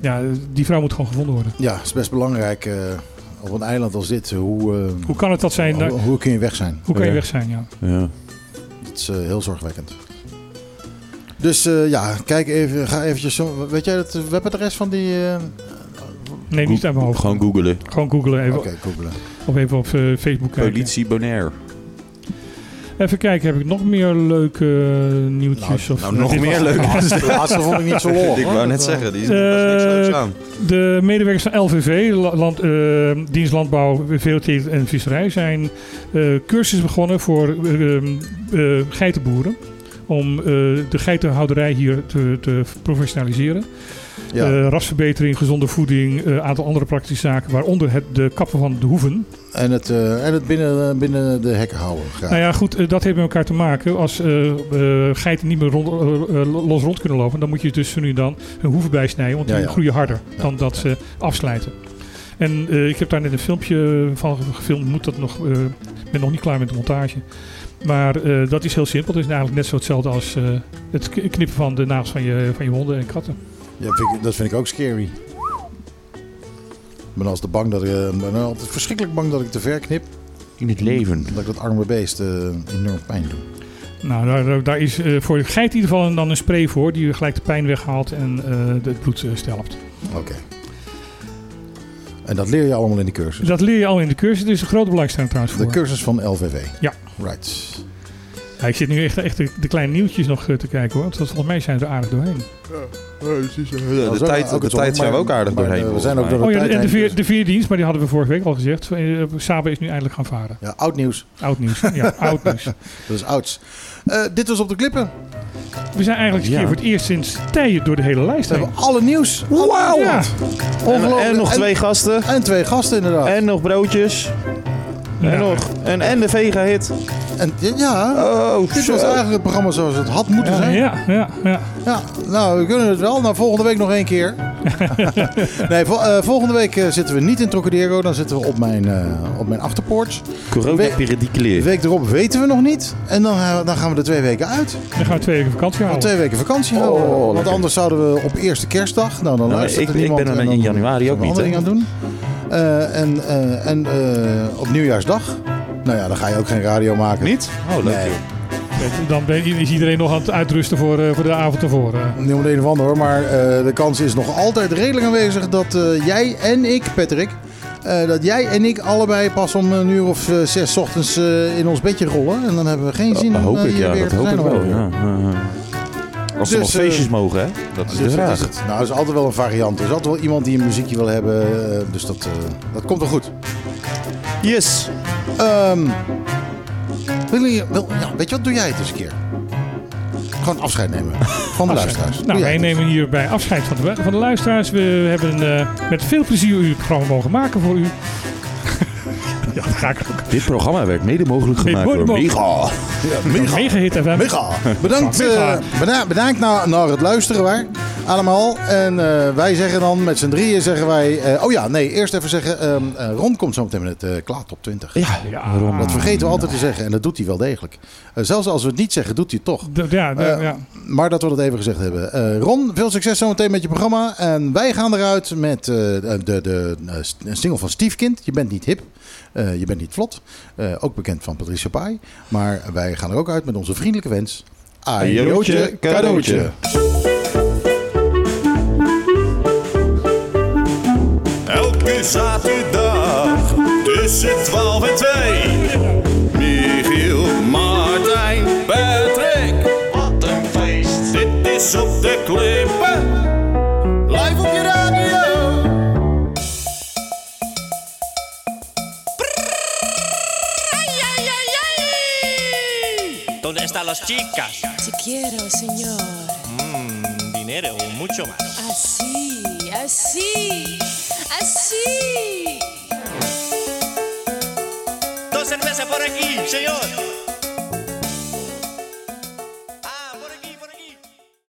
ja, die vrouw moet gewoon gevonden worden. Ja, het is best belangrijk eh, op een eiland als dit. Hoe, eh, Hoe kan het dat zijn? hoe, hoe kun je weg zijn? hoe kan je weg zijn? Ja. Ja. Dat is eh, heel zorgwekkend. Dus eh, ja, kijk even, ga eventjes zo. Weet jij het webadres van die. eh, Nee, niet uit mijn hoofd. Gewoon googelen. Gewoon googlen even. Oké, googelen. Of even op Facebook kijken. Politie Bonaire. Even kijken, heb ik nog meer leuke eh, nieuwtjes? of, Nou, nog dit meer was- leuk. De laatste vond ik niet zo lollig. Ik wou net zeggen, die is Eh, niks leuks aan. De medewerkers van LVV, La- land, eh, Dienst Landbouw, Veeteelt en Visserij, zijn eh cursussen begonnen voor eh, eh, geitenboeren. Om eh, de geitenhouderij hier te, te professionaliseren. Ja. Eh, rasverbetering, gezonde voeding, een aantal andere praktische zaken, waaronder het de kappen van de hoeven. En het, eh, en het binnen, binnen de hekken houden. Graag. Nou ja, goed, eh, dat heeft met elkaar te maken. Als eh, eh, geiten niet meer rond, eh, eh, los rond kunnen lopen, dan moet je dus nu dan hun hoeven bijsnijden, want die Ja, ja. groeien harder dan dat ze afslijten. En eh, ik heb daar net een filmpje van gefilmd, moet dat nog, eh, ik ben nog niet klaar met de montage. Maar eh, dat is heel simpel. Het is eigenlijk net zo hetzelfde als eh, het knippen van de nagels van je, van je honden en katten. Ja, vind ik- dat vind ik ook scary. Ik ben altijd bang dat ik, eh, ben altijd verschrikkelijk bang dat ik te ver knip. In het leven. Dat ik dat arme beest eh, enorm pijn doe. Nou, daar, is eh, voor de geit in ieder geval dan een spray voor die gelijk de pijn weghaalt en eh, het bloed stelpt. Oké. En dat leer je allemaal in de cursus. Dat leer je al in de cursus. Er is een grote belangstelling trouwens De voor. cursus van LVV. Ja. Right. Ja, ik zit nu echt, echt de, de kleine nieuwtjes nog eh, te kijken hoor. Want volgens mij zijn ze er aardig doorheen. Ja, de tijd, de tijd zijn we ook aardig maar, doorheen. eh, we zijn ook door Oh de ja, tijd en de, veer, dus- de veerdienst, maar die hadden we vorige week al gezegd. Eh, Saba is nu eindelijk gaan varen. Ja, oud nieuws. Oud nieuws. Ja, oud nieuws. Dat is ouds. Eh, dit was op de klippen. We zijn eigenlijk eens een Ja. keer voor het eerst sinds tijden door de hele lijst We hebben alle nieuws. Wauw! Ja. Ongelooflijk. En, en nog twee gasten. En twee gasten inderdaad. En nog broodjes. En Ja. nog. En, en de vega-hit. En, ja, Oh, dit zo. was eigenlijk het programma zoals het had moeten Ja, zijn. ja, ja, ja. Ja, nou, we kunnen het wel. Nou, volgende week nog één keer. nee, vol- eh, volgende week eh, zitten we niet in Trocadero. Dan zitten we op mijn, eh, op mijn achterpoort. Corona We- De week erop weten we nog niet. En dan, dan gaan we er twee weken uit. Dan gaan we twee weken vakantie houden. twee weken vakantie Oh, houden. Want lekker. anders zouden we op eerste kerstdag... Nou, dan Nou, luistert ik- er ik niemand. ben er in januari ook niet, aan doen. Eh, en eh, en eh, op nieuwjaarsdag... Nou ja, dan ga je ook geen radio maken. Niet? Oh, leuk. Nee. Dan ben, is iedereen nog aan het uitrusten voor, eh, voor de avond ervoor. eh. Niet om de een of ander hoor, maar eh, de kans is nog altijd redelijk aanwezig dat eh, jij en ik, Patrick, eh, dat jij en ik allebei pas om een uur of zes 's ochtends eh, in ons bedje rollen. En dan hebben we geen zin Dat om hoop ik, hier ja. Dat te hoop ik wel. ja. Als er Dus, nog feestjes eh, mogen, hè? Dat is Dus vraag. is. Nou, er is altijd wel een variant. Er is altijd wel iemand die een muziekje wil hebben. eh, dus dat, eh, dat komt wel goed. Yes. Ehm, wil je, wil, ja, weet je wat, doe jij het eens een keer? Gewoon afscheid nemen van de luisteraars. Nou, wij nemen hierbij afscheid van de, van de luisteraars. We hebben eh, met veel plezier uw programma mogen maken voor u. ja, dat ga ik ook. Dit programma werd mede mogelijk Mede gemaakt door. Mega. Mega. Mega hit FM. Mega. Bedankt, Mega. eh, beda- bedankt naar, naar het luisteren waar. Allemaal. En eh, wij zeggen dan met z'n drieën zeggen wij... eh, oh ja, nee, eerst even zeggen. ehm, eh, Ron komt zo meteen met het klaar top 20. Ja, Ja, Dat vergeten we altijd te zeggen. En dat doet hij wel degelijk. Eh, zelfs als we het niet zeggen, doet hij het toch. d- ja, ja. Maar dat we dat even gezegd hebben. Eh, Ron, veel succes zometeen met je programma. En wij gaan eruit met eh, de, de, de single van Stiefkind. Je bent niet hip. Eh, je bent niet vlot. Eh, ook bekend van Patricia Pai. Maar wij gaan er ook uit met onze vriendelijke wens. Ajootje, cadeautje. Zaterdag tussen 12 en 2. Michiel, Martijn, Patrick. Wat een feest. Dit is op de klippen. Live op je radio. ¿Dónde están las chicas? Te quiero, señor. Mmm, dinero, mucho más. Así, así, así. Dos cervezas por aquí, señor.